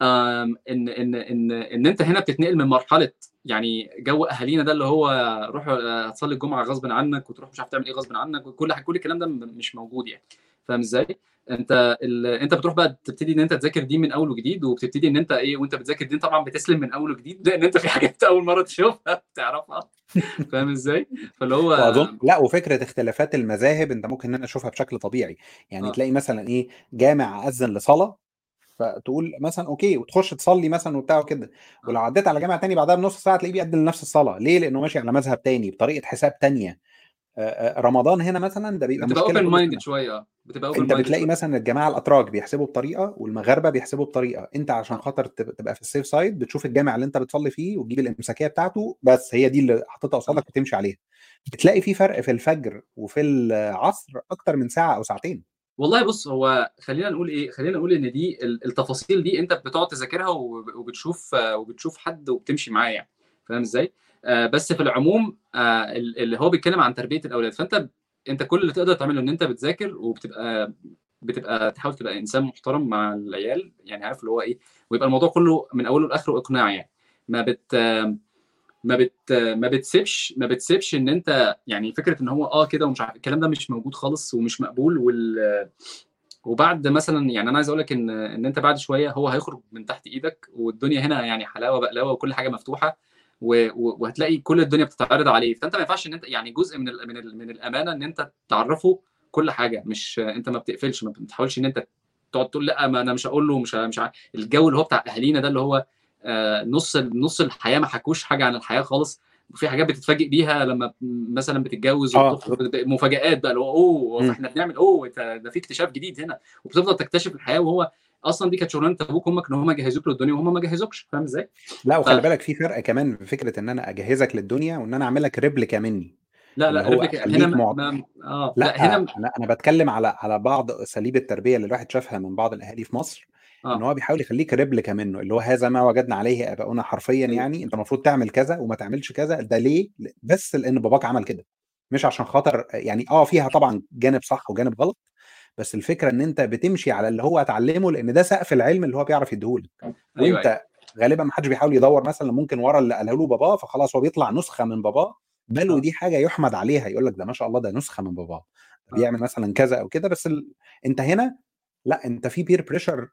ان ان ان إن أنت هنا بتتنقل من مرحلة يعني جو أهالينا ده اللي هو روح تصلي الجمعة غصب عنك وتروح مش عارف تعمل إيه غصب عنك وكل كل الكلام ده مش موجود يعني فاهم إزاي؟ أنت ال... أنت بتروح بقى تبتدي إن أنت تذاكر دين من أول وجديد وبتبتدي إن أنت إيه وأنت بتذاكر دين طبعا بتسلم من أول وجديد لأن أنت في حاجات أول مرة تشوفها بتعرفها فاهم إزاي؟ فاللي هو وأظن لا وفكرة اختلافات المذاهب أنت ممكن إن أنا أشوفها بشكل طبيعي يعني آه. تلاقي مثلا إيه جامع أذن لصلاة فتقول مثلا أوكي وتخش تصلي مثلا وبتاع وكده ولو عديت على جامع تاني بعدها بنص ساعة تلاقيه بيقدم نفس الصلاة. ليه؟ لأنه ماشي على مذهب تاني بطريقة حساب تانية. آه، آه، رمضان هنا مثلا ده بيبقى بتبقى open سنه شوية آه. بتبقى open انت بتلاقي مثلا الجماعة الأتراك بيحسبوا بطريقة والمغاربة بيحسبوا بطريقة. أنت عشان خاطر تب- تبقى في ال safe side بتشوف الجامع اللي أنت بتصلي فيه وتجيب الإمساكية بتاعته بس هي دي اللي حاططها قصادك وتمشي عليها. بتلاقي في فرق في الفجر وفي العصر أكتر من ساعة أو ساعتين. والله بص هو خلينا نقول إيه؟ خلينا نقول إن دي ال- التفاصيل دي أنت بتقعد تذاكرها وب- وبتشوف وبتشوف حد وبتمشي معاه يعني. فاهم إزاي؟ آه، بس في العموم آه، ال- اللي هو بيتكلم عن تربية الأولاد. فأنت أنت كل اللي تقدر تعمله إن أنت بتذاكر وبتبقى بتبقى تحاول تبقى إنسان محترم مع العيال يعني عارف اللي هو إيه؟ ويبقى الموضوع كله من أوله لآخره إقناع يعني. ما بت ما بت ما بتسيبش ما بتسيبش ان انت يعني فكرة ان هو آه كده ومش عارف الكلام ده مش موجود خالص ومش مقبول وال وبعد مثلا يعني أنا عايز أقول لك ان إن أنت بعد شوية هو هيخرج من تحت إيدك والدنيا هنا يعني حلاوة بقلاوه وكل حاجة مفتوحة و- وهتلاقي كل الدنيا بتتعرض عليه. فأنت ما ينفعش إن أنت يعني جزء من ال من ال من الأمانة إن أنت تعرفه كل حاجة. مش أنت ما بتقفلش ما بتحاولش إن أنت تقعد تقول لأ ما أنا مش هقول له مش مش الجو اللي هو بتاع أهالينا ده اللي هو نص نص الحياة ما حكوش حاجة عن الحياة خالص. وفي حاجات بتتفاجئ بيها لما مثلا بتتجوز وبتخطب مفاجآت بقى اللي هو أوه. إحنا بنعمل أوه ده في اكتشاف جديد هنا. وبتفضل تكتشف الحياة وهو أصلا دي كانت شغلانة أبوك وأمك إن هم جهزوك للدنيا وهم ما جهزوكش فاهم إزاي؟ لا ف... وخلي بالك في فرق كمان في فكرة إن أنا أجهزك للدنيا وإن أنا أعملك replica مني. لا لا هو هنا ما... ما... آه لا لا هنا أنا أنا بتكلم على على بعض أساليب التربية اللي الواحد شافها من بعض الأهالي في مصر. إن آه. هو بيحاول يخليك replica منه اللي هو هذا ما وجدنا عليه آباؤنا حرفيا أيوه يعني أنت المفروض تعمل كذا وما تعملش كذا ده ليه؟ بس لأن باباك عمل كده. مش عشان خاطر يعني آه فيها طبعا جانب صح وجانب غلط بس الفكرة إن أنت بتمشي على اللي هو اتعلمه لأن ده سقف العلم اللي هو بيعرف يديهولك أيوه وأنت غالبا ما حدش بيحاول يدور مثلا ممكن ورا اللي قاله له باباه فخلاص هو بيطلع نسخة من باباه بل آه. ودي حاجة يحمد عليها يقول لك ده ما شاء الله ده نسخة من باباه آه. بيعمل مثلا كذا أو كده بس ال... أنت هنا لا أنت في peer pressure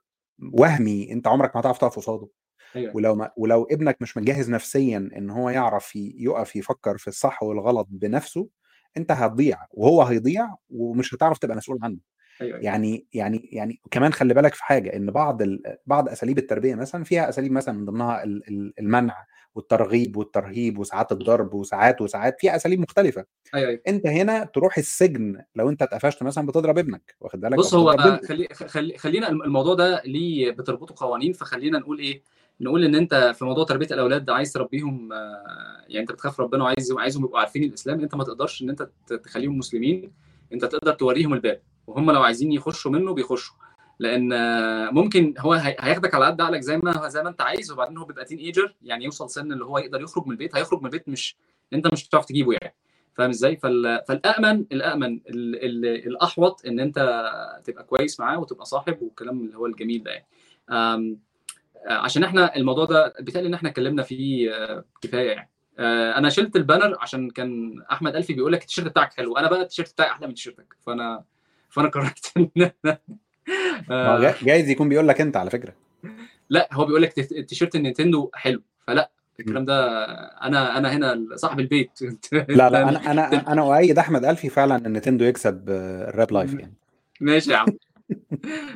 وهمي أنت عمرك ما هتعرف تقف قصاده. أيوه. ولو ما ولو ابنك مش مجهز نفسيا إن هو يعرف يقف يفكر في الصح والغلط بنفسه أنت هتضيع وهو هيضيع ومش هتعرف تبقى مسؤول عنه. أيوه أيوه. يعني يعني يعني كمان خلي بالك في حاجة إن بعض ال... بعض أساليب التربية مثلا فيها أساليب مثلا من ضمنها ال- ال- المنع والترغيب والترهيب وساعات الضرب وساعات وساعات فيها أساليب مختلفة. أيوه أيوه. أنت هنا تروح السجن لو أنت اتقفشت مثلا بتضرب ابنك واخد بالك؟ بص هو خلي خلي خلينا الموضوع ده ليه بتربطه قوانين فخلينا نقول إيه نقول إن أنت في موضوع تربية الأولاد عايز تربيهم آه، يعني أنت بتخاف ربنا وعايز عايزهم يبقوا عارفين الإسلام أنت ما تقدرش إن أنت تخليهم مسلمين أنت تقدر توريهم الباب. وهم لو عايزين يخشوا منه بيخشوا. لأن ممكن هو هي- هياخدك على قد عقلك زي ما زي ما انت عايز وبعدين هو بيبقى تين ايجر يعني يوصل سن اللي هو يقدر يخرج من البيت هيخرج من البيت مش انت مش هتعرف تجيبه يعني. فاهم إزاي؟ فال... فالامن الامن ال... ال... الأحوط إن انت تبقى كويس معاه وتبقى صاحب والكلام اللي هو الجميل ده يعني. آه، عشان إحنا الموضوع ده بيتهيألي إن إحنا اتكلمنا فيه آه، كفاية يعني. آه، أنا شلت ال banner عشان كان أحمد ألفي بيقول لك التيشيرت بتاعك حلو أنا بقى التيشيرت بتاعي أحلى من تيشيرتك. فأنا فأنا قررت إن هو آه، جا- جايز يكون بيقول لك أنت على فكرة. لا هو بيقول لك التيشيرت ال Nintendo حلو فلا. الكلام ده أنا أنا هنا صاحب البيت. لا لا أنا أنا أنا أؤيد أحمد ألفي فعلا إن Nintendo يكسب آه، الراب لايف يعني. ماشي يا عم.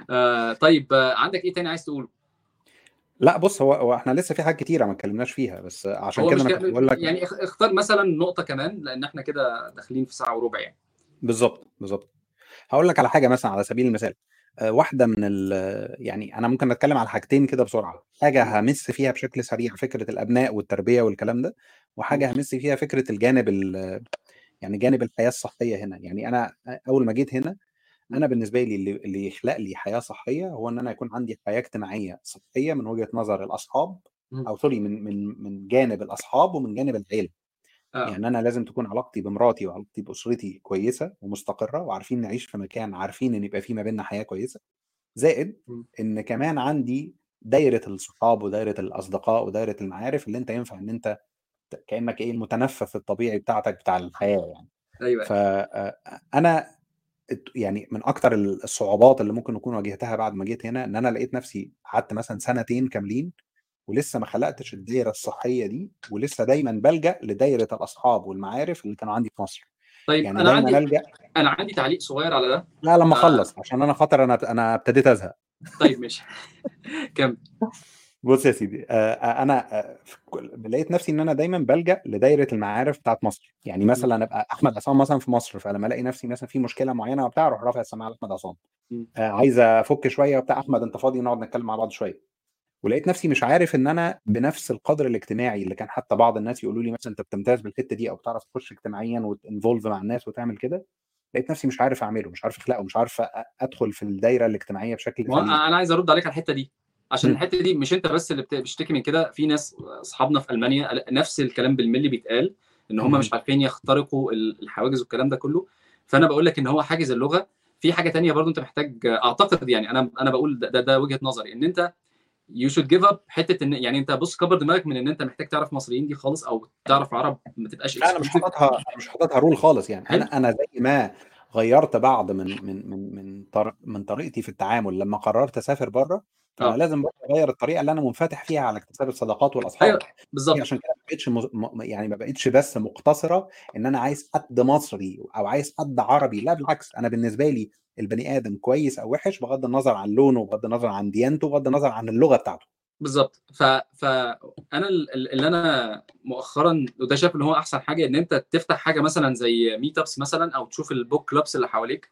آه طيب آه عندك إيه تاني عايز تقوله؟ لا بص هو هو إحنا لسه في حاجات كتيرة ما اتكلمناش فيها بس عشان كده أنا بقول لك يعني اخ- اختار مثلا نقطة كمان لأن إحنا كده داخلين في ساعة وربع يعني. بالظبط بالظبط. هقول لك على حاجة مثلا على سبيل المثال آه، واحدة من ال يعني أنا ممكن أتكلم على حاجتين كده بسرعة حاجة همس فيها بشكل سريع فكرة الأبناء والتربية والكلام ده وحاجة همس فيها فكرة الجانب ال- يعني جانب الحياة الصحية هنا يعني أنا أول ما جيت هنا أنا بالنسبة لي اللي, اللي يخلق لي حياة صحية هو إن أنا يكون عندي حياة اجتماعية صحية من وجهة نظر الأصحاب. أو سوري من من من جانب الأصحاب ومن جانب العيلة. آه. يعني أنا لازم تكون علاقتي بمراتي وعلاقتي بأسرتي كويسة ومستقرة وعارفين نعيش في مكان عارفين إن يبقى في ما بيننا حياة كويسة زائد مم. إن كمان عندي دايرة الصحاب ودايرة الأصدقاء ودايرة المعارف اللي أنت ينفع إن أنت كأنك إيه المتنفس الطبيعي بتاعتك بتاع الحياة يعني. أيوه فانا يعني من أكتر الصعوبات اللي ممكن أكون واجهتها بعد ما جيت هنا إن أنا لقيت نفسي قعدت مثلا سنتين كاملين ولسه ما خلقتش الدايرة الصحية دي ولسه دايما بلجأ لدايرة الأصحاب والمعارف اللي كانوا عندي في مصر. طيب يعني أنا دايما عندي ألجأ. أنا عندي تعليق صغير على ده. لا لما آه. أخلص عشان أنا خاطر أنا أنا ابتديت أزهق. طيب ماشي. كمل. بص يا سيدي آه، آه، أنا آه، لقيت نفسي إن أنا دايما بلجأ لدايرة المعارف بتاعت مصر. يعني مثلا أبقى أحمد عصام مثلا في مصر فلما ألاقي نفسي مثلا في مشكلة معينة وبتاع أروح رافع السماعة لأحمد عصام. آه، عايز أفك شوية وبتاع أحمد أنت فاضي؟ نقعد نتكلم مع بعض شوية. ولقيت نفسي مش عارف إن أنا بنفس القدر الاجتماعي اللي كان حتى بعض الناس يقولوا لي مثلا أنت بتمتاز بالحتة دي أو بتعرف تخش اجتماعيا وتنفولف مع الناس وتعمل كده لقيت نفسي مش عارف أعمله مش عارف أخلقه مش عارف أدخل في الدايرة الاجتماعية بشكل أنا عايز أرد عليك على الحتة دي عشان مم. الحتة دي مش أنت بس اللي بت- بتشتكي من كده في ناس أصحابنا في ألمانيا نفس الكلام بالملي بيتقال إن هم. مش عارفين يخترقوا ال- الحواجز والكلام ده كله فأنا بقول لك إن هو حاجز اللغة في حاجة تانية برضو أنت محتاج أعتقد يعني أنا أنا بقول ده, ده, ده وجهة نظري إن أنت you should give up حتة ان يعني أنت بص كبر دماغك من إن أنت محتاج تعرف مصريين دي خالص أو تعرف عرب ما تبقاش لا أنا مش. حاططها مش حاططها rule خالص يعني حلو. أنا أنا زي ما غيرت بعض من من من من طر... من طريقتي في التعامل لما قررت أسافر بره آه. لازم برضه أغير الطريقة اللي أنا منفتح فيها على اكتساب الصداقات والأصحاب. أيوه بالظبط. عشان كده ما بقتش مز... م... يعني ما بقتش بس مقتصرة إن أنا عايز حد مصري أو عايز حد عربي لا بالعكس. أنا بالنسبة لي البني آدم كويس أو وحش بغض النظر عن لونه وبغض النظر عن ديانته وبغض النظر عن اللغة بتاعته. بالظبط. ف... فانا ال- ال- اللي أنا مؤخرا وده شايف إن هو أحسن حاجة إن أنت تفتح حاجة مثلا زي meetups مثلا أو تشوف ال book clubs اللي حواليك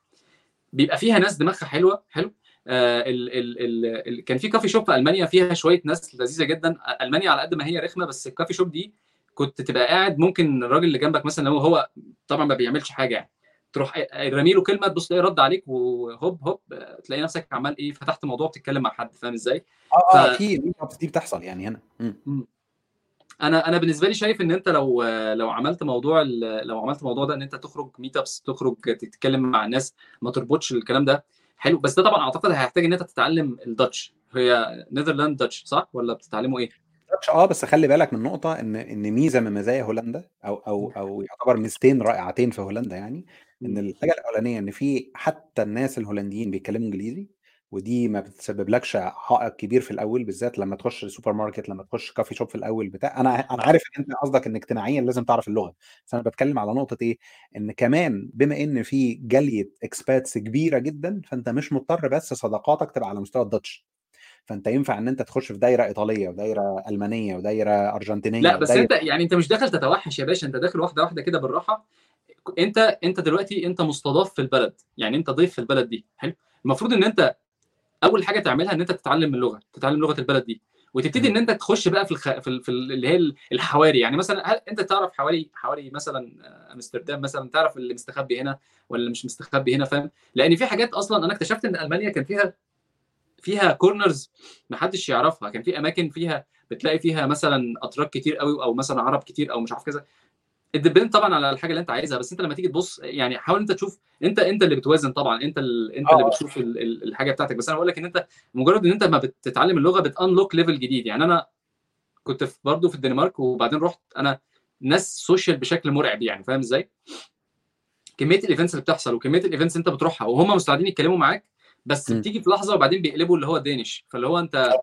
بيبقى فيها ناس دماغها حلوة حلو ال ال ال ال كان في coffee shop في ألمانيا فيها شوية ناس لذيذة جدا ألمانيا على قد ما هي رخمة بس ال coffee shop دي كنت تبقى قاعد ممكن الراجل اللي جنبك مثلا لو هو طبعا ما بيعملش حاجة يعني تروح رمي له كلمة تبص تلاقيه رد عليك وهوب هوب تلاقي نفسك عمال إيه فتحت موضوع بتتكلم مع حد فاهم إزاي؟ آه آه ف- في دي بتحصل يعني هنا. أنا أنا بالنسبة لي شايف إن أنت لو لو عملت موضوع لو عملت الموضوع ده إن أنت تخرج meetups تخرج تتكلم مع الناس ما تربطش الكلام ده حلو. بس ده طبعا أعتقد هيحتاج إن أنت تتعلم ال Dutch هي Netherland Dutch صح؟ ولا بتتعلموا إيه؟ Dutch آه بس خلي بالك من نقطة إن إن ميزة من مزايا هولندا أو أو أو يعتبر ميزتين رائعتين في هولندا يعني إن الحاجة الأولانية إن في حتى الناس الهولنديين بيتكلموا إنجليزي ودي ما بتسببلكش عائق كبير في الأول بالذات لما تخش السوبر ماركت لما تخش coffee shop في الأول بتاع أنا أنا عارف إن أنت قصدك إن اجتماعيا لازم تعرف اللغة. بس أنا بتكلم على نقطة إيه؟ إن كمان بما إن في جالية expats كبيرة جدا فأنت مش مضطر بس صداقاتك تبقى على مستوى ال Dutch. فأنت ينفع إن أنت تخش في دايرة إيطالية ودايرة ألمانية ودايرة أرجنتينية لا بس ودايرة أنت يعني أنت مش داخل تتوحش يا باشا أنت داخل واحدة واحدة كده بالراحة. أنت أنت دلوقتي أنت مستضاف في البلد يعني أنت ضيف في البلد دي حلو؟ المفروض إن أنت أول حاجة تعملها إن أنت تتعلم اللغة تتعلم لغة البلد دي. وتبتدي إن أنت تخش بقى في الخ... في, ال... في ال- اللي هي الحواري. يعني مثلا هل أنت تعرف حواري حواري مثلا آه، أمستردام مثلا؟ تعرف اللي مستخبي هنا ولا مش مستخبي هنا؟ فاهم؟ لأن في حاجات أصلا أنا اكتشفت إن ألمانيا كان فيها فيها corners ما حدش يعرفها. كان في أماكن فيها بتلاقي فيها مثلا أتراك كتير قوي أو مثلا عرب كتير أو مش عارف كذا. ال depend طبعا على الحاجة اللي أنت عايزها بس أنت لما تيجي تبص يعني حاول أنت تشوف أنت أنت اللي بتوازن طبعا أنت ال... أنت اللي آه. بتشوف ال... ال- الحاجة بتاعتك. بس أنا بقول لك إن أنت مجرد إن أنت ما بتتعلم اللغة بت unlock level جديد. يعني أنا كنت في برضه في الدنمارك وبعدين رحت أنا ناس social بشكل مرعب يعني فاهم إزاي؟ كمية ال events اللي بتحصل وكمية ال events أنت بتروحها وهم مستعدين يتكلموا معاك بس. بتيجي في لحظة وبعدين بيقلبوا اللي هو Danish فاللي هو أنت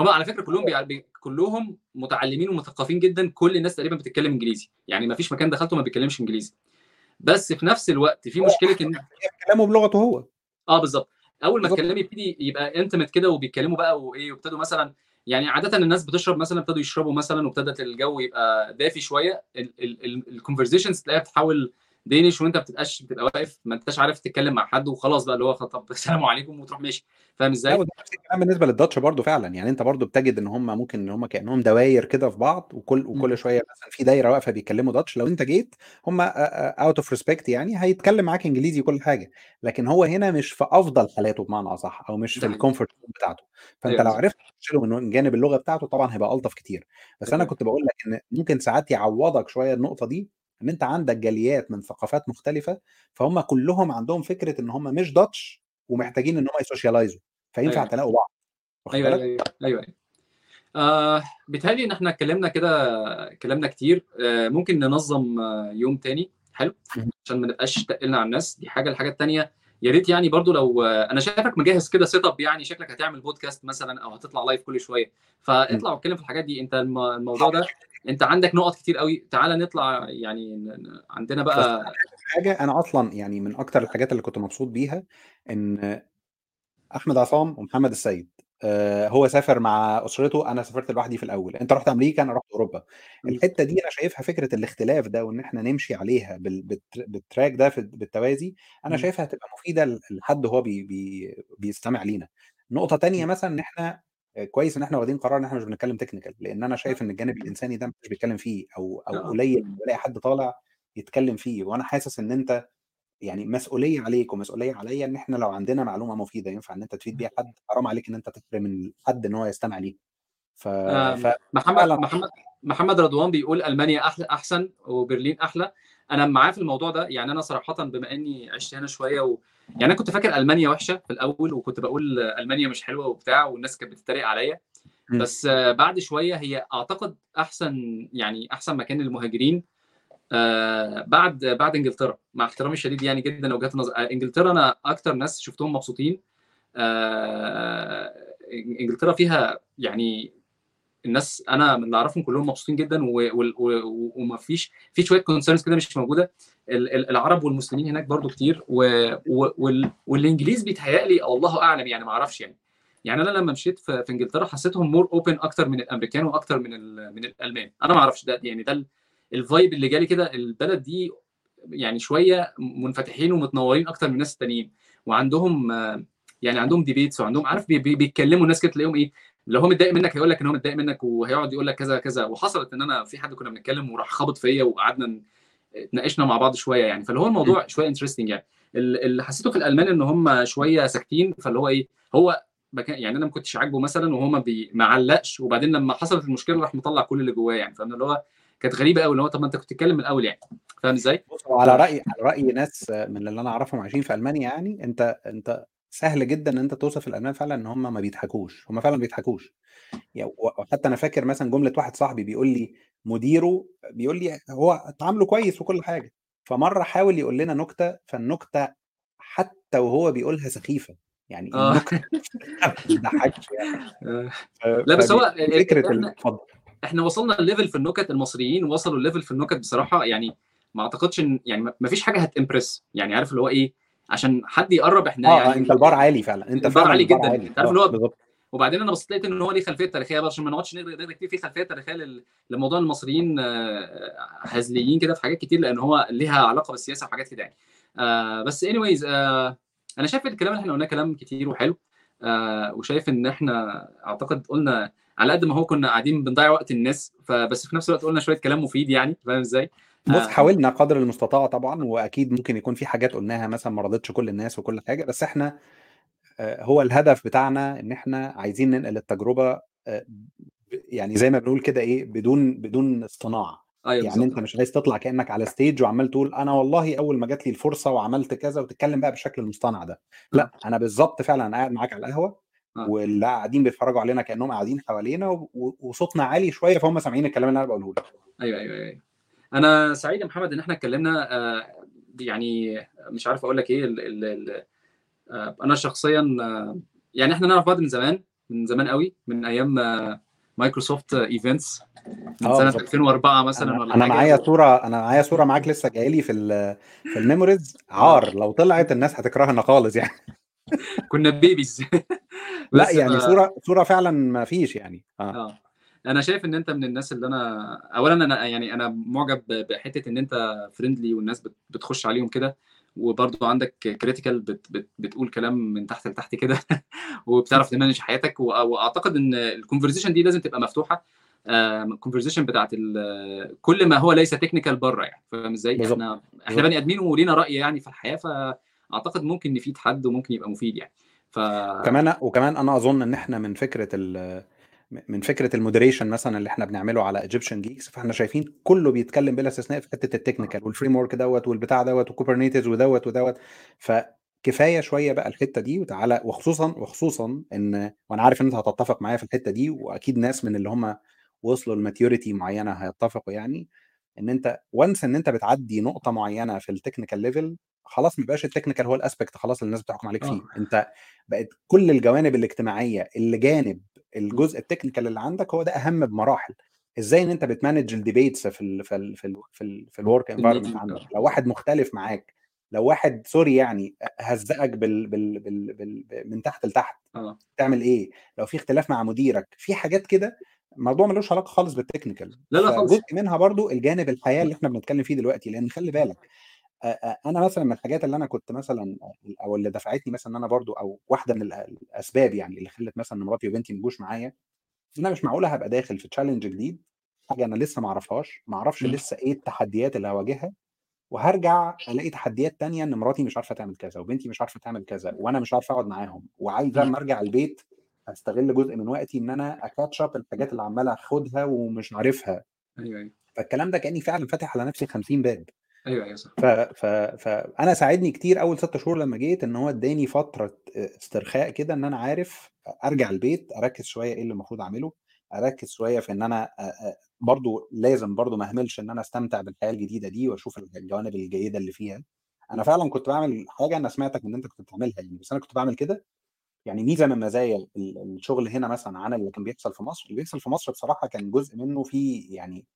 هم على فكرة كلهم. بي... كلهم متعلمين ومثقفين جدا. كل الناس تقريبا بتتكلم إنجليزي. يعني ما فيش مكان دخلته ما بيتكلمش إنجليزي. بس في نفس الوقت في مشكلة إن كلامه بلغته هو. آه بالظبط. أول ما. الكلام يبتدي يبقى intimate كده وبيتكلموا بقى وإيه وابتدوا مثلا يعني عاده الناس بتشرب مثلا ابتدوا يشربوا مثلا وابتدت الجو يبقى دافي شوية. ال conversations تلاقيها بتتحول Danish وانت بتبقاش بتبقى واقف ما انتش عارف تتكلم مع حد وخلاص بقى اللي هو طب السلام عليكم وتروح ماشي. فاهم إزاي؟ نفس الكلام بالنسبة لل Dutch برضو فعلا. يعني انت برضو بتجد ان هم ممكن ان هم كأنهم دواير كده في بعض وكل. وكل شوية مثلا في دايرة واقفة بيتكلموا Dutch لو انت جيت هم out of respect يعني هيتكلم معاك انجليزي وكل حاجة. لكن هو هنا مش في أفضل حالاته بمعنى أصح أو مش في ال comfort بتاعته. فانت أيوه لو عرفت تخش له من جانب اللغة بتاعته طبعا هيبقى ألطف كتير. بس أنا كنت بقول لك إن ممكن ساعات يعوضك شوية النقطة دي إن أنت عندك جاليات من ثقافات مختلفة فهم كلهم عندهم فكرة إن هم مش Dutch ومحتاجين إن هم ي socialize وا فينفع أيوه. تلاقوا بعض أيوه؟ أيوه أيوه أيوه. آه بيتهيألي إن إحنا اتكلمنا كده كلامنا كتير آه ممكن ننظم آه يوم تاني حلو. عشان ما نبقاش تقلنا على الناس دي حاجة الحاجة التانية. يا ريت يعني برضو لو آه أنا شايفك مجهز كده setup يعني شكلك هتعمل بودكاست مثلا أو هتطلع live كل شوية. فاطلع واتكلم في الحاجات دي. أنت الم- الموضوع ده انت عندك نقط كتير قوي. تعالى نطلع يعني عندنا بقى حاجة أنا أصلا يعني من أكتر الحاجات اللي كنت مبسوط بيها إن أحمد عصام ومحمد السيد آه، هو سافر مع أسرته. أنا سافرت لوحدي في الأول. أنت رحت أمريكا أنا رحت أوروبا. الحتة دي أنا شايفها فكرة الاختلاف ده وإن إحنا نمشي عليها بال- بالتر- بال track ده بالتوازي أنا. شايفها هتبقى مفيدة لحد هو بي بي بيستمع لينا. نقطة تانية مثلا إن إحنا كويس إن إحنا واخدين قرار إن إحنا مش بنتكلم تكنيكال لأن أنا شايف إن الجانب الإنساني ده مش بيتكلم فيه أو أو آه. قليل بلاقي حد طالع يتكلم فيه. وأنا حاسس إن أنت يعني مسؤولية عليك ومسؤولية عليا إن إحنا لو عندنا معلومة مفيدة ينفع إن أنت تفيد بيها حد حرام عليك إن أنت تحرم الحد إن هو يستمع ليك. ف... ف... محمد محمد محمد رضوان بيقول ألمانيا أحلى أحسن وبرلين أحلى. أنا معاه في الموضوع ده يعني أنا صراحة بما إني عشت هنا شوية و... يعني أنا كنت فاكر ألمانيا وحشة في الأول وكنت بقول ألمانيا مش حلوة وبتاع والناس كانت بتتريق عليا. بس بعد شوية هي أعتقد أحسن يعني أحسن مكان للمهاجرين آه، بعد بعد إنجلترا. مع احترامي الشديد يعني جدا لوجهات النظر آه، إنجلترا أنا أكتر ناس شفتهم مبسوطين. آه، إنجلترا فيها يعني الناس أنا من اللي أعرفهم كلهم مبسوطين جدا و- و- و- وما فيش في شوية كونسيرنز كده مش موجودة ال- ال- العرب والمسلمين هناك برضو كتير. والإنجليز بيتهيألي الله أعلم يعني ما أعرفش يعني يعني أنا لما مشيت في, إنجلترا حسيتهم more open أكتر من الأمريكان وأكتر من. من الألمان أنا ما أعرفش ده يعني ده ال- ال vibe اللي جالي كده البلد دي يعني شوية منفتحين ومتنورين أكتر من الناس التانيين وعندهم يعني عندهم debates وعندهم عارف بي بي بيتكلموا الناس كده تلاقيهم إيه لو هو متضايق منك هيقول لك إن هو متضايق منك وهيقعد يقول لك كذا كذا. وحصلت إن أنا في حد كنا بنتكلم وراح خبط فيا وقعدنا اتناقشنا مع بعض شوية يعني. فاللي هو الموضوع شوية interesting يعني. ال- اللي حسيته في الألمان إن هم شوية ساكتين. فاللي هو إيه هو يعني أنا ما كنتش عاجبه مثلا وهو ما بي- ما علقش. وبعدين لما حصلت المشكلة راح مطلع كل اللي جواه يعني. فاهم؟ اللي هو كانت غريبة قوي اللي هو طب ما أنت كنت تتكلم من الأول يعني. فاهم إزاي؟ على راي على رأي ناس من اللي أنا أعرفهم عايشين في ألمانيا يعني انت أنت سهل جدا إن أنت توصف الالمان فعلا إن هم ما بيضحكوش هم فعلا ما بيضحكوش. يعني وحتى أنا فاكر مثلا جملة واحد صاحبي بيقول لي مديره بيقول لي هو تعامله كويس وكل حاجة فمرة حاول يقول لنا نكتة فالنكتة حتى وهو بيقولها سخيفة يعني آه. يعني. آه. لا بس هو دي فكرة اتفضل. إحنا وصلنا ال level في النكت المصريين وصلوا ال level في النكت بصراحة يعني ما أعتقدش إن يعني ما فيش حاجة هت impress يعني عارف اللي هو إيه عشان حد يقرب إحنا آه يعني انت البار عالي فعلا. انت البار عالي جدا. عالي. انت عارف آه اللي هو بالظبط. وبعدين أنا بصيت لقيت إن هو ليه خلفية تاريخية برضه عشان ما نقعدش نقرا كتير في خلفية تاريخية لموضوع المصريين آه، هزليين كده في حاجات كتير لأن هو ليها علاقة بالسياسة وحاجات كده يعني. آه، بس اني وايز أنا شايف الكلام اللي إحنا قلناه كلام كتير وحلو آه، وشايف إن إحنا أعتقد قلنا على قد ما هو كنا قاعدين بنضيع وقت الناس فبس في نفس الوقت قلنا شوية كلام مفيد يعني فاهم إزاي؟ بص آه، حاولنا قدر المستطاع طبعا وأكيد ممكن يكون في حاجات قلناها مثلا ما رضتش كل الناس وكل حاجة بس إحنا آه، هو الهدف بتاعنا إن إحنا عايزين ننقل التجربة آه، ب- يعني زي ما بنقول كده إيه بدون بدون اصطناع أيوه يعني أنت بالظبط مش عايز تطلع كأنك على ستيج وعمال تقول أنا والله أول ما جات لي الفرصة وعملت كذا وتتكلم بقى بالشكل المصطنع ده. لا أنا بالظبط فعلا قاعد معاك على القهوة آه. واللي قاعدين بيتفرجوا علينا كأنهم قاعدين حوالينا و- وصوتنا عالي شوية فهم سامعين الكلام اللي أنا بقوله لك. أيوه أيوه أيوه. أنا سعيد يا محمد ان إحنا اتكلمنا آه، يعني مش عارف أقول لك إيه ال ال ال آه، أنا شخصيا آه، يعني إحنا نعرف بعض من زمان من زمان قوي من أيام آه، مايكروسوفت events من سنة بالظبط. 2004 مثلا أنا ولا أنا معايا صورة أنا معايا صورة معاك لسه جاية لي في في ال memories. عارف لو طلعت الناس هتكرهنا خالص يعني. كنا babies لا يعني صورة صورة فعلا ما فيش يعني. آه. آه. أنا شايف إن أنت من الناس اللي أنا اولا أنا يعني أنا معجب بحتة إن أنت friendly والناس بت- بتخش عليهم كده وبرضه عندك critical بت بت بتقول كلام من تحت لتحت كده وبتعرف ت manage حياتك وأعتقد إن ال conversation دي لازم تبقى مفتوحة. ال conversation بتاعت ال- كل ما هو ليس technical بره يعني فاهم إزاي؟ إحنا إحنا بني آدمين ولينا رأي يعني في الحياة فأعتقد ممكن نفيد حد وممكن يبقى مفيد يعني. ف وكمان وكمان أنا أظن إن إحنا من فكرة ال من فكرة ال moderation مثلا اللي إحنا بنعمله على Egyptian Geeks فإحنا شايفين كله بيتكلم بلا استثناء في حتة ال technical وال framework دوت والبتاع دوت و Kubernetes ودوت ودوت. فكفاية شوية بقى الحتة دي وتعالى وخصوصا وخصوصا إن وأنا عارف إن أنت هتتفق معايا في الحتة دي وأكيد ناس من اللي هم وصلوا ل maturity معينة هيتفقوا يعني إن أنت once إن أنت بتعدي نقطة معينة في ال technical level خلاص ما بقاش ال technical هو ال aspect خلاص اللي الناس بتحكم عليك فيه. آه أنت بقت كل الجوانب الاجتماعية اللي جانب الجزء ال technical اللي عندك هو ده أهم بمراحل. إزاي إن أنت بت manage ال debates في ال في ال في ال في, ال في ال work environment عندك. لو واحد مختلف معاك لو واحد sorry يعني هزقك بال... بال... بال... بال... من تحت لتحت آه. تعمل إيه؟ لو في اختلاف مع مديرك في حاجات كده الموضوع ملوش علاقة خالص بال technical لا لا خالص. منها برضو الجانب الحياة اللي إحنا بنتكلم فيه دلوقتي لأن خلي بالك آه، آه، أنا مثلا من الحاجات اللي أنا كنت مثلا أو اللي دفعتني مثلا إن أنا برضو أو واحدة من ال- الأسباب يعني اللي خلت مثلا إن مراتي وبنتي ما يجوش معايا إن أنا مش معقولة هبقى داخل في challenge جديد حاجة أنا لسه ما أعرفهاش ما أعرفش مم. لسه إيه التحديات اللي هواجهها وهرجع ألاقي تحديات تانية إن مراتي مش عارفة تعمل كذا وبنتي مش عارفة تعمل كذا وأنا مش عارفه أقعد معاهم وعايز مم. لما أرجع البيت أستغل جزء من وقتي إن أنا اكاتش اب الحاجات اللي عمال أخدها ومش عارفها أيوه أيوه فالكلام ده كأني فعلا فاتح على نفسي 50 باب أيوه أيوه صح. ف... ف... فانا ساعدني كتير أول ست شهور لما جيت إن هو إداني فترة استرخاء كده إن أنا عارف أرجع البيت أركز شوية إيه اللي المفروض أعمله أركز شوية في إن أنا برضو لازم برضو ما أهملش إن أنا أستمتع بالحياة الجديدة دي وأشوف الجوانب الجيدة اللي فيها. أنا فعلا كنت بعمل حاجة أنا سمعتك إن أنت كنت بتعملها يعني بس أنا كنت بعمل كده. يعني ميزة من مزايا ال- الشغل هنا مثلا عن اللي كان بيحصل في مصر اللي بيحصل في مصر بصراحة كان جزء منه فيه يعني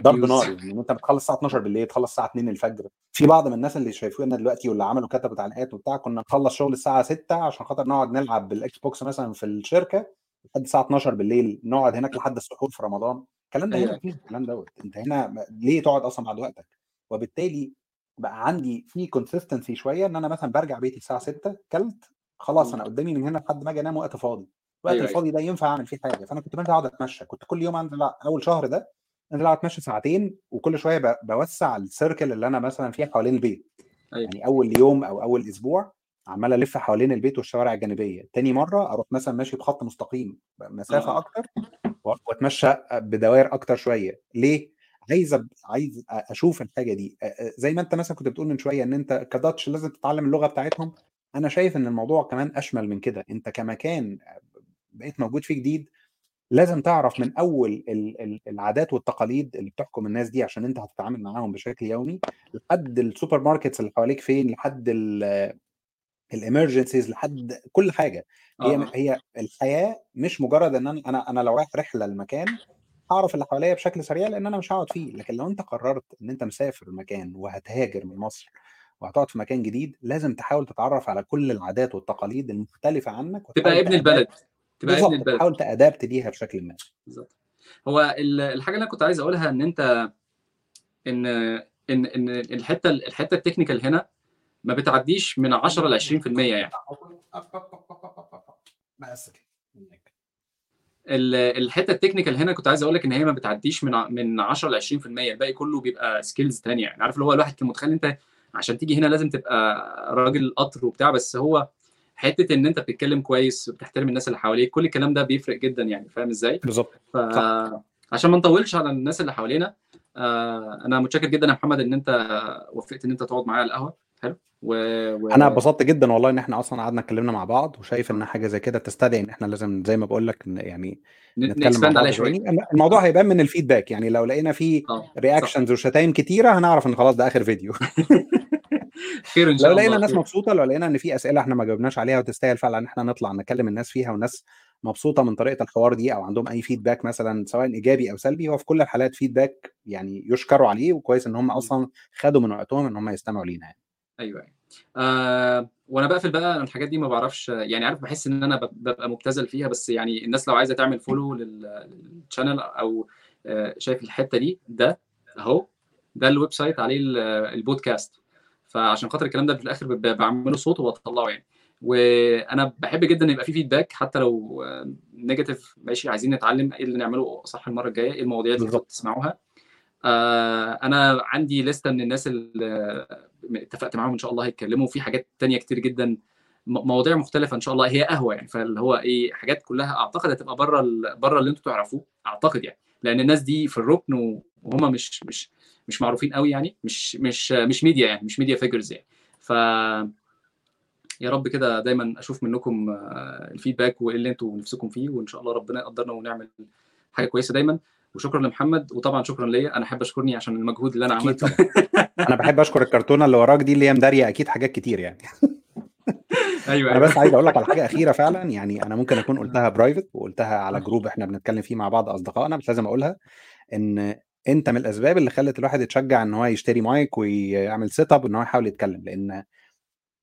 ضرب. نار يعني انت بتخلص الساعة 12 بالليل تخلص الساعة 2 الفجر. في بعض من الناس اللي شايفونا دلوقتي واللي عملوا كتبوا تعليقات وبتاع كنا نخلص شغل الساعة 6 عشان خاطر نقعد نلعب بال Xbox مثلا في الشركة لحد الساعة 12 بالليل نقعد هناك لحد السحور في رمضان. الكلام ده هنا مفيش الكلام دوت. أنت هنا ليه تقعد أصلا بعد وقتك؟ وبالتالي بقى عندي في consistency شوية إن أنا مثلا برجع بيتي الساعة 6 كلت خلاص. أنا قدامي من هنا لحد ما أجي أنام وقت فاضي. الوقت أيوه أيوه. الفاضي ده ينفع أعمل فيه حاجة. فأنا كنت بنزل أقعد أتمشى. كنت كل يوم أنزل أول شهر ده انزل اقعد اتمشى ساعتين وكل شوية بوسع ال circle اللي أنا مثلا فيها حوالين البيت. أيوه. يعني أول يوم أو أول أسبوع عمال ألف حوالين البيت والشوارع الجانبية. تاني مرة أروح مثلا ماشي بخط مستقيم مسافة آه. أكتر وأتمشى بدوائر أكتر شوية. ليه؟ عايز أب... عايز أشوف الحاجة دي. زي ما أنت مثلا كنت بتقول من شوية إن أنت كداتش لازم تتعلم اللغة بتاعتهم. أنا شايف إن الموضوع كمان أشمل من كده. أنت كمكان بقيت موجود فيه جديد لازم تعرف من أول ال- ال- العادات والتقاليد اللي بتحكم الناس دي عشان أنت هتتعامل معاهم بشكل يومي لحد ال supermarkets اللي حواليك فين لحد ال emergencies لحد كل حاجة. هي آه. هي الحياة مش مجرد إن أنا أنا أنا لو رايح رحلة لمكان هعرف اللي حواليا بشكل سريع لأن أنا مش هقعد فيه. لكن لو أنت قررت إن أنت مسافر مكان وهتهاجر من مصر وهتقعد في مكان جديد لازم تحاول تتعرف على كل العادات والتقاليد المختلفة عنك تبقى ابن البلد. تبقى ابن البلد. تحاول ت adapt ليها بشكل ما. بالظبط. هو ال- الحاجة اللي أنا كنت عايز أقولها إن أنت ان ان إن الحتة الحتة ال technical هنا ما بتعديش من 10 ل 20% يعني. الحتة ال technical هنا كنت عايز أقول لك إن هي ما بتعديش من من 10 ل 20% الباقي كله بيبقى skills تانية يعني. عارف اللي هو الواحد كان متخيل أنت عشان تيجي هنا لازم تبقى راجل قطر وبتاع بس هو حتة إن أنت بتتكلم كويس وبتحترم الناس اللي حواليك كل الكلام ده بيفرق جدا يعني فاهم إزاي؟ بالظبط. صح. فعشان ما نطولش على الناس اللي حوالينا آه، أنا متشكر جدا يا محمد إن أنت وافقت إن أنت تقعد معايا على القهوة. حلو. و... و... أنا اتبسطت جدا والله إن إحنا أصلا قعدنا اتكلمنا مع بعض وشايف إن حاجة زي كده تستدعي إن إحنا لازم زي ما بقول لك يعني نتكلم عليها شوية. الموضوع هيبان من ال feedback يعني لو لقينا فيه reactions وشتايم كتيرة هنعرف إن خلاص ده آخر فيديو خير إن لو شاء لقينا الله الناس خير. مبسوطة لو لقينا إن في أسئلة إحنا ما جاوبناش عليها وتستاهل فعلا إن إحنا نطلع نكلم الناس فيها والناس مبسوطة من طريقة الحوار دي أو عندهم أي feedback مثلا سواء إيجابي أو سلبي هو في كل الحالات feedback يعني يشكروا عليه وكويس إن هم. أصلا خدوا من وقتهم إن هم يستمعوا لينا يعني. أيوه أيوه. آه وأنا بقفل بقى أنا الحاجات دي ما بعرفش يعني عارف بحس إن أنا بب- ببقى مبتذل فيها بس يعني الناس لو عايزة تعمل follow لل channel أو آه شايف الحتة دي ده أهو ده ال website عليه ال- البودكاست. فعشان خاطر الكلام ده في الآخر بعمله صوت وبطلعه يعني. وأنا بحب جدا يبقى في feedback حتى لو negative ماشي عايزين نتعلم إيه اللي نعمله صح المرة الجاية إيه المواضيع اللي المفروض تسمعوها. آه أنا عندي لسته من الناس اللي اتفقت معاهم إن شاء الله هيتكلموا. في حاجات تانية كتير جدا مواضيع مختلفة إن شاء الله. هي قهوة يعني فاللي هو إيه حاجات كلها أعتقد هتبقى بره. بره اللي أنتوا تعرفوه أعتقد يعني. لأن الناس دي في الركن وهم مش مش مش معروفين قوي يعني مش مش مش ميديا يعني مش media figures يعني. ف يا رب كده دايما أشوف منكم آه، ال feedback وإيه اللي أنتوا نفسكم فيه وإن شاء الله ربنا يقدرنا ونعمل حاجة كويسة دايما. وشكرا لمحمد وطبعا شكرا ليا. أنا أحب أشكرني عشان المجهود اللي أنا عملته. أنا بحب أشكر الكرتونة اللي وراك دي اللي هي مدارية أكيد حاجات كتير يعني. أيوه أنا بس عايز أقول لك على حاجة أخيرة فعلا يعني أنا ممكن أكون قلتها private وقلتها على group إحنا بنتكلم فيه مع بعض أصدقائنا بس لازم أقولها إن أنت من الأسباب اللي خلت الواحد يتشجع إن هو يشتري مايك ويعمل setup إن هو يحاول يتكلم لأن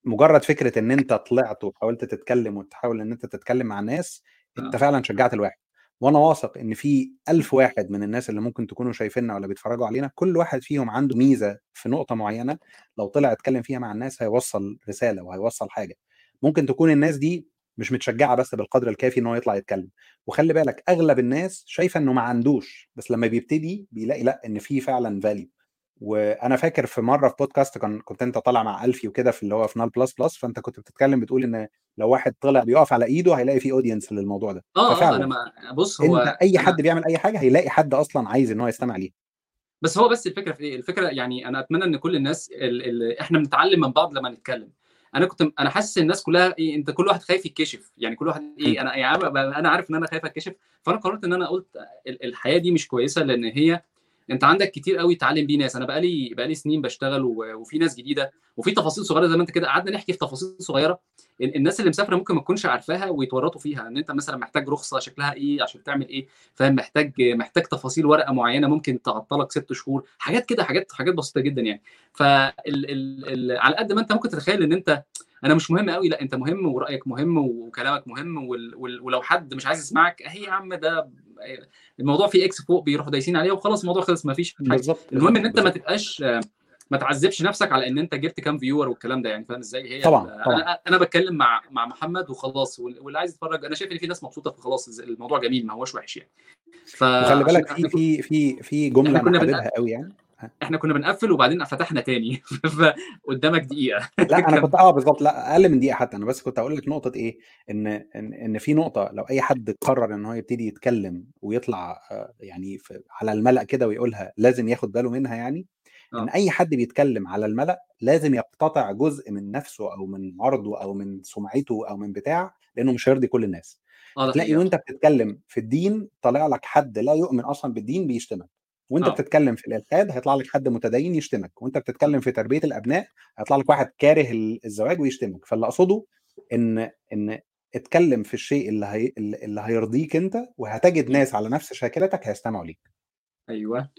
مجرد فكرة إن أنت طلعت وحاولت تتكلم وتحاول إن أنت تتكلم مع الناس أنت آه. فعلا شجعت الواحد وأنا واثق إن في ألف واحد من الناس اللي ممكن تكونوا شايفيننا ولا بيتفرجوا علينا كل واحد فيهم عنده ميزة في نقطة معينة لو طلع اتكلم فيها مع الناس هيوصل رسالة وهيوصل حاجة ممكن تكون الناس دي مش متشجعة بس بالقدر الكافي إن هو يطلع يتكلم. وخلي بالك أغلب الناس شايفة إنه ما عندوش بس لما بيبتدي بيلاقي لأ إن في فعلا value وأنا فاكر في مرة في بودكاست كان كنت أنت طالع مع ألفي وكده في اللي هو في نال بلس بلس فأنت كنت بتتكلم بتقول إن لو واحد طلع بيقف على إيده هيلاقي في audience للموضوع ده. آه ففعلا أنا ما بص هو أنت أي حد بيعمل أي حاجة هيلاقي حد أصلا عايز إن هو يستمع ليه بس هو بس الفكرة في إيه؟ الفكرة يعني أنا أتمنى إن كل الناس اللي إحنا بنتعلم من بعض لما نتكلم. أنا كنت أنا حاسس الناس كلها إيه انت كل واحد خايف يتكشف. يعني كل واحد إيه أنا يعني أنا عارف إن أنا خايف أتكشف فأنا قررت إن أنا قلت ال- الحياة دي مش كويسة لأن هي انت عندك كتير قوي تعلم بيه ناس. أنا بقالي بقالي سنين بشتغل وفي ناس جديدة وفي تفاصيل صغيرة زي ما انت كده. قعدنا نحكي في تفاصيل صغيرة ال- الناس اللي مسافرة ممكن ما تكونش عارفاها ويتورطوا فيها. ان انت مثلا محتاج رخصة شكلها إيه عشان تعمل إيه فاهم؟ محتاج محتاج تفاصيل ورقة معينة ممكن تعطلك ست شهور. حاجات كده حاجات حاجات بسيطة جدا يعني. فال ال ال على قد ما انت ممكن تتخيل ان انت أنا مش مهم قوي لأ أنت مهم ورأيك مهم وكلامك مهم وال وال ولو حد مش عايز يسمعك أهي يا عم ده الموضوع فيه X فوق بيروحوا دايسين عليه وخلاص الموضوع خلص ما فيش حاجة المهم إن أنت ما. تبقاش ما تعذبش نفسك على إن أنت جبت كام viewer والكلام ده يعني فاهم إزاي هي طبعا طبعا أنا أنا بتكلم مع مع محمد وخلاص وال- واللي عايز يتفرج أنا شايف إن في ناس مبسوطة فخلاص الموضوع جميل ما هوش وحش يعني وخلي فعشان بالك في في في في جملة أنا. حاببها قوي يعني إحنا كنا بنقفل وبعدين فتحنا تاني. فقدامك دقيقة. لا أنا كنت آه بالظبط لا أقل من دقيقة حتى. أنا بس كنت هقول لك نقطة إيه ان ان إن في نقطة لو أي حد قرر إن هو يبتدي يتكلم ويطلع آه، يعني على الملأ كده ويقولها لازم ياخد باله منها يعني إن آه أي حد بيتكلم على الملأ لازم يقتطع جزء من نفسه أو من عرضه أو من سمعته أو من بتاع لأنه مش هيرضي كل الناس. هتلاقي حقيقة. وأنت بتتكلم في الدين طالع لك حد لا يؤمن أصلا بالدين بيشتمك. وأنت آه. بتتكلم في الإلحاد هيطلع لك حد متدين يشتمك وأنت بتتكلم في تربية الأبناء هيطلع لك واحد كاره ال- الزواج ويشتمك. فاللي أقصده إن إن اتكلم في الشيء اللي هي اللي هيرضيك أنت وهتجد ناس على نفس شاكلتك هيستمعوا ليك. أيوه.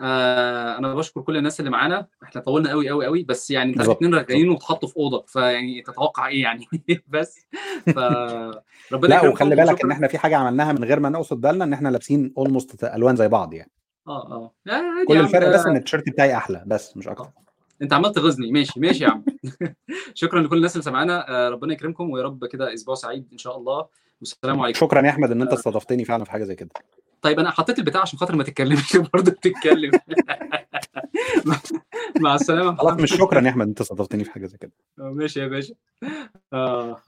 آه أنا بشكر كل الناس اللي معانا. إحنا طولنا قوي قوي قوي بس يعني أنت عارف بالظبط اتنين بالظبط. رغايين واتحطوا في أوضة فيعني تتوقع إيه يعني؟ بس. فربنا لا يكرمكم وخلي بالك إن إحنا في حاجة عملناها من غير ما نقصد بالنا إن إحنا لابسين اولموست ألوان زي بعض يعني. آه آه. لا عادي كل الفرق بس إن التيشيرت بتاعي أحلى بس مش أكتر. آه. أنت عمال تغيظني ماشي ماشي يا عم. شكرا لكل الناس اللي سمعانا آه ربنا يكرمكم ويا رب كده أسبوع سعيد إن شاء الله. والسلام عليكم. شكرا يا أحمد إن أنت آه. استضفتني فعلا في حاجة زي كده. طيب أنا حطيت البتاع عشان خاطر ما تتكلمش برضه تتكلم مع السلامة خلاص مش شكرا يا أحمد أنت استضفتني في حاجة زي كده. ماشي يا باشا. آه.